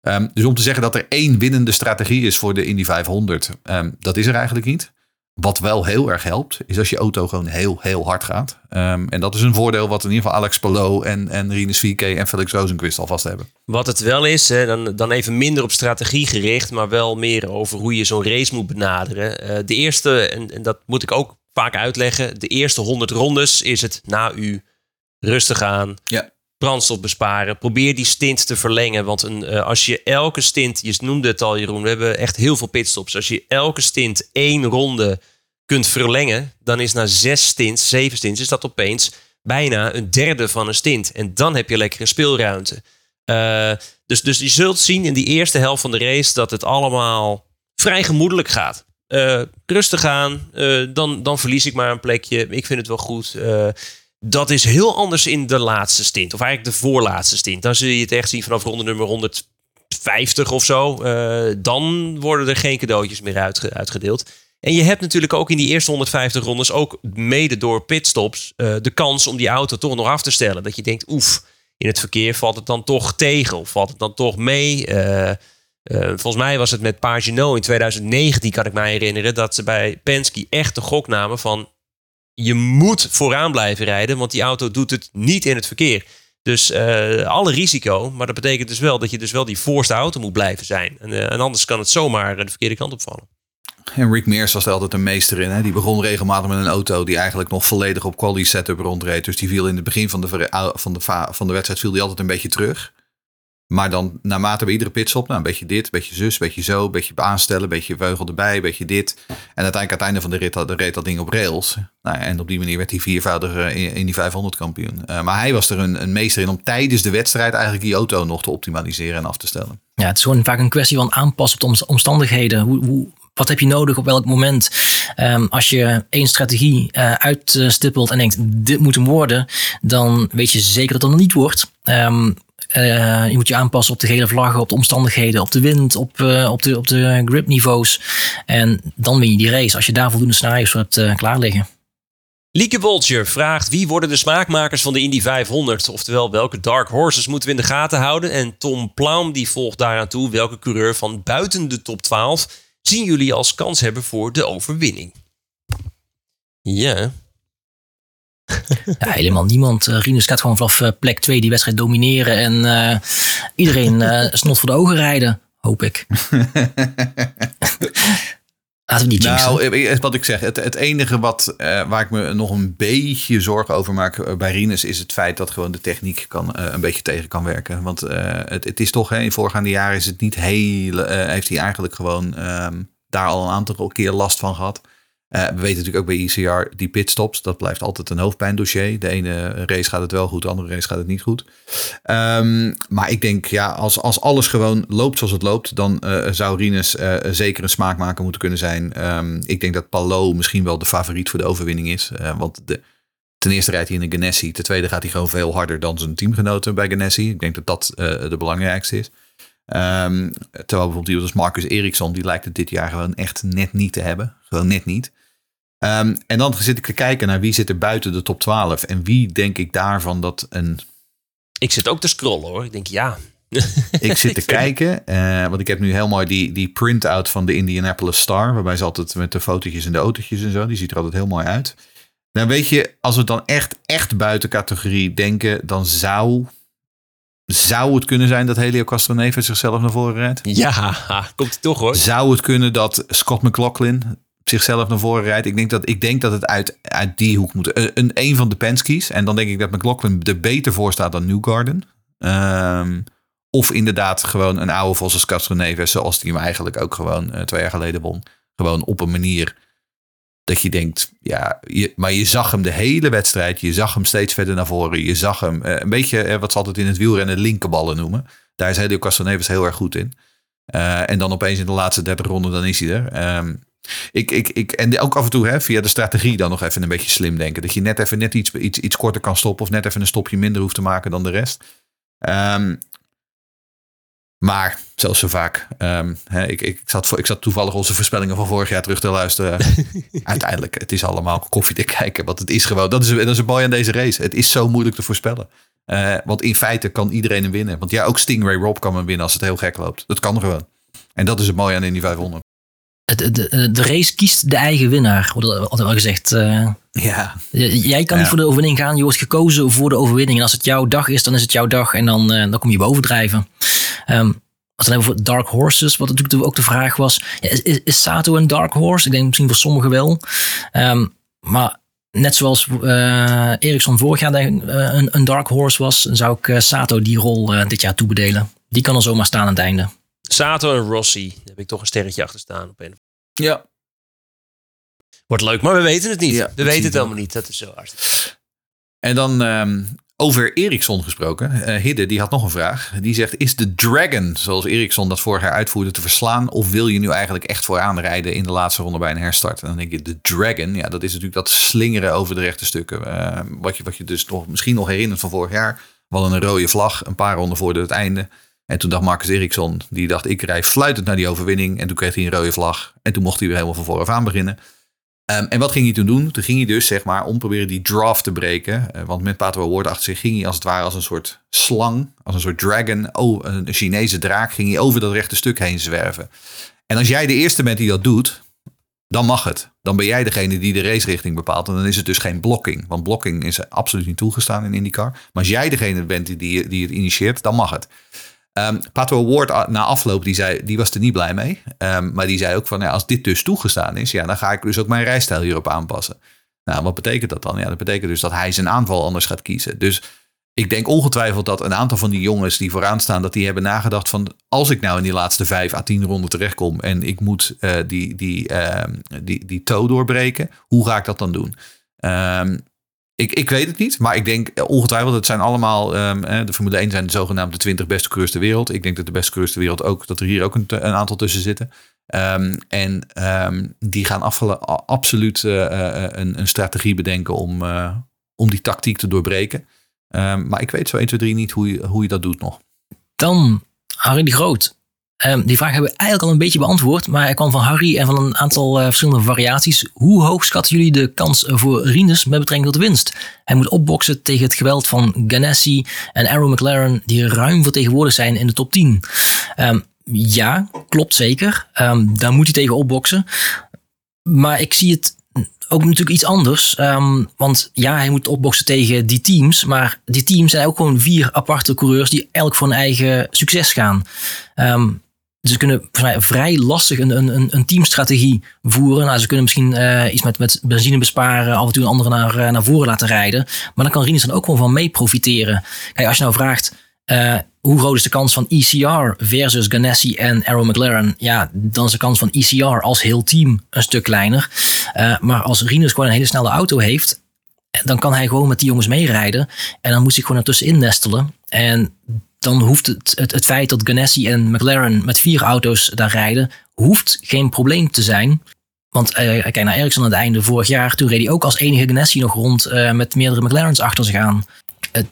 Um, dus om te zeggen dat er één winnende strategie is voor de Indy 500, um, dat is er eigenlijk niet. Wat wel heel erg helpt, is als je auto gewoon heel, heel hard gaat. Ehm, en dat is een voordeel wat in ieder geval Alex Palou en, en Rinus VK en Felix Rosenquist alvast hebben. Wat het wel is, hè, dan, dan even minder op strategie gericht, maar wel meer over hoe je zo'n race moet benaderen. Eh, de eerste, en, en dat moet ik ook vaak uitleggen, de eerste 100 rondes is het na u rustig aan, Ja. Brandstof besparen. Probeer die stint te verlengen. Want een, eh, als je elke stint, je noemde het al Jeroen, we hebben echt heel veel pitstops. Als je elke stint één ronde kunt verlengen, dan is na zes stints, zeven stints, is dat opeens bijna een derde van een stint. En dan heb je lekkere speelruimte. Eh, dus, dus je zult zien in die eerste helft van de race dat het allemaal vrij gemoedelijk gaat. Eh, rustig aan, dan, dan verlies ik maar een plekje. Ik vind het wel goed. Dat is heel anders in de laatste stint. Of eigenlijk de voorlaatste stint. Dan zul je het echt zien vanaf ronde nummer 150 of zo. Eh, dan worden er geen cadeautjes meer uitge- uitgedeeld. En je hebt natuurlijk ook in die eerste 150 rondes, ook mede door pitstops, eh, de kans om die auto toch nog af te stellen. Dat je denkt, oef, in het verkeer valt het dan toch tegen of valt het dan toch mee. Eh, volgens mij was het met Pagino in 2019, kan ik mij herinneren, dat ze bij Penske echt de gok namen van je moet vooraan blijven rijden, want die auto doet het niet in het verkeer. Dus eh, alle risico, maar dat betekent dus wel dat je dus wel die voorste auto moet blijven zijn. En, eh, anders kan het zomaar de verkeerde kant opvallen. En Rick Mears was er altijd een meester in. Hè? Die begon regelmatig met een auto die eigenlijk nog volledig op quality setup rondreed. Dus die viel in het begin van de, van de, va- van de wedstrijd viel die altijd een beetje terug. Maar dan naarmate bij iedere pitstop, nou, een beetje dit, een beetje zus, een beetje zo, een beetje aanstellen, een beetje veugel erbij, een beetje dit. En uiteindelijk aan het einde van de rit had- reed dat ding op rails. Nou, en op die manier werd hij viervoudig eh, in, die 500 kampioen. Eh, maar hij was er een, een meester in om tijdens de wedstrijd eigenlijk die auto nog te optimaliseren en af te stellen. Ja, het is gewoon vaak een kwestie van aanpassen op de omst- omstandigheden. Hoe, hoe, wat heb je nodig op welk moment? Ehm, als je één strategie eh, uitstippelt en denkt, dit moet hem worden, dan weet je zeker dat het er niet wordt. Ehm, eh, je moet je aanpassen op de gele vlaggen, op de omstandigheden, op de wind, op, eh, op, de, op de gripniveaus. En dan win je die race als je daar voldoende scenario's voor hebt eh, klaar liggen. Lieke Boltje vraagt wie worden de smaakmakers van de Indy 500? Oftewel, welke dark horses moeten we in de gaten houden? En Tom Plaum die volgt daaraan toe welke coureur van buiten de top 12 zien jullie als kans hebben voor de overwinning? Ja, [LAUGHS] Ja, helemaal niemand. Uh, Rinus gaat gewoon vanaf eh, plek 2 die wedstrijd domineren. En eh, iedereen eh [LAUGHS] snot voor de ogen rijden, hoop ik. [LAUGHS] Laten we niet. Nou, eh, eh, wat ik zeg, het, het enige wat, eh, waar ik me nog een beetje zorgen over maak eh, bij Rinus is het feit dat gewoon de techniek kan, eh, een beetje tegen kan werken. Want eh, het, het is toch, hè, in voorgaande jaren is het niet heel, eh, heeft hij eigenlijk gewoon ehm, daar al een aantal keer last van gehad. Eh, we weten natuurlijk ook bij ECR, die pitstops, dat blijft altijd een hoofdpijndossier. De ene race gaat het wel goed, de andere race gaat het niet goed. Ehm, maar ik denk, ja, als, als alles gewoon loopt zoals het loopt, dan eh, zou Rinus eh, zeker een smaakmaker moeten kunnen zijn. Ehm, ik denk dat Palo misschien wel de favoriet voor de overwinning is. Want de, ten eerste rijdt hij in een Ganassi. Ten tweede gaat hij gewoon veel harder dan zijn teamgenoten bij Ganassi. Ik denk dat dat de belangrijkste is. Ehm, terwijl bijvoorbeeld iemand als Marcus Eriksson, die lijkt het dit jaar gewoon echt net niet te hebben. Gewoon net niet. Ehm, en dan zit ik te kijken naar wie zit er buiten de top 12. En wie denk ik daarvan dat een ik zit ook te scrollen hoor. Ik denk ja. [LAUGHS] ik zit te kijken, eh, want ik heb nu heel mooi die, die print-out van de Indianapolis Star. Waarbij ze altijd met de fotootjes en de autootjes en zo. Die ziet er altijd heel mooi uit. Nou weet je, als we dan echt, echt buiten categorie denken. Dan zou, zou het kunnen zijn dat Helio Castroneves zichzelf naar voren rijdt. Ja, [LAUGHS] komt toch hoor. Zou het kunnen dat Scott McLaughlin zichzelf naar voren rijdt? Ik denk dat, ik denk dat het uit, uit die hoek moet. Een, een, van de Penske's. En dan denk ik dat McLaughlin er beter voor staat dan Newgarden. Ehm, of inderdaad gewoon een oude Vos als Castro Neves. Zoals die hem eigenlijk ook gewoon eh, twee jaar geleden won. Gewoon op een manier dat je denkt, ja, je, maar je zag hem de hele wedstrijd. Je zag hem steeds verder naar voren. Je zag hem eh, een beetje eh, wat ze altijd in het wielrennen linkerballen noemen. Daar is Helio Castroneves heel erg goed in. En dan opeens in de laatste 30 ronden, dan is hij er. Ehm, ik, ik, ik, en ook af en toe hè, via de strategie dan nog even een beetje slim denken. Dat je net even net iets, iets, iets korter kan stoppen. Of net even een stopje minder hoeft te maken dan de rest. Ehm, maar, zoals zo vaak. ehm, hè, ik, ik, zat, ik zat toevallig onze voorspellingen van vorig jaar terug te luisteren. [LAUGHS] Uiteindelijk, het is allemaal koffiedik kijken. Want het is gewoon, dat is, dat is een mooi aan deze race. Het is zo moeilijk te voorspellen. Eh, want in feite kan iedereen hem winnen. Want ja, ook Stingray Rob kan hem winnen als het heel gek loopt. Dat kan gewoon. En dat is het mooie aan Indy 500. De, de, de race kiest de eigen winnaar, wordt altijd wel gezegd. Eh, Ja, jij kan Ja. niet voor de overwinning gaan, je wordt gekozen voor de overwinning. En als het jouw dag is, dan is het jouw dag en dan, eh, dan kom je bovendrijven. Ehm als we het hebben voor Dark Horses, wat natuurlijk ook de vraag was. ja, is, is, Sato een Dark Horse? Ik denk misschien voor sommigen wel. Ehm, maar net zoals eh Ericsson vorig jaar een, een Dark Horse was, dan zou ik Sato die rol dit jaar toebedelen. Die kan er zomaar staan aan het einde. Sato en Rossi. Daar heb ik toch een sterretje achter staan. Op een. ja. Wordt leuk, maar we weten het niet. Ja, we weten het helemaal niet. Dat is zo hartstikke. En dan ehm, over Ericsson gesproken. Eh, Hidde, die had nog een vraag. Die zegt, is de Dragon, zoals Ericsson dat vorig jaar uitvoerde, te verslaan? Of wil je nu eigenlijk echt vooraan rijden in de laatste ronde bij een herstart? En dan denk je, de Dragon, ja, dat is natuurlijk dat slingeren over de rechte stukken. Eh, wat, je, wat je dus nog, misschien nog herinnert van vorig jaar. We hadden een rode vlag, een paar ronden voor het einde. En toen dacht Marcus Ericsson, die dacht, ik rij fluitend naar die overwinning. En toen kreeg hij een rode vlag. En toen mocht hij weer helemaal van vooraf aan beginnen. Ehm, en wat ging hij toen doen? Toen ging hij dus, zeg maar, om proberen die draft te breken. Eh, want met Pato Award achter zich ging hij als het ware als een soort slang, als een soort dragon, oh, een Chinese draak, ging hij over dat rechte stuk heen zwerven. En als jij de eerste bent die dat doet, dan mag het. Dan ben jij degene die de racerichting bepaalt. En dan is het dus geen blokking. Want blokking is absoluut niet toegestaan in IndyCar. Maar als jij degene bent die, die het initieert, dan mag het. Ehm Pato Award a- na afloop, die, zei, die was er niet blij mee. Ehm, maar die zei ook van, ja, als dit dus toegestaan is, ja, dan ga ik dus ook mijn rijstijl hierop aanpassen. Nou, wat betekent dat dan? Ja, dat betekent dus dat hij zijn aanval anders gaat kiezen. Dus ik denk ongetwijfeld dat een aantal van die jongens die vooraan staan, dat die hebben nagedacht van, als ik nou in die laatste vijf à tien ronden terechtkom en ik moet eh, die, die, ehm, die, die toe doorbreken, hoe ga ik dat dan doen? Ehm, ik, ik weet het niet, maar ik denk eh, ongetwijfeld, het zijn allemaal, ehm, eh, de Formule 1 zijn de zogenaamde 20 beste coureurs ter wereld. Ik denk dat de beste coureurs ter wereld ook, dat er hier ook een, een aantal tussen zitten. Ehm, en ehm, die gaan afvela- a- absoluut eh, eh, een, een strategie bedenken om, eh, om die tactiek te doorbreken. Maar ik weet zo 1, 2, 3 niet hoe je, hoe je dat doet nog. Dan Harry de Groot. Ehm, die vraag hebben we eigenlijk al een beetje beantwoord, maar hij kwam van Harry en van een aantal eh, verschillende variaties. Hoe hoog schatten jullie de kans voor Rinus met betrekking tot winst? Hij moet opboksen tegen het geweld van Ganassi en Arrow McLaren, die ruim vertegenwoordigd zijn in de top 10. Ehm, ja, klopt zeker. Ehm, daar moet hij tegen opboksen. Maar ik zie het ook natuurlijk iets anders. Want ja, hij moet opboksen tegen die teams. Maar die teams zijn ook gewoon vier aparte coureurs die elk voor hun eigen succes gaan. Dus ze kunnen vrij lastig een, een, een- teamstrategie voeren. Nou, ze kunnen misschien eh, iets met, met benzine besparen, af en toe een andere naar, eh, naar voren laten rijden. Maar dan kan Rinus dan ook gewoon van mee profiteren. Kijk, als je nou vraagt, eh, hoe groot is de kans van ECR versus Ganassi en Arrow McLaren? Ja, dan is de kans van ECR als heel team een stuk kleiner. Maar als Rinus gewoon een hele snelle auto heeft, dan kan hij gewoon met die jongens meerijden. En dan moet hij gewoon ertussenin nestelen. En dan hoeft het, het, het feit dat Ganassi en McLaren met vier auto's daar rijden, hoeft geen probleem te zijn. Want eh, kijk naar Ericsson aan het einde vorig jaar, toen reed hij ook als enige Ganassi nog rond eh, met meerdere McLaren's achter zich aan.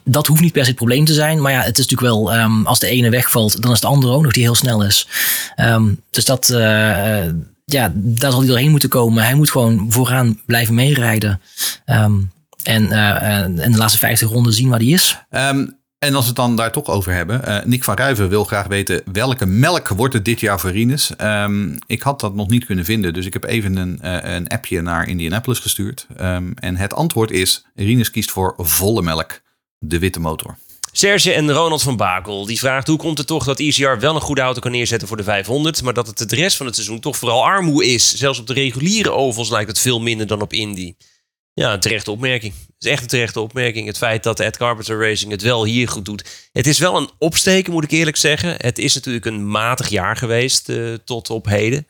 Dat hoeft niet per se het probleem te zijn, maar ja, het is natuurlijk wel, ehm, als de ene wegvalt, dan is de andere ook nog die heel snel is. Ehm, dus dat, eh, ja, daar zal hij doorheen moeten komen. Hij moet gewoon vooraan blijven meerijden. Ehm, en in de laatste 50 ronden zien waar die is. En als we het dan daar toch over hebben. eh, Nick van Ruiven wil graag weten welke melk wordt het dit jaar voor Rinus. Ehm, ik had dat nog niet kunnen vinden. Dus ik heb even een, eh, een appje naar Indianapolis gestuurd. Ehm, en het antwoord is Rinus kiest voor volle melk. De witte motor. Serge en Ronald van Bakel die vraagt hoe komt het toch dat ECR wel een goede auto kan neerzetten voor de 500, maar dat het het rest van het seizoen toch vooral armoe is. Zelfs op de reguliere ovals lijkt het veel minder dan op Indy. Ja, een terechte opmerking. Het is echt een terechte opmerking. Het feit dat Ed Carpenter Racing het wel hier goed doet. Het is wel een opsteken, moet ik eerlijk zeggen. Het is natuurlijk een matig jaar geweest eh, tot op heden.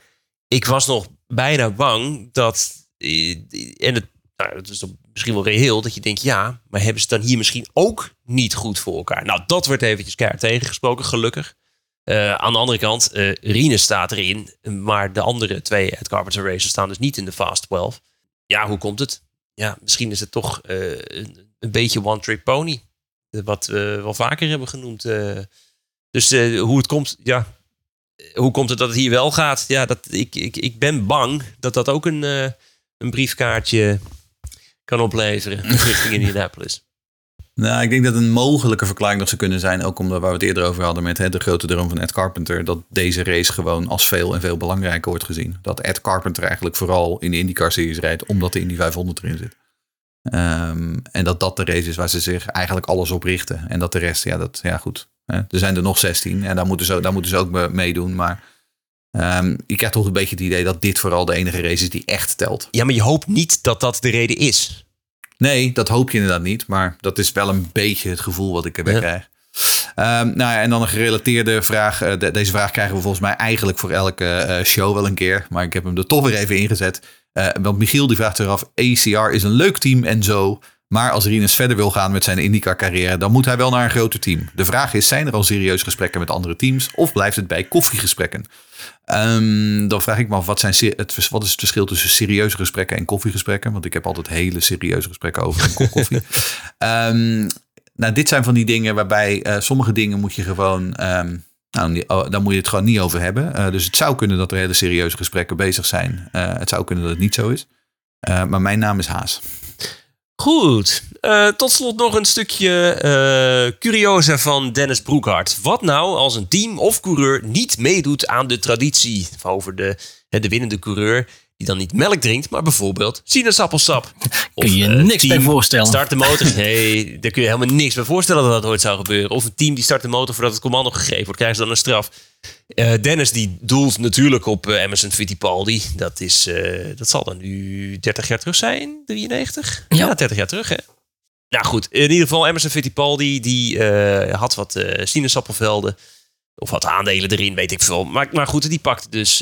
Ik was nog bijna bang dat. eh, en het, nou, dat is misschien wel reëel. Dat je denkt, ja, maar hebben ze het dan hier misschien ook niet goed voor elkaar? Nou, dat werd eventjes keihard tegengesproken, gelukkig. Eh, aan de andere kant, Rines staat erin. Maar de andere twee Ed Carpenter Racers staan dus niet in de Fast 12. Ja, hoe komt het? Ja, misschien is het toch eh, een, een beetje one-trick pony. Eh, Wat we wel vaker hebben genoemd. eh. dus hoe het komt, ja. Hoe komt het dat het hier wel gaat? Ja, dat, ik, ik, ik ben bang dat dat ook een, een briefkaartje kan opleveren richting Indianapolis. Nou, ik denk dat een mogelijke verklaring nog zou kunnen zijn, ook omdat waar we het eerder over hadden met hè, de grote droom van Ed Carpenter, dat deze race gewoon als veel en veel belangrijker wordt gezien. Dat Ed Carpenter eigenlijk vooral in de IndyCar series rijdt, omdat de Indy 500 erin zit. Ehm, en dat dat de race is waar ze zich eigenlijk alles op richten. En dat de rest, ja, dat, ja goed. Hè. Er zijn er nog 16 en daar moeten ze, daar moeten ze ook me- meedoen. Maar ehm ik krijg toch een beetje het idee dat dit vooral de enige race is die echt telt. Ja, maar je hoopt niet dat dat de reden is. Nee, dat hoop je inderdaad niet. Maar dat is wel een beetje het gevoel wat ik erbij Ja. krijg. Ehm, nou ja, en dan een gerelateerde vraag. Eh, de- deze vraag krijgen we volgens mij eigenlijk voor elke eh, show wel een keer. Maar ik heb hem er toch weer even ingezet. Eh, want Michiel die vraagt eraf. ACR is een leuk team en zo. Maar als Rinus verder wil gaan met zijn IndyCar carrière, dan moet hij wel naar een groter team. De vraag is, zijn er al serieus gesprekken met andere teams? Of blijft het bij koffiegesprekken? Ehm, dan vraag ik me af, wat, zijn, het, wat is het verschil tussen serieuze gesprekken en koffiegesprekken? Want ik heb altijd hele serieuze gesprekken over een kop koffie. [LAUGHS] Ehm, nou, dit zijn van die dingen waarbij eh, sommige dingen moet je gewoon... ehm, nou, oh, daar moet je het gewoon niet over hebben. Eh, dus het zou kunnen dat er hele serieuze gesprekken bezig zijn. Eh, het zou kunnen dat het niet zo is. Maar mijn naam is Haas. Goed. Eh, tot slot nog een stukje eh curiosa van Dennis Broekhart. Wat nou als een team of coureur niet meedoet aan de traditie over de, de winnende coureur die dan niet melk drinkt, maar bijvoorbeeld sinaasappelsap? Of, Kun je eh, niks bij team voorstellen. Start de motor. [LAUGHS] Nee, daar kun je helemaal niks bij voorstellen dat dat ooit zou gebeuren. Of een team die start de motor voordat het commando gegeven wordt, krijgen ze dan een straf. Eh, Dennis die doelt natuurlijk op eh, Emerson Fittipaldi. Dat, is, dat zal dan nu 30 jaar terug zijn, 93? Ja. 30 jaar terug hè. Nou goed, in ieder geval Emerson Fittipaldi die had wat sinaasappelvelden. Of had aandelen erin, weet ik veel. Maar, maar goed, die pakte dus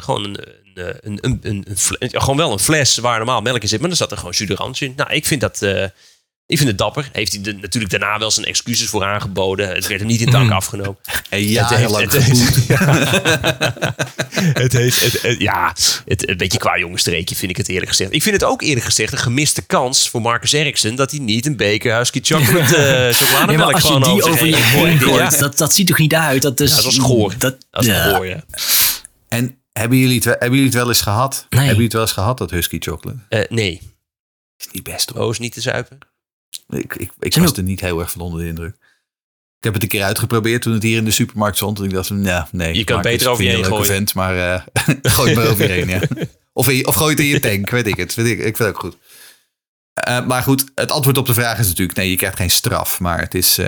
gewoon een, een, een, een, een, ja, gewoon wel een fles waar normaal melk in zit. Maar dan zat er gewoon jus d'orange in. Nou, ik vind dat... eh, ik vind het dapper. Heeft hij er natuurlijk daarna wel zijn excuses voor aangeboden. Het werd hem niet in dank afgenomen. En Het jarenlang heeft- het geboet. [LAUGHS] het heeft, het, het- ja, het, een beetje qua jongensstreekje vind ik het eerlijk gezegd. Ik vind het ook eerlijk gezegd een gemiste kans voor Marcus Eriksen dat hij niet een beker Husky Chocolate eh [LAUGHS] chocolademelk Ja, maar als je gewoon die over je heen gooit. Ja, dat, dat ziet toch niet uit? Dat is, dat is goor. Dat, Dat is ja. goor, ja. En hebben jullie, het, wel- hebben jullie het wel eens gehad? Nee. Hebben jullie het wel eens gehad, dat Husky Chocolate? Eh, nee, Is niet best hoor. O is niet te zuipen. Ik, ik, ik was er niet heel erg van onder de indruk. Ik heb het een keer uitgeprobeerd toen het hier in de supermarkt stond. En ik dacht, nou, nee. Je kan beter over je heen gooien. Maar eh, [LAUGHS] gooi het maar over je heen, ja. [LAUGHS] Of, in of gooi het in je tank, weet ik het. Weet ik, ik vind het ook goed. Eh, maar goed, het antwoord op de vraag is natuurlijk... nee, je krijgt geen straf, maar het is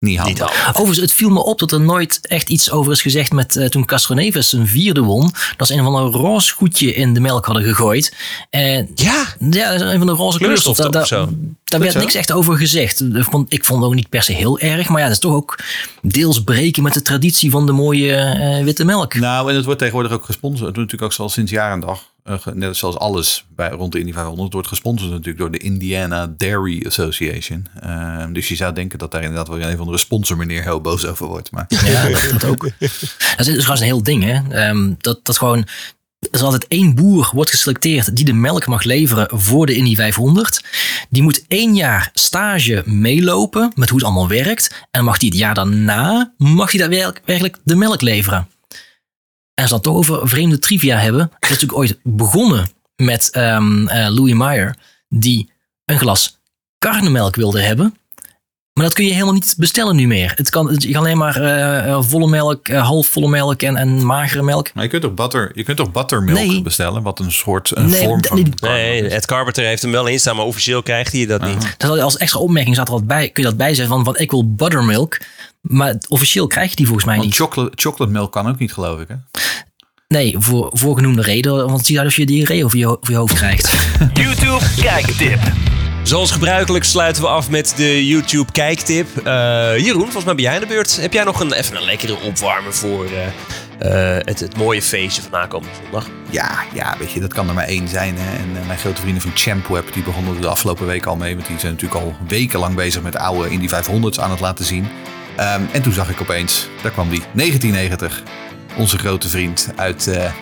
niet handig. Niet handig. Overigens, het viel me op dat er nooit echt iets over is gezegd met eh, toen Castroneves zijn vierde won. Dat ze een van een roze goedje in de melk hadden gegooid. En Ja, ja, een van de roze Kleurstof. Daar, daar, daar werd niks echt over gezegd. Ik vond, ik vond het ook niet per se heel erg. Maar ja, dat is toch ook deels breken met de traditie van de mooie eh, witte melk. Nou, en het wordt tegenwoordig ook gesponsord. Het wordt natuurlijk ook zoals sinds jaar en dag. Eh, net zoals alles bij, rond de Indy 500. Het wordt gesponsord natuurlijk door de Indiana Dairy Association. Eh, dus je zou denken dat daar inderdaad wel een van de sponsor meneer heel boos over wordt. Maar Ja, dat, ook. Dat is trouwens een heel ding, hè. Ehm, dat, dat gewoon... Er is altijd één boer wordt geselecteerd die de melk mag leveren voor de Indy 500. Die moet één jaar stage meelopen met hoe het allemaal werkt. En mag die het jaar daarna, mag hij daadwerkelijk de melk leveren. En als we het toch over vreemde trivia hebben. Het is natuurlijk ooit begonnen met ehm eh, Louis Meyer. Die een glas karnemelk wilde hebben. Maar dat kun je helemaal niet bestellen nu meer. Het kan, je kan alleen maar eh, eh, volle melk, eh, halfvolle melk en, en magere melk. Maar je kunt toch, butter, je kunt toch buttermilk Nee. bestellen? Wat een soort een Nee, vorm van... nee. nee, Ed Carpenter heeft hem wel in staan, maar officieel krijgt hij dat niet. Dat als extra opmerking staat er wat bij, kun je dat bijzetten van, van ik wil buttermilk. Maar officieel krijg je die volgens mij Want niet. chocolate, chocolate milk kan ook niet, geloof ik. Hè? Nee, voor voorgenoemde reden. Want uit als je diarree over je, over je hoofd krijgt. [LAUGHS] YouTube kijktip. Zoals gebruikelijk sluiten we af met de YouTube kijktip. Eh, Jeroen, volgens mij ben jij aan de beurt. Heb jij nog een, even een lekkere opwarmer voor eh, eh, het, het mooie feestje van aankomende zondag? Ja, ja, weet je, dat kan er maar één zijn. Hè? En mijn grote vrienden van Champweb, die begonnen er de afgelopen week al mee. Want die zijn natuurlijk al wekenlang bezig met oude Indy 500's aan het laten zien. Ehm, en toen zag ik opeens, daar kwam die, 1990. Onze grote vriend uit, eh,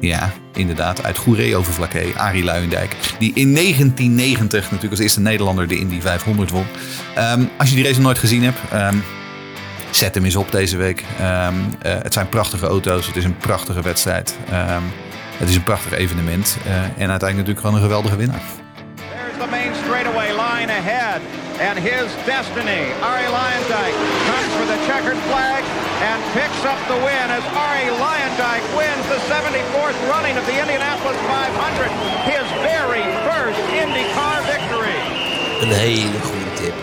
ja, inderdaad, uit Goeree over Vlakke, Arie Luijendijk. Die in 1990 natuurlijk als eerste Nederlander de Indy 500 won. Ehm, als je die race nog nooit gezien hebt, ehm, zet hem eens op deze week. Eh, het zijn prachtige auto's, het is een prachtige wedstrijd. Het is een prachtig evenement. eh, en uiteindelijk natuurlijk gewoon een geweldige winnaar. There's the main straightaway line ahead. and his destiny. Ari Lyondike comes for the checkered flag and picks up the win as Ari Lyondike wins the 74th running of the Indianapolis 500, his very first IndyCar victory. Een hele goede tip.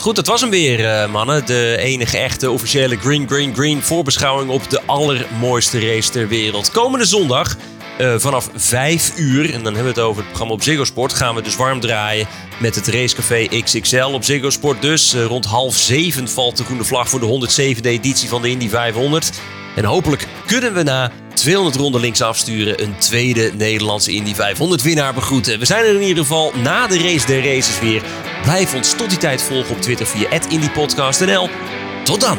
Goed, dat was hem weer, eh, mannen. De enige echte officiële Green Green Green voorbeschouwing op de allermooiste race ter wereld. Komende zondag eh, vanaf 5 uur, en dan hebben we het over het programma op Ziggo Sport, gaan we dus warm draaien met het racecafé XXL op Ziggo Sport. Dus Eh, rond half zeven valt de groene vlag voor de 107e editie van de Indy 500. En hopelijk kunnen we na 200 ronden links afsturen een tweede Nederlandse Indy 500 winnaar begroeten. We zijn er in ieder geval na de race der races weer. Blijf ons tot die tijd volgen op Twitter via @indypodcastnl. Tot dan.